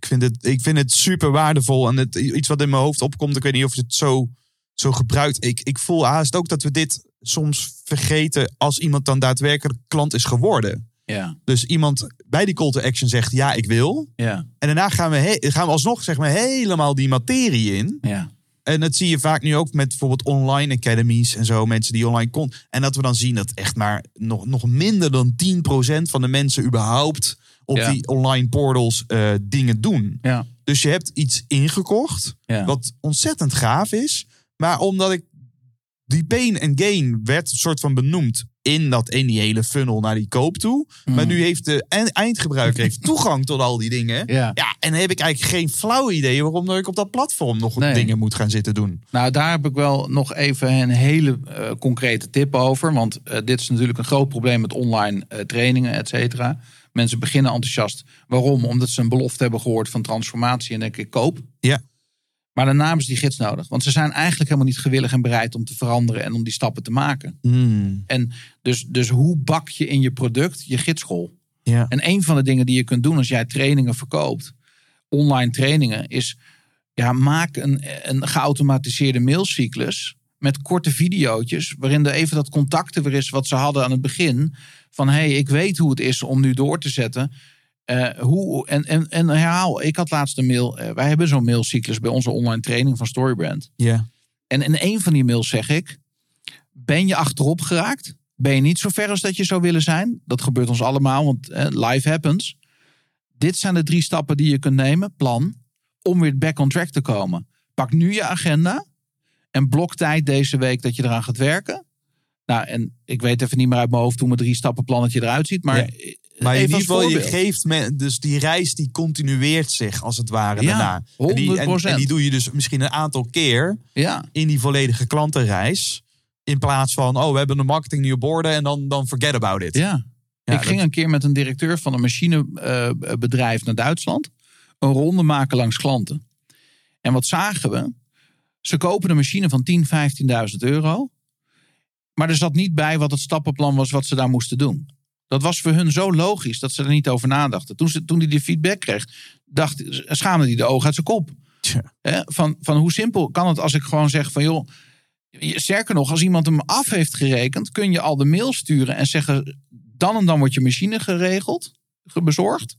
ik, vind het, ik vind het super waardevol. En het, iets wat in mijn hoofd opkomt, ik weet niet of je het zo, zo gebruikt. Ik, ik voel haast ook dat we dit soms vergeten als iemand dan daadwerkelijk klant is geworden. Ja, Dus iemand bij die call to action zegt ja, ik wil. ja, En daarna gaan we, gaan we alsnog zeg maar, helemaal die materie in. ja. En dat zie je vaak nu ook met bijvoorbeeld online academies en zo. Mensen die online kon. En dat we dan zien dat echt maar nog, nog minder dan 10% van de mensen überhaupt op Ja. die online portals eh, dingen doen. ja. Dus je hebt iets ingekocht, ja. wat ontzettend gaaf is. Maar omdat ik die pain en gain werd soort van benoemd in, dat, in die hele funnel naar die koop toe. Maar Mm. nu heeft de eindgebruiker heeft *laughs* toegang tot al die dingen. Ja. Ja, en heb ik eigenlijk geen flauw idee waarom dat ik op dat platform nog Nee. dingen moet gaan zitten doen. Nou, daar heb ik wel nog even een hele eh, concrete tip over. Want eh, dit is natuurlijk een groot probleem met online eh, trainingen, et cetera. Mensen beginnen enthousiast. Waarom? Omdat ze een belofte hebben gehoord van transformatie en denken, ik koop. Ja. Maar daarna ze die gids nodig. Want ze zijn eigenlijk helemaal niet gewillig en bereid om te veranderen en om die stappen te maken. En dus, dus hoe bak je in je product je gidschool? Ja. En een van de dingen die je kunt doen als jij trainingen verkoopt, online trainingen, is ja, maak een, een geautomatiseerde mailcyclus met korte videootjes, waarin er even dat contacten weer is wat ze hadden aan het begin. Van hé, hey, ik weet hoe het is om nu door te zetten. Eh, hoe, en, en, en herhaal, ik had laatst een mail. eh, wij hebben zo'n mailcyclus bij onze online training van Storybrand. Ja. En in een van die mails zeg ik: Ben je achterop geraakt? Ben je niet zo ver als dat je zou willen zijn? Dat gebeurt ons allemaal, want eh, life happens. Dit zijn de drie stappen die je kunt nemen, plan, om weer back on track te komen. Pak nu je agenda en blok tijd deze week dat je eraan gaat werken. Nou, en ik weet even niet meer uit mijn hoofd hoe mijn drie stappen plannetje eruit ziet, maar, Ja. Maar in ieder geval, je geeft me, dus die reis die continueert zich als het ware Ja, daarna. En die, en, 100%. en die doe je dus misschien een aantal keer Ja, in die volledige klantenreis. In plaats van, oh, we hebben de marketing nu op orde en dan, dan forget about it. ja. Ja, ik dat- ging een keer met een directeur van een machinebedrijf naar Duitsland. Een ronde maken langs klanten. En wat zagen we? Ze kopen een machine van 10, 15.000 euro. Maar er zat niet bij wat het stappenplan was wat ze daar moesten doen. Dat was voor hun zo logisch dat ze er niet over nadachten. Toen, ze, toen hij die feedback kreeg, dacht, schaamde hij de ogen uit zijn kop. Tja. Van, van hoe simpel kan het als ik gewoon zeg van joh. Sterker nog, als iemand hem af heeft gerekend, kun je al de mail sturen en zeggen: dan en dan wordt je machine geregeld, ge- bezorgd.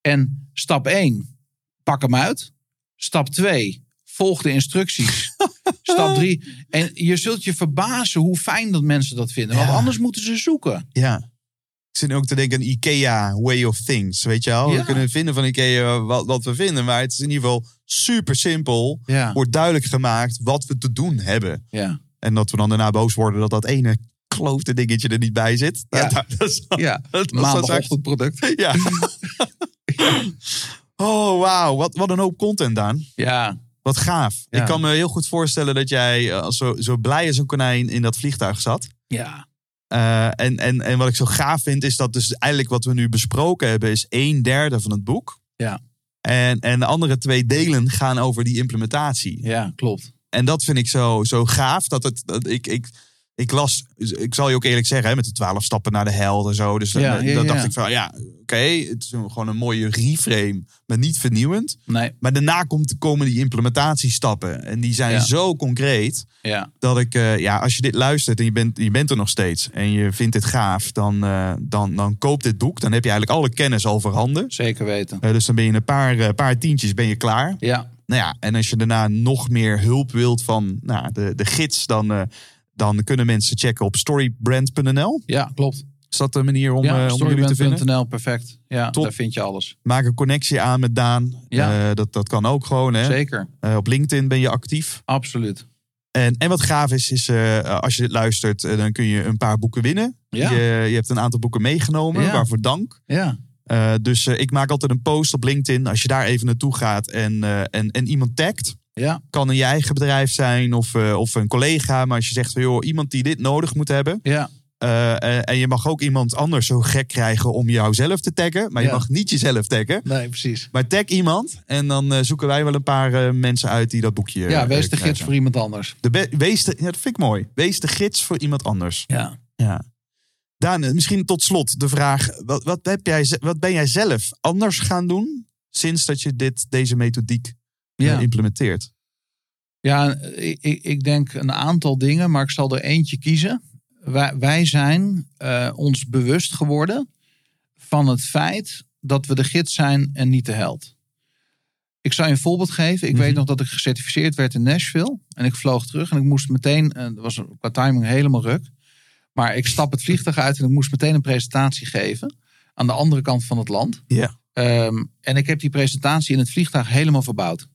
En stap 1, pak hem uit. Stap 2, volg de instructies. *laughs* stap 3, en je zult je verbazen hoe fijn dat mensen dat vinden. Want anders moeten ze zoeken. Ja. Ik zit ook te denken aan IKEA way of things. Weet je wel? Ja. We kunnen vinden van IKEA wat, wat we vinden. Maar het is in ieder geval super simpel. Ja, Wordt duidelijk gemaakt wat we te doen hebben. ja, En dat we dan daarna boos worden dat dat ene kloofde dingetje er niet bij zit. Ja. *laughs* Dat, dat is, ja. *laughs* dat Maandagochtendproduct. *laughs* Ja. Oh, wauw. Wat, wat een hoop content, Daan. Ja, Wat gaaf. Ik kan me heel goed voorstellen dat jij eh, zo, zo blij als een konijn in dat vliegtuig zat. ja, Eh, en, en, en wat ik zo gaaf vind, is dat dus eigenlijk wat we nu besproken hebben, is een derde van het boek. Ja. En, en de andere twee delen gaan over die implementatie. ja, klopt. En dat vind ik zo, zo gaaf. Dat het, dat ik, ik, ik las, ik zal je ook eerlijk zeggen, hè, met de twaalf stappen naar de held en zo. Dus dan, Ja, ja, dan ja. dacht ik van, ja, oké, het is gewoon een mooie reframe, maar niet vernieuwend. Nee, Maar daarna komt, komen die implementatiestappen. En die zijn zo concreet ja, dat ik, eh, ja, als je dit luistert en je bent, je bent er nog steeds en je vindt dit gaaf, dan, eh, dan, dan koop dit boek. Dan heb je eigenlijk alle kennis al voorhanden. zeker weten. Eh, dus dan ben je in een paar, eh, paar tientjes ben je klaar. Ja, Nou ja, en als je daarna nog meer hulp wilt van nou, de, de gids, dan, eh, dan kunnen mensen checken op storybrand.nl. ja, klopt. Is dat de manier om, ja, eh, om jullie te vinden? storybrand.nl, perfect. Ja, Top. daar vind je alles. Maak een connectie aan met Daan. Ja. Eh, dat, dat kan ook gewoon. Hè? Zeker, Eh, op LinkedIn ben je actief. absoluut. En, en wat gaaf is, is als je dit luistert, dan kun je een paar boeken winnen. Ja. Je, je hebt een aantal boeken meegenomen, Ja. waarvoor dank. Ja, dus ik maak altijd een post op LinkedIn. Als je daar even naartoe gaat en, en, en iemand tagt. Ja, Kan in je eigen bedrijf zijn of, eh, of een collega. Maar als je zegt van joh, iemand die dit nodig moet hebben. ja, eh, en je mag ook iemand anders zo gek krijgen om jou zelf te taggen. Maar je mag niet jezelf taggen. nee, precies. Maar tag iemand. En dan eh, zoeken wij wel een paar mensen uit die dat boekje Ja, wees de krijgen. gids voor iemand anders. De wees de, ja, dat vind ik mooi. Wees de gids voor iemand anders. Ja. Ja. Daan, misschien tot slot de vraag. Wat, wat, heb jij, wat ben jij zelf anders gaan doen sinds dat je dit, deze methodiek Ja. implementeert? Ja, ik, ik- denk een aantal dingen, maar ik zal er eentje kiezen. Wij, wij zijn eh, ons bewust geworden van het feit dat we de gids zijn en niet de held. Ik zal je een voorbeeld geven. Ik Mhm. weet nog dat ik gecertificeerd werd in Nashville. En ik vloog terug en ik moest meteen, eh, dat was qua timing helemaal ruk. Maar ik stap het vliegtuig uit en ik moest meteen een presentatie geven. Aan de andere kant van het land. Ja. Ehm, en ik heb die presentatie in het vliegtuig helemaal verbouwd.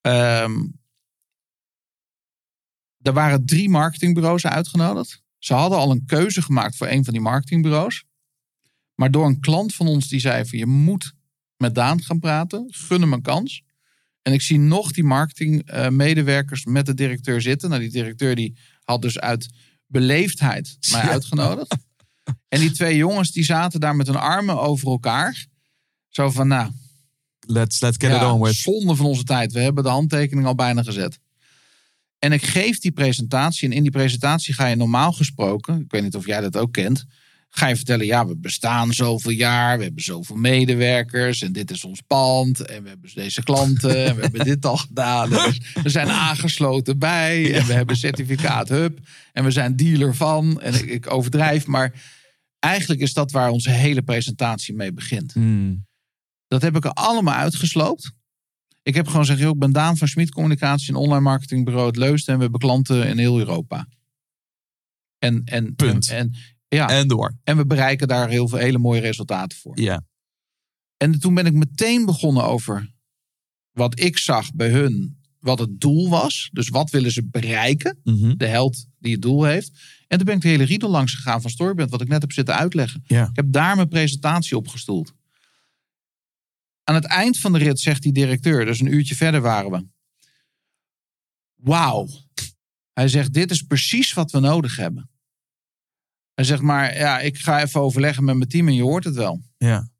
Ehm, er waren drie marketingbureaus uitgenodigd. Ze hadden al een keuze gemaakt voor een van die marketingbureaus. Maar door een klant van ons die zei van je moet met Daan gaan praten. Gun hem een kans. En ik zie nog die marketingmedewerkers met de directeur zitten. Nou, die directeur die had dus uit beleefdheid mij *laughs* Ja. uitgenodigd. En die twee jongens die zaten daar met hun armen over elkaar. Zo van, nou, Let's, let's get ja, it on with. zonde van onze tijd. We hebben de handtekening al bijna gezet. En ik geef die presentatie. En in die presentatie ga je normaal gesproken, ik weet niet of jij dat ook kent, ga je vertellen, ja, we bestaan zoveel jaar, we hebben zoveel medewerkers en dit is ons pand en we hebben deze klanten en we hebben dit al *laughs* gedaan. We zijn aangesloten bij en we hebben certificaat hub en we zijn dealer van. En ik, ik overdrijf, maar eigenlijk is dat waar onze hele presentatie mee begint. Hmm. Dat heb ik er allemaal uitgesloopt. Ik heb gewoon gezegd, ik ben Daan van Schmid Communicatie, een online marketingbureau uit Leusden. En we hebben klanten in heel Europa. En, en, Punt. En, en, ja, en, En door. we bereiken daar heel veel hele mooie resultaten voor. Ja. En toen ben ik meteen begonnen over wat ik zag bij hun, wat het doel was. Dus wat willen ze bereiken? Mhm. De held die het doel heeft. En toen ben ik de hele riedel langs gegaan van Storybrand, wat ik net heb zitten uitleggen. Ja. Ik heb daar mijn presentatie op gestoeld. Aan het eind van de rit zegt die directeur, dus een uurtje verder waren we. Wauw. Hij zegt, dit is precies wat we nodig hebben. Hij zegt maar, ja, ik ga even overleggen met mijn team en je hoort het wel. Ja.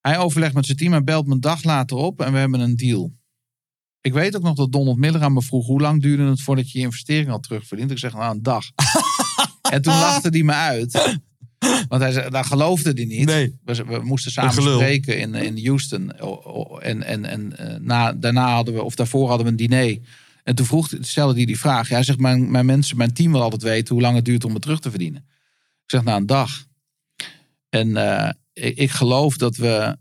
Hij overlegt met zijn team en belt me een dag later op en we hebben een deal. Ik weet ook nog dat Donald Miller aan me vroeg hoe lang duurde het voordat je je investering had terugverdiend. Ik zeg nou een dag. *laughs* en toen lachte hij me uit. Want hij daar geloofde hij niet. Nee. We, we moesten samen spreken in, in Houston. En, en, en eh, na, daarna hadden we, of daarvoor hadden we een diner. En toen vroeg, stelde hij die vraag. Ja, hij zegt, mijn, mijn mensen, mijn team wil altijd weten hoe lang het duurt om het terug te verdienen. Ik zeg, nou een dag. En eh, ik, ik geloof dat we.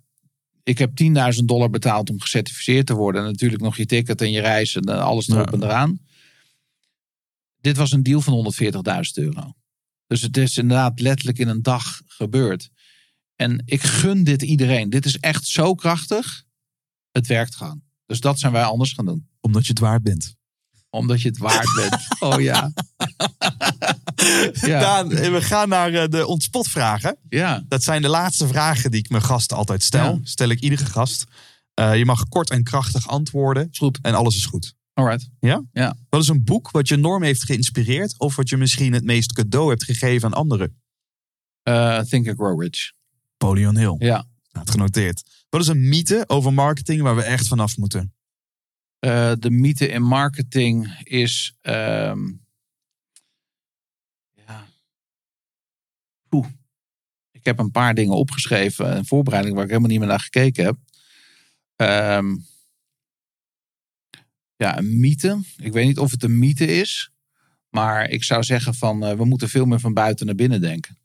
Ik heb 10.000 dollar betaald om gecertificeerd te worden. En natuurlijk nog je ticket en je reis en eh, alles erop Ja. en eraan. Dit was een deal van 140.000 euro. Dus het is inderdaad letterlijk in een dag gebeurd. En ik gun dit iedereen. Dit is echt zo krachtig. Het werkt gewoon. Dus dat zijn wij anders gaan doen. Omdat je het waard bent. Omdat je het waard bent. *laughs* Oh ja. Ja. Daan, we gaan naar eh, de ontspotvragen. Ja. Dat zijn de laatste vragen die ik mijn gasten altijd stel. Ja. Stel ik iedere gast. Eh, je mag kort en krachtig antwoorden. Is goed. En alles is goed. Alright. Wat is een boek wat je enorm heeft geïnspireerd? Of wat je misschien het meest cadeau hebt gegeven aan anderen? Eh, think and Grow Rich. Napoleon Hill. Ja. Nou, genoteerd. Wat is een mythe over marketing waar we echt vanaf moeten? Eh, de mythe in marketing is. ehm, ja. Oeh. Ik heb een paar dingen opgeschreven. Een voorbereiding waar ik helemaal niet meer naar gekeken heb. Ehm, ja, een mythe. Ik weet niet of het een mythe is. Maar ik zou zeggen van eh, we moeten veel meer van buiten naar binnen denken.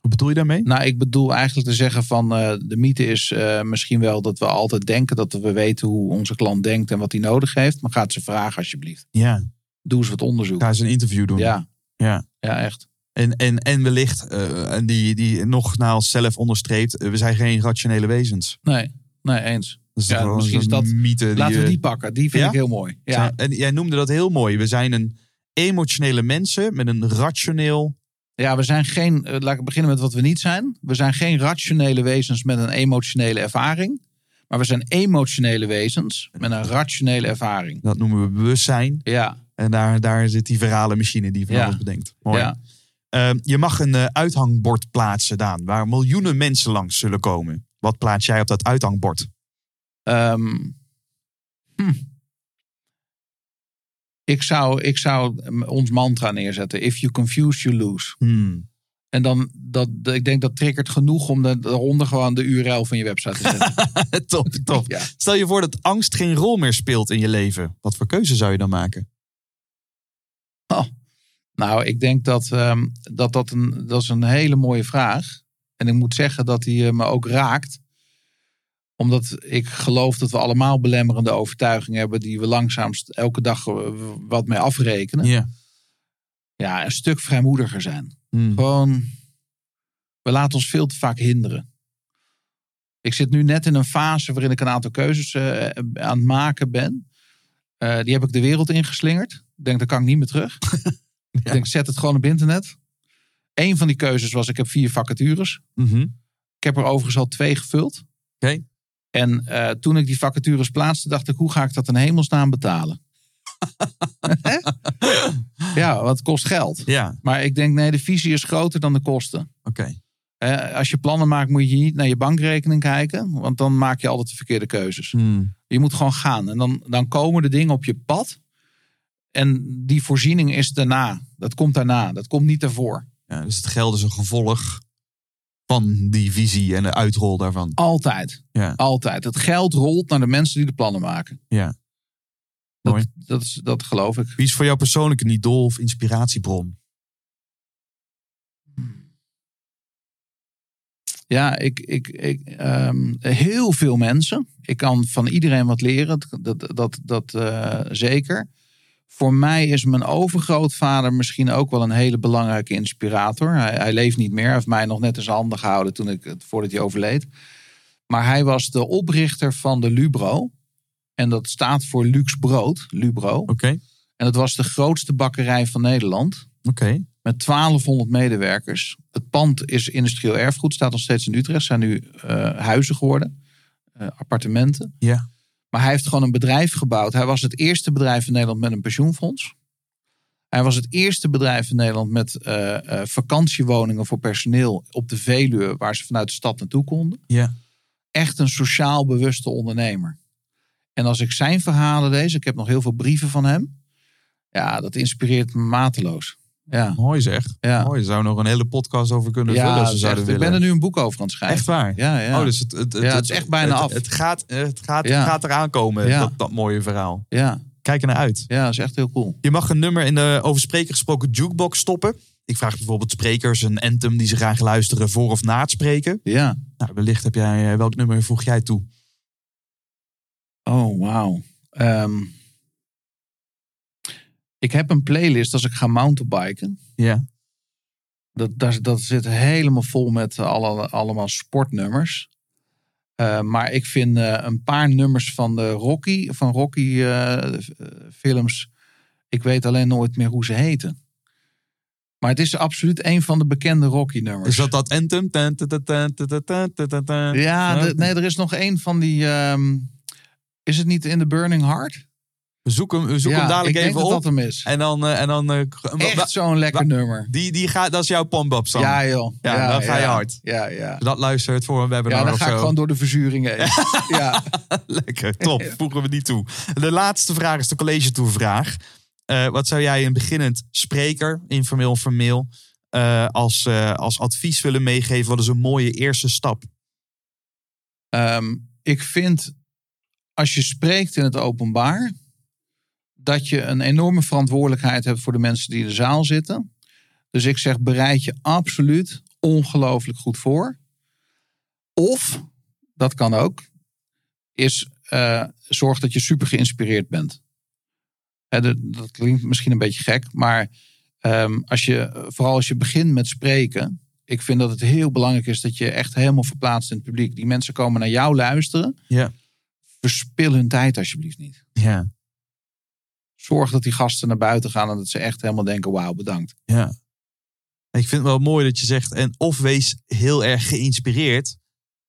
Wat bedoel je daarmee? Nou, ik bedoel eigenlijk te zeggen van eh, de mythe is eh, misschien wel dat we altijd denken dat we weten hoe onze klant denkt en wat hij nodig heeft. Maar ga het ze vragen alsjeblieft. Ja. Doe eens wat onderzoek. Ga eens een interview doen. Ja, ja. ja, echt. En, en, en wellicht, en die, die nogmaals zelf onderstreept, we zijn geen rationele wezens. Nee, nee, eens. Dat is Ja, wel misschien is dat- mythe. Die, Laten we die pakken. Die vind Ja? ik heel mooi. Ja, zijn- En jij noemde dat heel mooi. We zijn een emotionele mensen met een rationeel. ja we zijn geen, eh, laat ik beginnen met wat we niet zijn. We zijn geen rationele wezens met een emotionele ervaring. Maar we zijn emotionele wezens met een rationele ervaring. Dat noemen we bewustzijn. Ja, En daar, daar zit die virale machine die van Ja. alles bedenkt. Mooi. ja. Ehm, je mag een eh, uithangbord plaatsen, Daan, waar miljoenen mensen langs zullen komen. Wat plaats jij op dat uithangbord? Ehm, hm. Ik zou, ik zou ons mantra neerzetten. If you confuse, you lose. Hmm. En dan, dat, ik denk dat triggert genoeg om de- daaronder gewoon de URL van je website te zetten. *laughs* top, top. Ja. Stel je voor dat angst geen rol meer speelt in je leven. Wat voor keuze zou je dan maken? Nou, ik denk dat, ehm, dat, dat, een, dat is een hele mooie vraag. En ik moet zeggen dat die eh, me ook raakt. Omdat ik geloof dat we allemaal belemmerende overtuigingen hebben... die we langzaamst elke dag eh, wat mee afrekenen. Ja. Ja, een stuk vrijmoediger zijn. Hmm. Gewoon, we laten ons veel te vaak hinderen. Ik zit nu net in een fase waarin ik een aantal keuzes eh, aan het maken ben. Eh, die heb ik de wereld ingeslingerd. Ik denk, daar kan ik niet meer terug. *laughs* Ik denk, zet het gewoon op internet. Eén van die keuzes was, ik heb vier vacatures. Mhm. Ik heb er overigens al twee gevuld. Oké. En eh, toen ik die vacatures plaatste, dacht ik, hoe ga ik dat in hemelsnaam betalen? *laughs* Hè? ja, want het kost geld. Ja, Maar ik denk, nee, de visie is groter dan de kosten. oké. Eh, als je plannen maakt, moet je niet naar je bankrekening kijken. Want dan maak je altijd de verkeerde keuzes. Hmm. Je moet gewoon gaan. En dan, dan komen de dingen op je pad. En die voorziening is daarna. Dat komt daarna. Dat komt niet daarvoor. Ja, dus het geld is een gevolg van die visie en de uitrol daarvan. Altijd. Ja. Altijd. Het geld rolt naar de mensen die de plannen maken. Ja. Mooi. Dat, dat, is, dat geloof ik. Wie is voor jou persoonlijk een idool of inspiratiebron? Ja, ik, ik, ik, ehm, heel veel mensen. Ik kan van iedereen wat leren. Dat, dat, dat, dat eh, zeker. Voor mij is mijn overgrootvader misschien ook wel een hele belangrijke inspirator. Hij, hij leeft niet meer. Hij heeft mij nog net in zijn handen gehouden toen ik, voordat hij overleed. Maar hij was de oprichter van de Lubro. En dat staat voor Luxe Brood, Lubro. Oké, En dat was de grootste bakkerij van Nederland. oké. Met 1200 medewerkers. Het pand is industrieel erfgoed, staat nog steeds in Utrecht. zijn nu eh, huizen geworden, eh, appartementen. Ja. Maar hij heeft gewoon een bedrijf gebouwd. Hij was het eerste bedrijf in Nederland met een pensioenfonds. Hij was het eerste bedrijf in Nederland met eh, eh, vakantiewoningen voor personeel op de Veluwe, waar ze vanuit de stad naartoe konden. Ja. Echt een sociaal bewuste ondernemer. En als ik zijn verhalen lees, ik heb nog heel veel brieven van hem. Ja, dat inspireert me mateloos. Ja, Mooi zeg. ja. Mooi, er zou nog een hele podcast over kunnen ja vullen dat ze zouden echt- ik ben er nu een boek over aan het schrijven. Echt waar? Ja, ja. Oh, dus het, het, Ja, het is echt bijna af. Het gaat, het gaat, Ja. het gaat eraan komen, Ja. dat, dat mooie verhaal. ja, Kijk er naar uit. ja, dat is echt heel cool. Je mag een nummer in de over spreken gesproken jukebox stoppen. Ik vraag bijvoorbeeld sprekers een anthem die ze graag luisteren voor of na het spreken. Ja. Nou, wellicht heb jij, eh, welk nummer voeg jij toe? Oh, wauw. Ehm, ik heb een playlist als ik ga mountainbiken. Ja. Dat, dat, zit helemaal vol met alle, allemaal sportnummers. Eh, maar ik vind eh, een paar nummers van de Rocky, van Rocky eh, films. Ik weet alleen nooit meer hoe ze heten. Maar het is absoluut een van de bekende Rocky-nummers. Is dat dat Anthem? Ja, nee, er is nog één van die. Ehm, is het niet In The Burning Heart? We zoeken, hem- ja, hem dadelijk ik even op. dat hem is. En dan, eh, en dan eh, Echt zo'n lekker nummer. die, die gaat, dat is jouw pombab dan. Ja, joh. Ja, dan ga je hard. Ja, ja. Dat luistert voor een webinar Ja, dan of ga ik zo. gewoon door de verzuring heen. *laughs* ja. *laughs* Lekker, top. Voegen we die toe. De laatste vraag is de college toevraag. Eh wat zou jij een beginnend spreker, informeel of formeel, als, als advies willen meegeven? Wat is een mooie eerste stap? Ehm, ik vind, als je spreekt in het openbaar, dat je een enorme verantwoordelijkheid hebt voor de mensen die in de zaal zitten. Dus ik zeg, bereid je absoluut ongelooflijk goed voor. Of, dat kan ook, is eh, zorg dat je super geïnspireerd bent. Dat klinkt misschien een beetje gek, maar ehm, als je, vooral als je begint met spreken, ik vind dat het heel belangrijk is dat je echt helemaal verplaatst in het publiek. Die mensen komen naar jou luisteren. Ja. Verspil hun tijd alsjeblieft niet. Ja, Zorg dat die gasten naar buiten gaan en dat ze echt helemaal denken: wauw, bedankt. ja. Ik vind het wel mooi dat je zegt, en of wees heel erg geïnspireerd.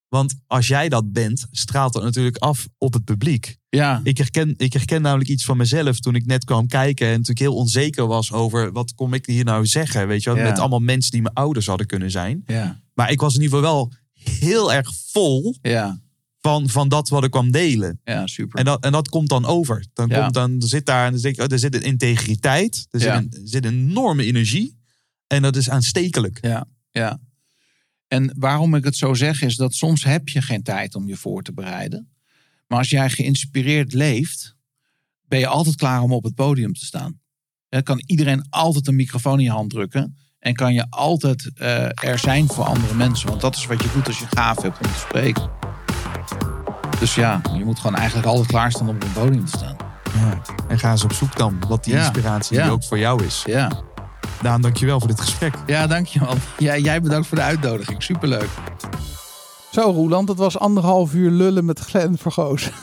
Want als jij dat bent, straalt dat natuurlijk af op het publiek. Ja, Ik herken, ik herken namelijk iets van mezelf toen ik net kwam kijken. En ik heel onzeker was over wat kom ik hier nou zeggen. Weet je wel? Ja. Met allemaal mensen die mijn ouders hadden kunnen zijn. ja, Maar ik was in ieder geval wel heel erg vol ja, van, van dat wat ik kwam delen. ja, super. En dat, en dat komt dan over. Dan, Ja. komt dan er zit daar dan denk ik, oh, er zit een integriteit. Er zit, Ja. een, er zit een enorme energie. En dat is aanstekelijk. Ja, ja. En waarom ik het zo zeg is dat soms heb je geen tijd om je voor te bereiden. Maar als jij geïnspireerd leeft, ben je altijd klaar om op het podium te staan. Dan kan iedereen altijd een microfoon in je hand drukken. En kan je altijd eh, er zijn voor andere mensen. Want dat is wat je doet als je gaaf hebt om te spreken. Dus ja, je moet gewoon eigenlijk altijd klaarstaan om op een podium te staan. Ja. En ga eens op zoek dan wat die Ja. inspiratie Ja. die ook voor jou is. Ja, Daan, dankjewel voor dit gesprek. ja dankjewel. Jij, jij bedankt voor de uitnodiging. Superleuk. Zo Roeland, het was anderhalf uur lullen met Glenn Vergoos. *laughs*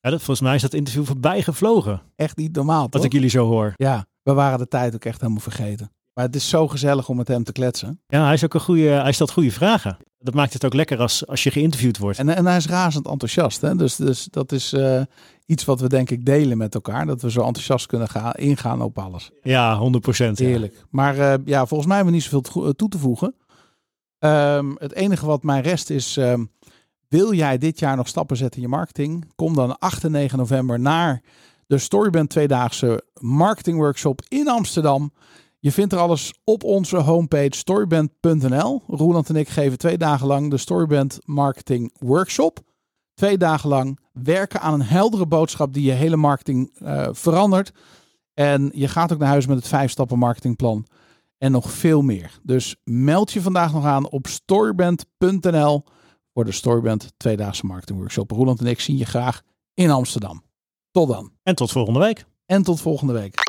Ja, dat, volgens mij is dat interview voorbij gevlogen. Echt niet normaal, Wat toch? ik jullie zo hoor. Ja, we waren de tijd ook echt helemaal vergeten. Maar het is zo gezellig om met hem te kletsen. Ja, hij is ook een goede. Hij stelt goede vragen. Dat maakt het ook lekker als, als je geïnterviewd wordt. En, en hij is razend enthousiast. Hè? Dus, dus dat is eh, iets wat we denk ik delen met elkaar. Dat we zo enthousiast kunnen gaan, ingaan op alles. Ja, 100 procent. Heerlijk. Maar eh, ja, volgens mij hebben we niet zoveel toe- toe te voegen. Ehm, het enige wat mij rest is... ehm, wil jij dit jaar nog stappen zetten in je marketing? Kom dan 8 en 9 november naar de Storyband tweedaagse marketing workshop in Amsterdam. Je vindt er alles op onze homepage storyband.nl. Roeland en ik geven twee dagen lang de Storyband marketing workshop. Twee dagen lang werken aan een heldere boodschap die je hele marketing eh, verandert. En je gaat ook naar huis met het vijf stappen marketingplan. En nog veel meer. Dus meld je vandaag nog aan op storyband.nl voor de Storyband tweedaagse marketing workshop. Roeland en ik zien je graag in Amsterdam. Tot dan. En tot volgende week. En tot volgende week.